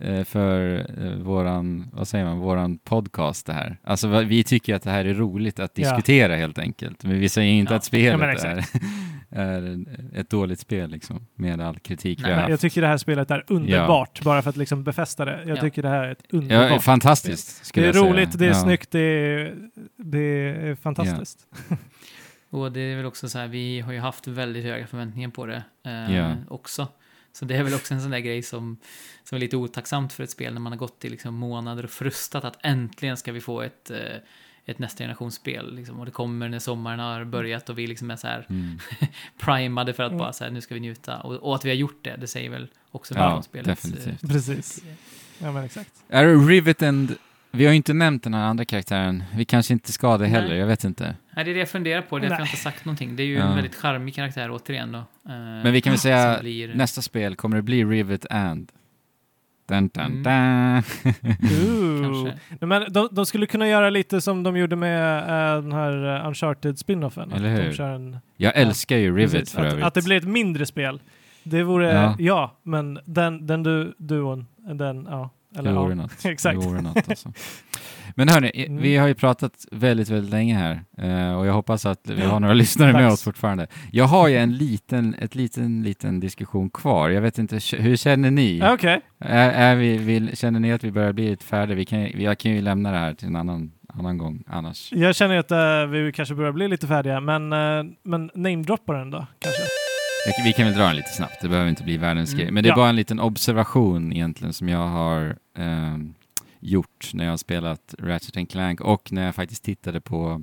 eh, för eh, våran, vad säger man, våran podcast det här. Alltså vi tycker att det här är roligt att Ja. diskutera helt enkelt. Men vi säger inte Ja. att spelet Ja, är, [LAUGHS] är ett dåligt spel liksom, med all kritik Nej, vi har Jag haft. tycker det här spelet är underbart, bara för att liksom befästa det. Jag Ja. tycker det här är ett Ja, underbart fantastiskt Det är jag säga. roligt, det är ja. snyggt, det är, det är fantastiskt. [LAUGHS] Och det är väl också så här, vi har ju haft väldigt höga förväntningar på det eh, Ja. också. Så det är väl också en sån där grej som, som är lite otacksamt för ett spel när man har gått i liksom månader och frustat att äntligen ska vi få ett, eh, ett nästa generationsspel. Liksom. Och det kommer när sommaren har börjat och vi liksom är så här Mm. [LAUGHS] primade för att Mm. bara så här, nu ska vi njuta. Och, och att vi har gjort det, det säger väl också Ja, mycket om spelets... eh, definitivt. Precis. Ja, men exakt. Är Rivet and... Vi har ju inte nämnt den här andra karaktären. Vi kanske inte ska det heller, Nej. jag vet inte. Nej, det är det jag funderar på, det är därför jag inte sagt någonting. Det är ju Ja. en väldigt charmig karaktär återigen då. eh, Men vi kan väl säga, nästa spel kommer det bli Rivet and... Dun, dun, Mm. dun. [LAUGHS] Ooh. Kanske. Nej, Men de, de skulle kunna göra lite som de gjorde med eh, den här eh, Uncharted spinoffen. Eller att hur? De kör en, Jag älskar ju Rivet precis, för att, övrigt. att det blir ett mindre spel. Det vore, Ja. ja, men den, den du, duon, den, ja. Eller, det vore ja. något. [LAUGHS] Exakt. Det vore något alltså. Men hörni, i- Mm. vi har ju pratat väldigt, väldigt länge här eh, och jag hoppas att vi har några [LAUGHS] lyssnare med oss fortfarande. Jag har ju en liten, ett liten, liten diskussion kvar. Jag vet inte, hur känner ni? Okej. Är, är vi, vill, känner ni att vi börjar bli lite färdiga? Vi kan, jag kan ju lämna det här till en annan, annan gång annars. Jag känner att eh, vi kanske börjar bli lite färdiga, men, uh, men namedroppa den då, kanske. Vi kan väl dra den lite snabbt, det behöver inte bli världens Mm. grej. Men det är Ja. bara en liten observation egentligen som jag har ehm, gjort när jag har spelat Ratchet and Clank och när jag faktiskt tittade på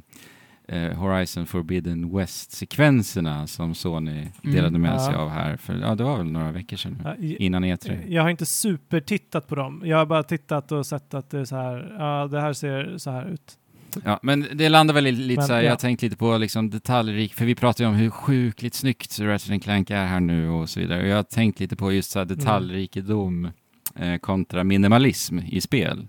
eh, Horizon Forbidden West-sekvenserna som Sony delade med Ja. sig av här för, ja det var väl några veckor sedan nu, Ja, innan E E3. Jag har inte supertittat på dem. Jag har bara tittat och sett att det är så här, ja det här ser så här ut. Ja, men det landar väl lite Men, så här, ja. jag har tänkt lite på liksom detaljrik, för vi pratar ju om hur sjukligt snyggt Ratchet Clank är här nu och så vidare. Och jag har tänkt lite på just så här detaljrikedom eh, kontra minimalism i spel.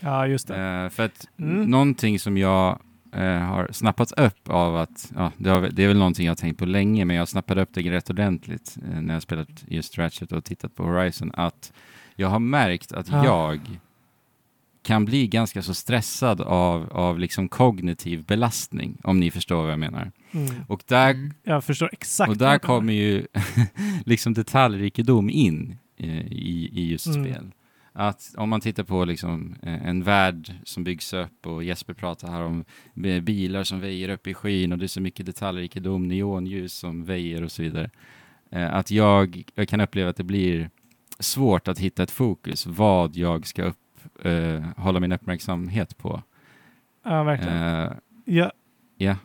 Ja, just det. Eh, för att Mm. någonting som jag eh, har snappat upp av att, ja, det, har, det är väl någonting jag har tänkt på länge, men jag snappade upp det rätt ordentligt eh, när jag spelat just Ratchet och tittat på Horizon, att jag har märkt att Ja. jag kan bli ganska så stressad av, av liksom kognitiv belastning, om ni förstår vad jag menar. Mm. Och där, Mm. Jag förstår exakt. och där kommer ju [LAUGHS] liksom detaljrikedom in eh, i, i just Mm. spel. Att om man tittar på liksom eh, en värld som byggs upp och Jesper pratar här om eh, bilar som väjer upp i skyn och det är så mycket detaljrikedom, neonljus som väjer och så vidare. Eh, Att jag, jag kan uppleva att det blir svårt att hitta ett fokus, vad jag ska upp, eh, hålla min uppmärksamhet på. Ja, verkligen. Eh, Ja,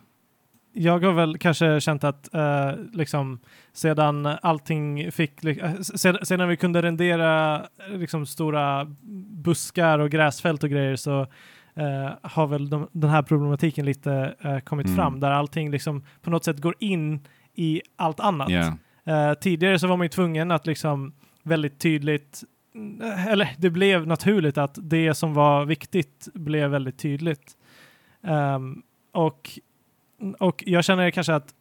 jag har väl kanske känt att eh, liksom sedan allting fick, li- eh, sedan, sedan vi kunde rendera eh, liksom stora buskar och gräsfält och grejer så eh, har väl de, den här problematiken lite kommit Mm. fram där allting liksom på något sätt går in i allt annat. Eh, tidigare så var man ju tvungen att liksom väldigt tydligt, eller det blev naturligt att det som var viktigt blev väldigt tydligt. Ehm, och, och jag känner kanske att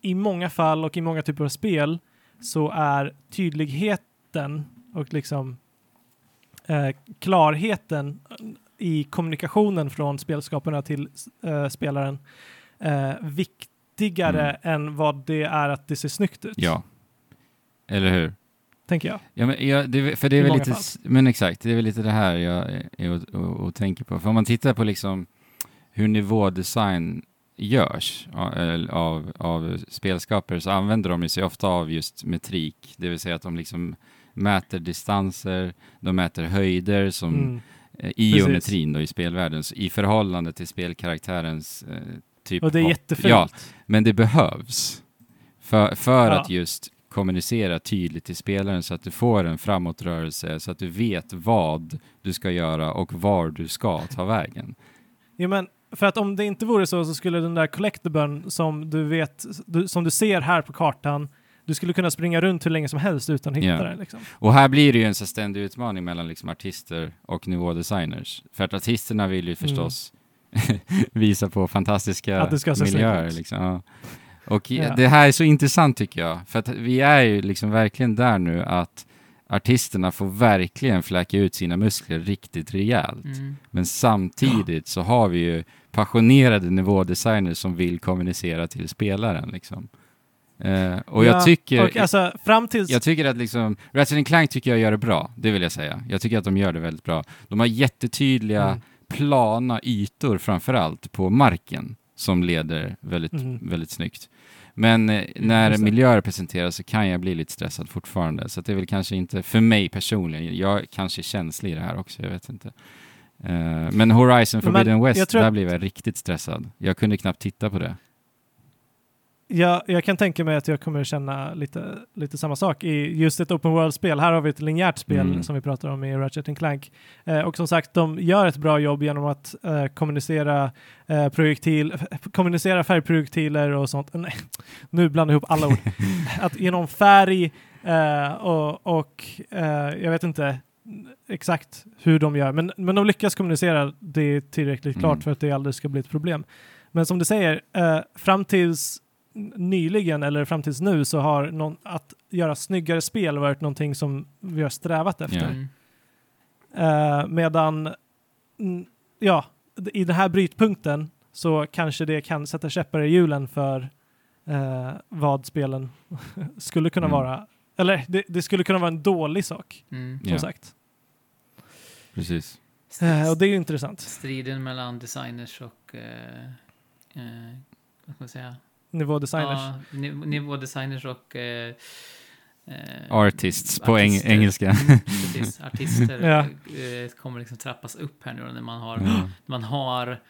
i många fall och i många typer av spel så är tydligheten och liksom eh, klarheten i kommunikationen från spelskaparna till eh, spelaren eh, viktigare än vad det är att det ser snyggt ut. ja. Eller hur? Tänker jag. Ja, men jag, det, för det är I väl lite, fall. men exakt, det är väl lite det här jag är och, och, och tänker på. För om man tittar på liksom hur nivådesign görs eller av, av spelskapare så använder de sig ofta av just metrik, det vill säga att de liksom mäter distanser, de mäter höjder som Mm. eh, i Precis. geometrin då i spelvärlden, så i förhållande till spelkaraktärens eh, typ Och det är hopp. jättefult. Ja, men det behövs för, för Ja. att just kommunicera tydligt till spelaren så att du får en framåtrörelse, så att du vet vad du ska göra och var du ska ta vägen. Ja, men för att om det inte vore så så skulle den där collectiblen som du vet, du, som du ser här på kartan, du skulle kunna springa runt hur länge som helst utan att hitta Ja. den. Liksom. Och här blir det ju en så ständig utmaning mellan liksom artister och nivådesigners. För att artisterna vill ju förstås [LAUGHS] visa på fantastiska Mm. Miljöer. Liksom. Ja. Och Ja. det här är så intressant tycker jag, för att vi är ju liksom verkligen där nu att artisterna får verkligen fläka ut sina muskler riktigt rejält. Mm. Men samtidigt så har vi ju passionerade nivådesigners som vill kommunicera till spelaren. Liksom. Eh, och Ja, jag tycker... Och alltså tills... Jag tycker att liksom, Ratchet Clank tycker jag gör det bra, det vill jag säga. Jag tycker att de gör det väldigt bra. De har jättetydliga, Mm. plana ytor framförallt på marken som leder väldigt, Mm. väldigt snyggt. Men eh, när miljöer presenteras så kan jag bli lite stressad fortfarande. Så det är väl kanske inte, för mig personligen, jag kanske är känslig i det här också, jag vet inte. Eh, men Horizon Men Forbidden jag West, där blev jag riktigt stressad. Jag kunde knappt titta på det. Ja, jag kan tänka mig att jag kommer känna lite, lite samma sak i just ett open world-spel. Här har vi ett linjärt spel Mm. som vi pratar om i Ratchet Clank. Eh, och som sagt, de gör ett bra jobb genom att eh, kommunicera, eh, projektil, kommunicera färgprojektiler och sånt. Nej, nu blandar jag ihop alla ord. [LAUGHS] att genom färg eh, och, och eh, jag vet inte exakt hur de gör, men, men de lyckas kommunicera det tillräckligt Mm. klart för att det aldrig ska bli ett problem. Men som du säger, eh, fram tills nyligen eller fram tills nu så har någon, att göra snyggare spel varit någonting som vi har strävat efter. Ja. Mm. Eh, medan, ja, i den här brytpunkten så kanske det kan sätta käppar i hjulen för eh, vad spelen [LAUGHS] skulle kunna Mm. vara. Eller det, det skulle kunna vara en dålig sak, Mm. som Ja. sagt. Precis. Eh, och det är ju intressant. Striden mellan designers och... Eh, vad ska man säga? Nivådesigners. Ja, niv- nivådesigners och... Eh, eh, Artists på eng- engelska. Mm, Precis, artister [LAUGHS] Ja. eh, kommer liksom trappas upp här nu då, när man har, Ja. man har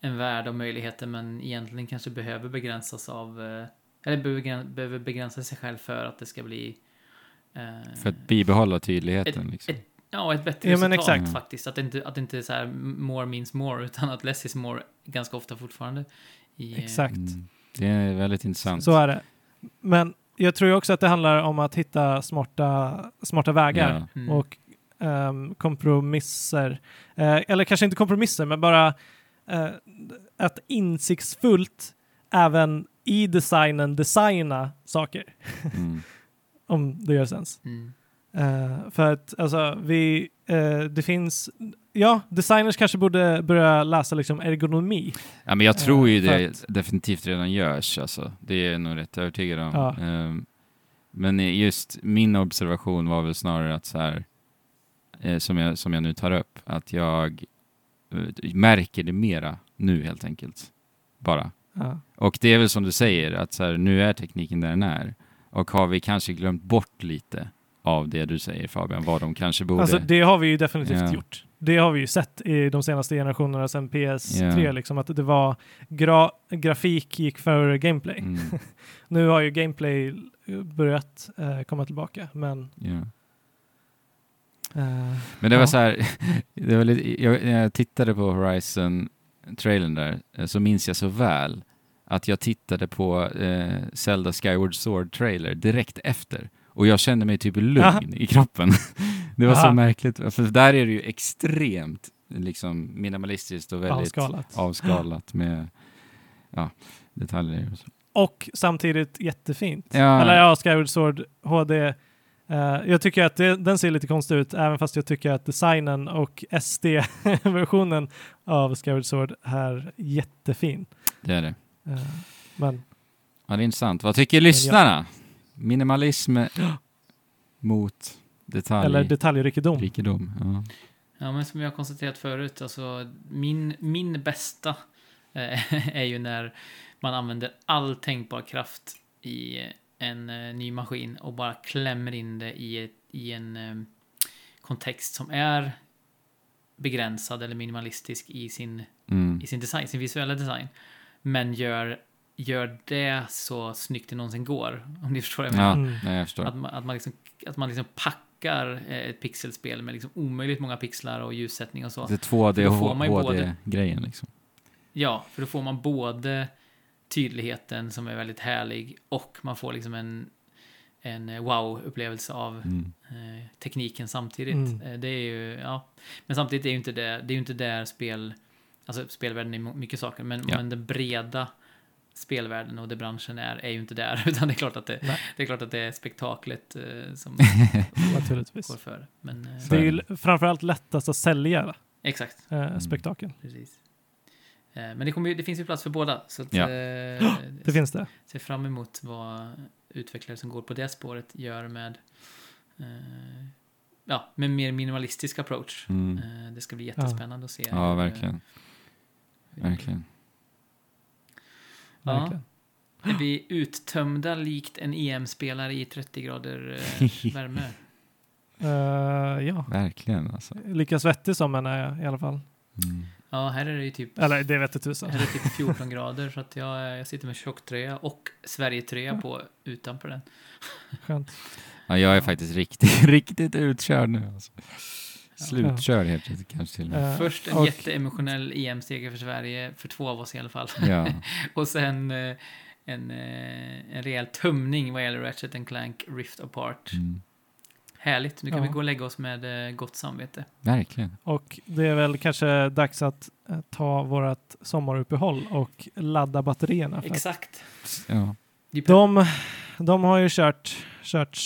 en värld av möjligheter men egentligen kanske behöver begränsas av... Eh, eller behöver, begräns- behöver begränsa sig själv för att det ska bli... Eh, För att bibehålla tydligheten. Ett- Liksom. ett- Ja, ett bättre Ja, resultat exakt. faktiskt. Att det, inte, att det inte är så här more means more, utan att less is more ganska ofta fortfarande. I, eh, Exakt. Mm. Det är väldigt intressant. Så är det. Men jag tror också att det handlar om att hitta smarta, smarta vägar. Ja. Mm. och ehm, kompromisser. Eh, eller kanske inte kompromisser, men bara eh, att insiktsfullt även i designen designa saker, Mm. [LAUGHS] om det gör sens. Mm. Eh, för att alltså, vi, eh, det finns, ja, designers kanske borde börja läsa liksom ergonomi. Ja, men jag tror ju Eh, det att- definitivt redan görs. Alltså. Det är jag nog rätt övertygad om. Ja. Ehm, men just min observation var väl snarare att så här, som, jag, som jag nu tar upp, att jag märker det mera nu helt enkelt. Bara. Ja. Och det är väl som du säger, att så här, nu är tekniken där den är. Och har vi kanske glömt bort lite av det du säger Fabian, vad de kanske borde... Alltså det har vi ju definitivt Ja. gjort. Det har vi ju sett i de senaste generationerna sedan PS3, Ja. liksom, att det var gra grafik gick före gameplay. Mm, [LAUGHS] Nu har ju gameplay eh, börjat eh, komma tillbaka, men... ja. eh, Men det var Ja. så här, [LAUGHS] det var lite, jag, när jag tittade på Horizon-trailern där, eh, så minns jag så väl att jag tittade på eh, Zelda Skyward Sword-trailer direkt efter. Och jag kände mig typ lugn Aha. i kroppen. [LAUGHS] det var så Aha. märkligt, för där är det ju extremt liksom, minimalistiskt och väldigt avskalat. avskalat med ja, detaljer. Och så. Och samtidigt jättefint. Ja. Eller ja, Skyward Sword HD. eh, jag tycker att det, den ser lite konstig ut, även fast jag tycker att designen och SD-versionen av Skyward Sword är jättefin. Det är det. Eh, men Ja, det är intressant. Vad tycker lyssnarna? Minimalism mot detalj. eller detaljrikedom. Rikedom. Ja. Ja, men som jag har konstaterat förut, alltså min, min bästa eh, [LAUGHS] är ju när man använder all tänkbar kraft i en eh, ny maskin och bara klämmer in det i, ett, i en eh, kontext som är begränsad eller minimalistisk i sin, Mm. i sin design, sin visuella design. Men gör, gör det så snyggt det någonsin går, om ni förstår vad jag menar. Ja, Mm. nej, jag förstår. Att man, att man, liksom, att man liksom packar eh, ett pixelspel med liksom omöjligt många pixlar och ljussättning och så. Det är 2D För då och HD-grejen liksom. Ja, för då får man både tydligheten som är väldigt härlig och man får liksom en, en eh, wow-upplevelse av Mm. eh, tekniken samtidigt. Mm. Eh, det är ju, ja. Men samtidigt är ju inte det, det är ju inte där spel, alltså spelvärlden är mycket saker, men, Ja. men den breda spelvärlden och det branschen är, är ju inte där. [LAUGHS] Utan det är klart att det, Nej. det, är, klart att det är spektaklet eh, som [LAUGHS] Naturligtvis. går före. Men eh, Det är ju framförallt lättast att sälja exakt, eh, spektakeln. precis. Eh, men det, kommer ju, det finns ju plats för båda. Så att, Ja. eh, [GASPS] Det finns det. ser fram emot vad utvecklare som går på det spåret gör med eh, ja, med mer minimalistisk approach. Mm. Det ska bli jättespännande att se. Ja, hur, verkligen. Verkligen. Ja. Är vi uttömda likt en EM-spelare i 30 grader eh, [LAUGHS] värme? Eh, ja, Verkligen alltså. lika svettig som en är jag i alla fall. Mm. Ja, här är det ju typ, Eller det vet tusan. här är det typ 14 grader så att jag, jag sitter med tjocktröja och Sverigetröja på utanför den. Skönt. Ja, jag är faktiskt riktigt, [LAUGHS] riktigt utkörd nu. Alltså. Slutkörd heter det kanske till och med. Eh, Först en och- jätteemotionell EM-seger för Sverige, för två av oss i alla fall. Ja. [LAUGHS] Och sen eh, en, eh, en rejäl tömning vad gäller Ratchet Clank Rift Apart. Mm. Härligt, nu kan Ja. vi gå och lägga oss med eh, gott samvete. Verkligen. Och det är väl kanske dags att ta vårt sommaruppehåll och ladda batterierna. Att Exakt. Ja. De, de har ju kört, kört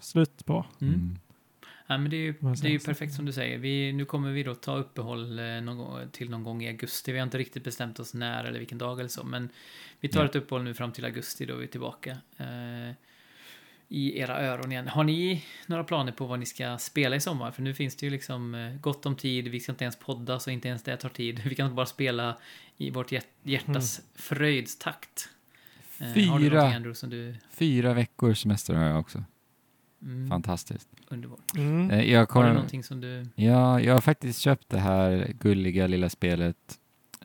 slut på. Mm. Mm. Ja, men det är ju, det är ju perfekt som du säger. Vi, nu kommer vi då ta uppehåll eh, någon till någon gång i augusti. Vi har inte riktigt bestämt oss när eller vilken dag eller så. Men vi tar Ja. ett uppehåll nu fram till augusti då vi är tillbaka. Eh, I era öron igen. Har ni några planer på vad ni ska spela i sommar? För nu finns det ju liksom eh, gott om tid. Vi ska inte ens podda så inte ens det tar tid. [LAUGHS] Vi kan bara spela i vårt hjärt- hjärtas fröjdstakt. Eh, du Fyra. någonting Andrew du... Fyra veckors semester har jag också. Mm, Fantastiskt. underbart. Mm. Eh, Jag, Har du kommer, någonting som du... ja, jag har faktiskt köpt det här gulliga lilla spelet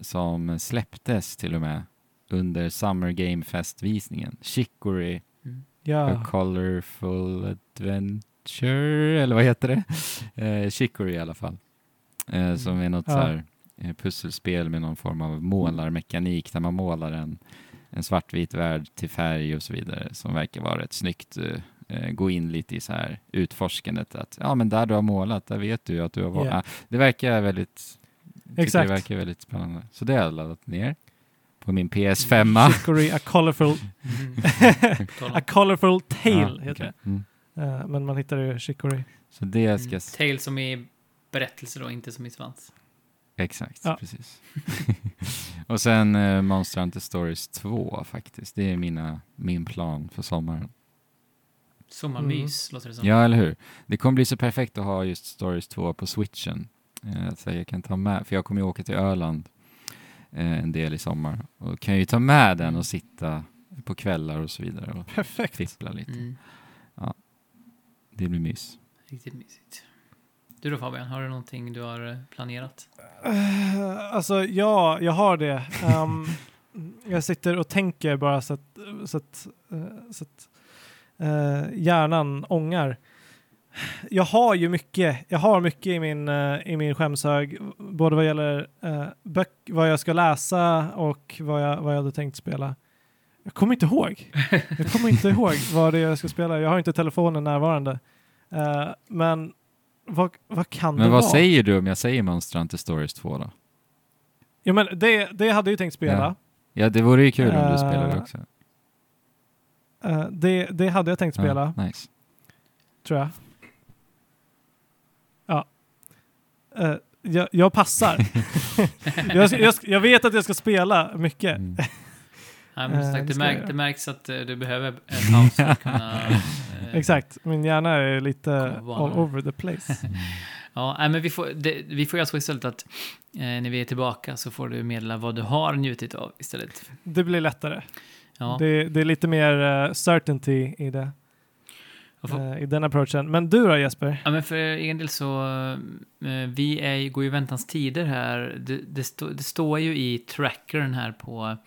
som släpptes till och med under Summer Game Fest-visningen. Chicory Mm. A Ja, Colorful Adventure, eller vad heter det? [LAUGHS] Eh, Chicory i alla fall. Eh, som är något Ja. så här eh, pusselspel med någon form av målarmekanik där man målar en, en svartvit värld till färg och så vidare som verkar vara rätt snyggt. Eh, gå in lite i så här utforskandet att ja men där du har målat, där vet du ju att du har varit. Ja. Ah, det verkar väldigt Exakt. Det verkar väldigt spännande. Så det har jag laddat ner på min PS5. [LAUGHS] Chicory, a colorful, Tala. [LAUGHS] a colorful tale Ja, heter okej. det. Mm. Eh, men man hittar ju Chicory. Så det ska Mm. Tale som i berättelse då, inte som i svans. Exakt, Ja. precis. [LAUGHS] och sen eh, Monster Hunter Stories 2 faktiskt. Det är mina, min plan för sommaren. Sommarmys, Mm. låter det som. Ja, eller hur? Det kommer bli så perfekt att ha just Stories 2 på switchen. Eh, så jag kan ta med, för jag kommer ju åka till Öland eh, en del i sommar. Och kan ju ta med den Mm. och sitta på kvällar och så vidare och Perfekt. fippla lite. Mm, Det blir mys. riktigt mysigt. Du då Fabian, har du någonting du har eh, planerat? Eh, alltså ja, jag har det. Ehm, [LAUGHS] jag sitter och tänker bara så att, så att, så att eh, hjärnan ångar. Jag har ju mycket, jag har mycket i min, eh, i min skämshög, både vad gäller uh, böck, vad jag ska läsa och vad jag, vad jag hade tänkt spela. Jag kommer inte ihåg. Jag kommer inte [LAUGHS] ihåg vad det är jag ska spela. Jag har inte telefonen närvarande. Eh, men vad, vad kan Men det vad vara? säger du om jag säger Monster Hunter Stories 2 då? Jo men det, det hade jag ju tänkt spela. Ja. Ja, det vore ju kul om du Eh, spelade också. Eh, det, det hade jag tänkt spela, Ja, nice. tror jag. Ja. Eh, jag, jag passar. [LAUGHS] jag, jag, jag vet att jag ska spela mycket. Mm. Nej, men som Eh, sagt, det märk, det märks att du behöver en paus för att [LAUGHS] kunna... eh, Exakt, min hjärna är lite all over the place. [LAUGHS] Ja, men vi får, det, vi får göra så istället att eh, när vi är tillbaka så får du meddela vad du har njutit av istället. Det blir lättare. Ja, Det, det är lite mer eh, certainty i det. får, eh, I den approachen. Men du då Jesper? ja, men för egen del så, eh, vi är, går ju i väntans tider här. Det, det, stå, det står ju i trackern här på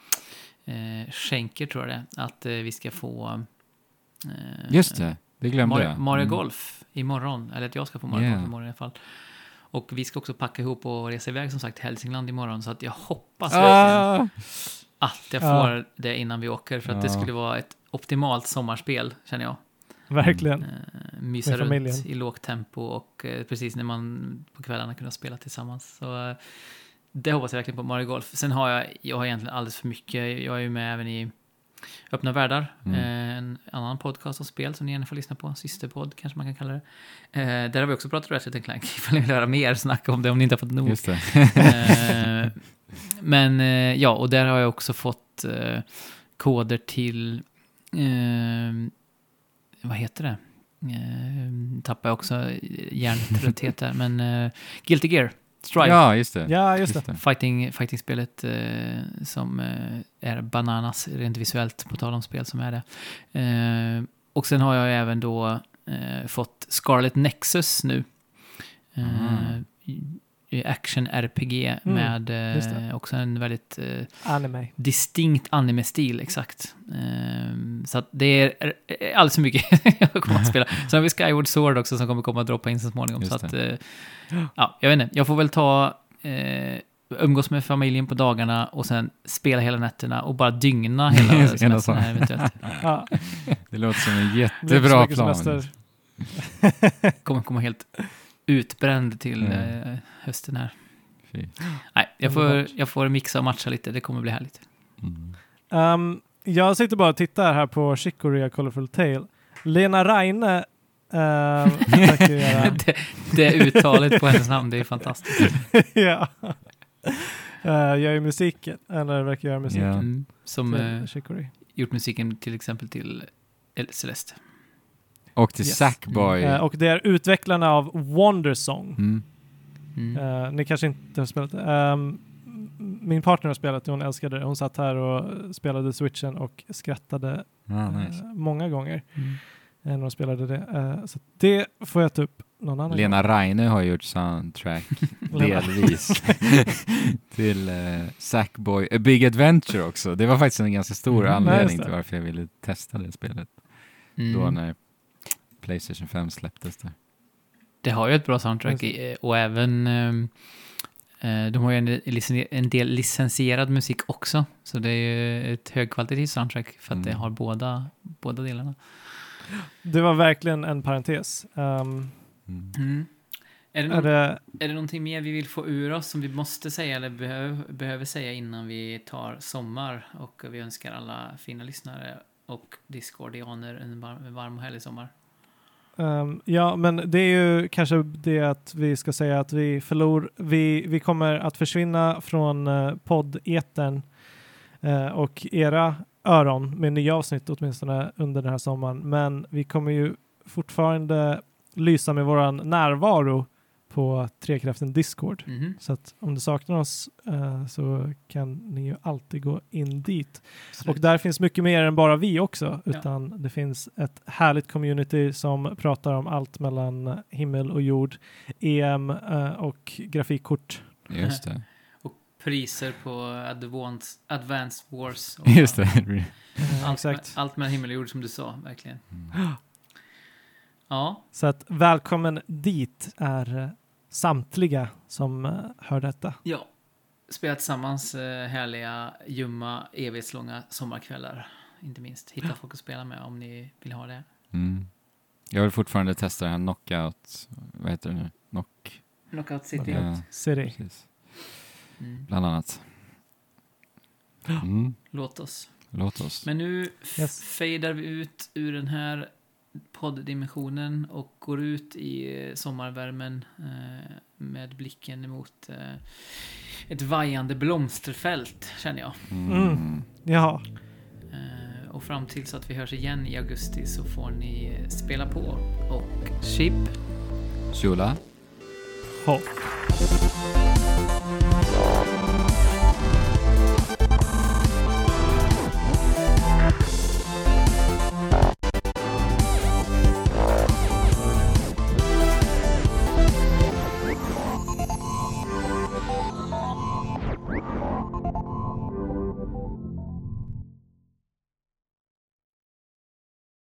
eh, Schenker tror jag det, att eh, vi ska få eh, Just det, det glömde Mario, jag. Mario Mm. Golf imorgon, eller att jag ska få Mario Yeah. Golf imorgon i alla fall. Och vi ska också packa ihop och resa iväg som sagt till Hälsingland imorgon, så att jag hoppas verkligen Ah! Att jag Ja. får det innan vi åker, för att det Ja. skulle vara ett optimalt sommarspel, känner jag. Verkligen. Eh, mysa Med runt i lågt tempo och eh, precis när man på kvällarna kunna spela tillsammans. Så eh, det hoppas jag verkligen på Mario Golf. Sen har jag, jag har egentligen alldeles för mycket. Jag är ju med även i Öppna Världar, Mm. en annan podcast om spel som ni gärna får lyssna på. Systerpodd kanske man kan kalla det. Där har vi också pratat Ratchet Clank, [LAUGHS] ifall ni vill höra mer snack om det, om ni inte har fått nog. Men eh, ja, och där har jag också fått eh, koder till, eh, vad heter det? Eh, tappar jag också hjärntrötthet där, men eh, Guilty Gear, Strive. Ja, just det. Ja, just det. Fighting, fighting-spelet eh, som eh, är bananas rent visuellt, på tal om spel som är det. Eh, och sen har jag även då eh, fått Scarlet Nexus nu. Eh, Action-RPG med just eh, också en väldigt eh, Anime. distinkt anime-stil, exakt. Eh, så att det är, alldeles för mycket [LAUGHS] jag kommer att spela. [LAUGHS] Sen har vi Skyward Sword också som kommer komma att droppa in så småningom. Just så att, eh, ja, jag vet inte, jag får väl ta, eh, umgås med familjen på dagarna och sen spela hela nätterna och bara dygna [LAUGHS] hela semestern sommaren. här eventuellt. Ja, Det låter som en jättebra plan. Kommer komma helt utbränd till Mm. eh, hösten här. Fy. Nej, jag får, jag får mixa och matcha lite, det kommer bli härligt. Mm. Um, jag sitter bara och tittar här på Chicory A Colorful Tale. Lena Reine [LAUGHS] uh, [LAUGHS] det, det uttalet på hennes namn, det är fantastiskt. [LAUGHS] ja. Uh, gör ju musiken, eller verkar göra musiken. Ja. Mm, som Chicory. gjort musiken till exempel till El- Celeste. Och till Yes. Sackboy. Eh, och det är utvecklarna av Wondersong. Mm. Mm. Uh, ni kanske inte har spelat det. Um, min partner har spelat det, hon älskade det. Hon satt här och spelade switchen och skrattade Ah, nice. eh, många gånger Mm. eh, när hon spelade det. Eh, så det får jag ta upp någon annan Lena Reine har gjort soundtrack [LAUGHS] gång. Delvis [LAUGHS] till uh, Sackboy A Big Adventure också. Det var faktiskt en ganska stor Mm. Anledning till varför jag ville testa det spelet. Mm. Då när Playstation 5 släpptes där. Det har ju ett bra soundtrack i, och även ehm, eh, de har ju en, en del licensierad musik också. Så det är ju ett högkvalitativt soundtrack för att det Mm. har båda, båda delarna. Det var verkligen en parentes. Um, Mm. Är, det är någon, det, är det någonting mer vi vill få ur oss som vi måste säga eller behöv, behöver säga innan vi tar sommar? Och vi önskar alla fina lyssnare och Discordianer en varm, en varm och härlig sommar um, ja, men det är ju kanske det att vi ska säga att vi förlor, vi, vi kommer att försvinna från uh, podd-etern eh, och era öron med nya avsnitt åtminstone under den här sommaren. Men vi kommer ju fortfarande lysa med våran närvaro på Trekraften Discord. Mhm. Så att om du saknar oss eh, så kan ni ju alltid gå in dit. Och där finns mycket mer än bara vi också, Ja. utan det finns ett härligt community som pratar om allt mellan himmel och jord, EM eh, och grafikkort. Just det. [LAUGHS] Priser på Advanced, advanced Wars. och [LAUGHS] Just det. [LAUGHS] Allt. Med, allt med himmel och jord som du sa, verkligen. Mm. [GASPS] Ja, Så att välkommen dit är samtliga som eh, hör detta. ja. Spela tillsammans eh, härliga, ljumma, evighetslånga sommarkvällar. Inte minst. Hitta folk att spela med om ni vill ha det. Mm. Jag vill fortfarande testa det här knockout, vad heter det nu? Knock, Knockout City. Ja. City. precis. Mm. Bland annat. Mm. Låt oss. Låt oss. Men nu Yes. fejdar vi ut ur den här podddimensionen och går ut i eh, sommarvärmen eh, med blicken mot eh, ett vajande blomsterfält, känner jag. Mm. Mm. Ja, Eh, och fram tills att vi hörs igen i augusti så får ni spela på. Och chip. Shula. hopp.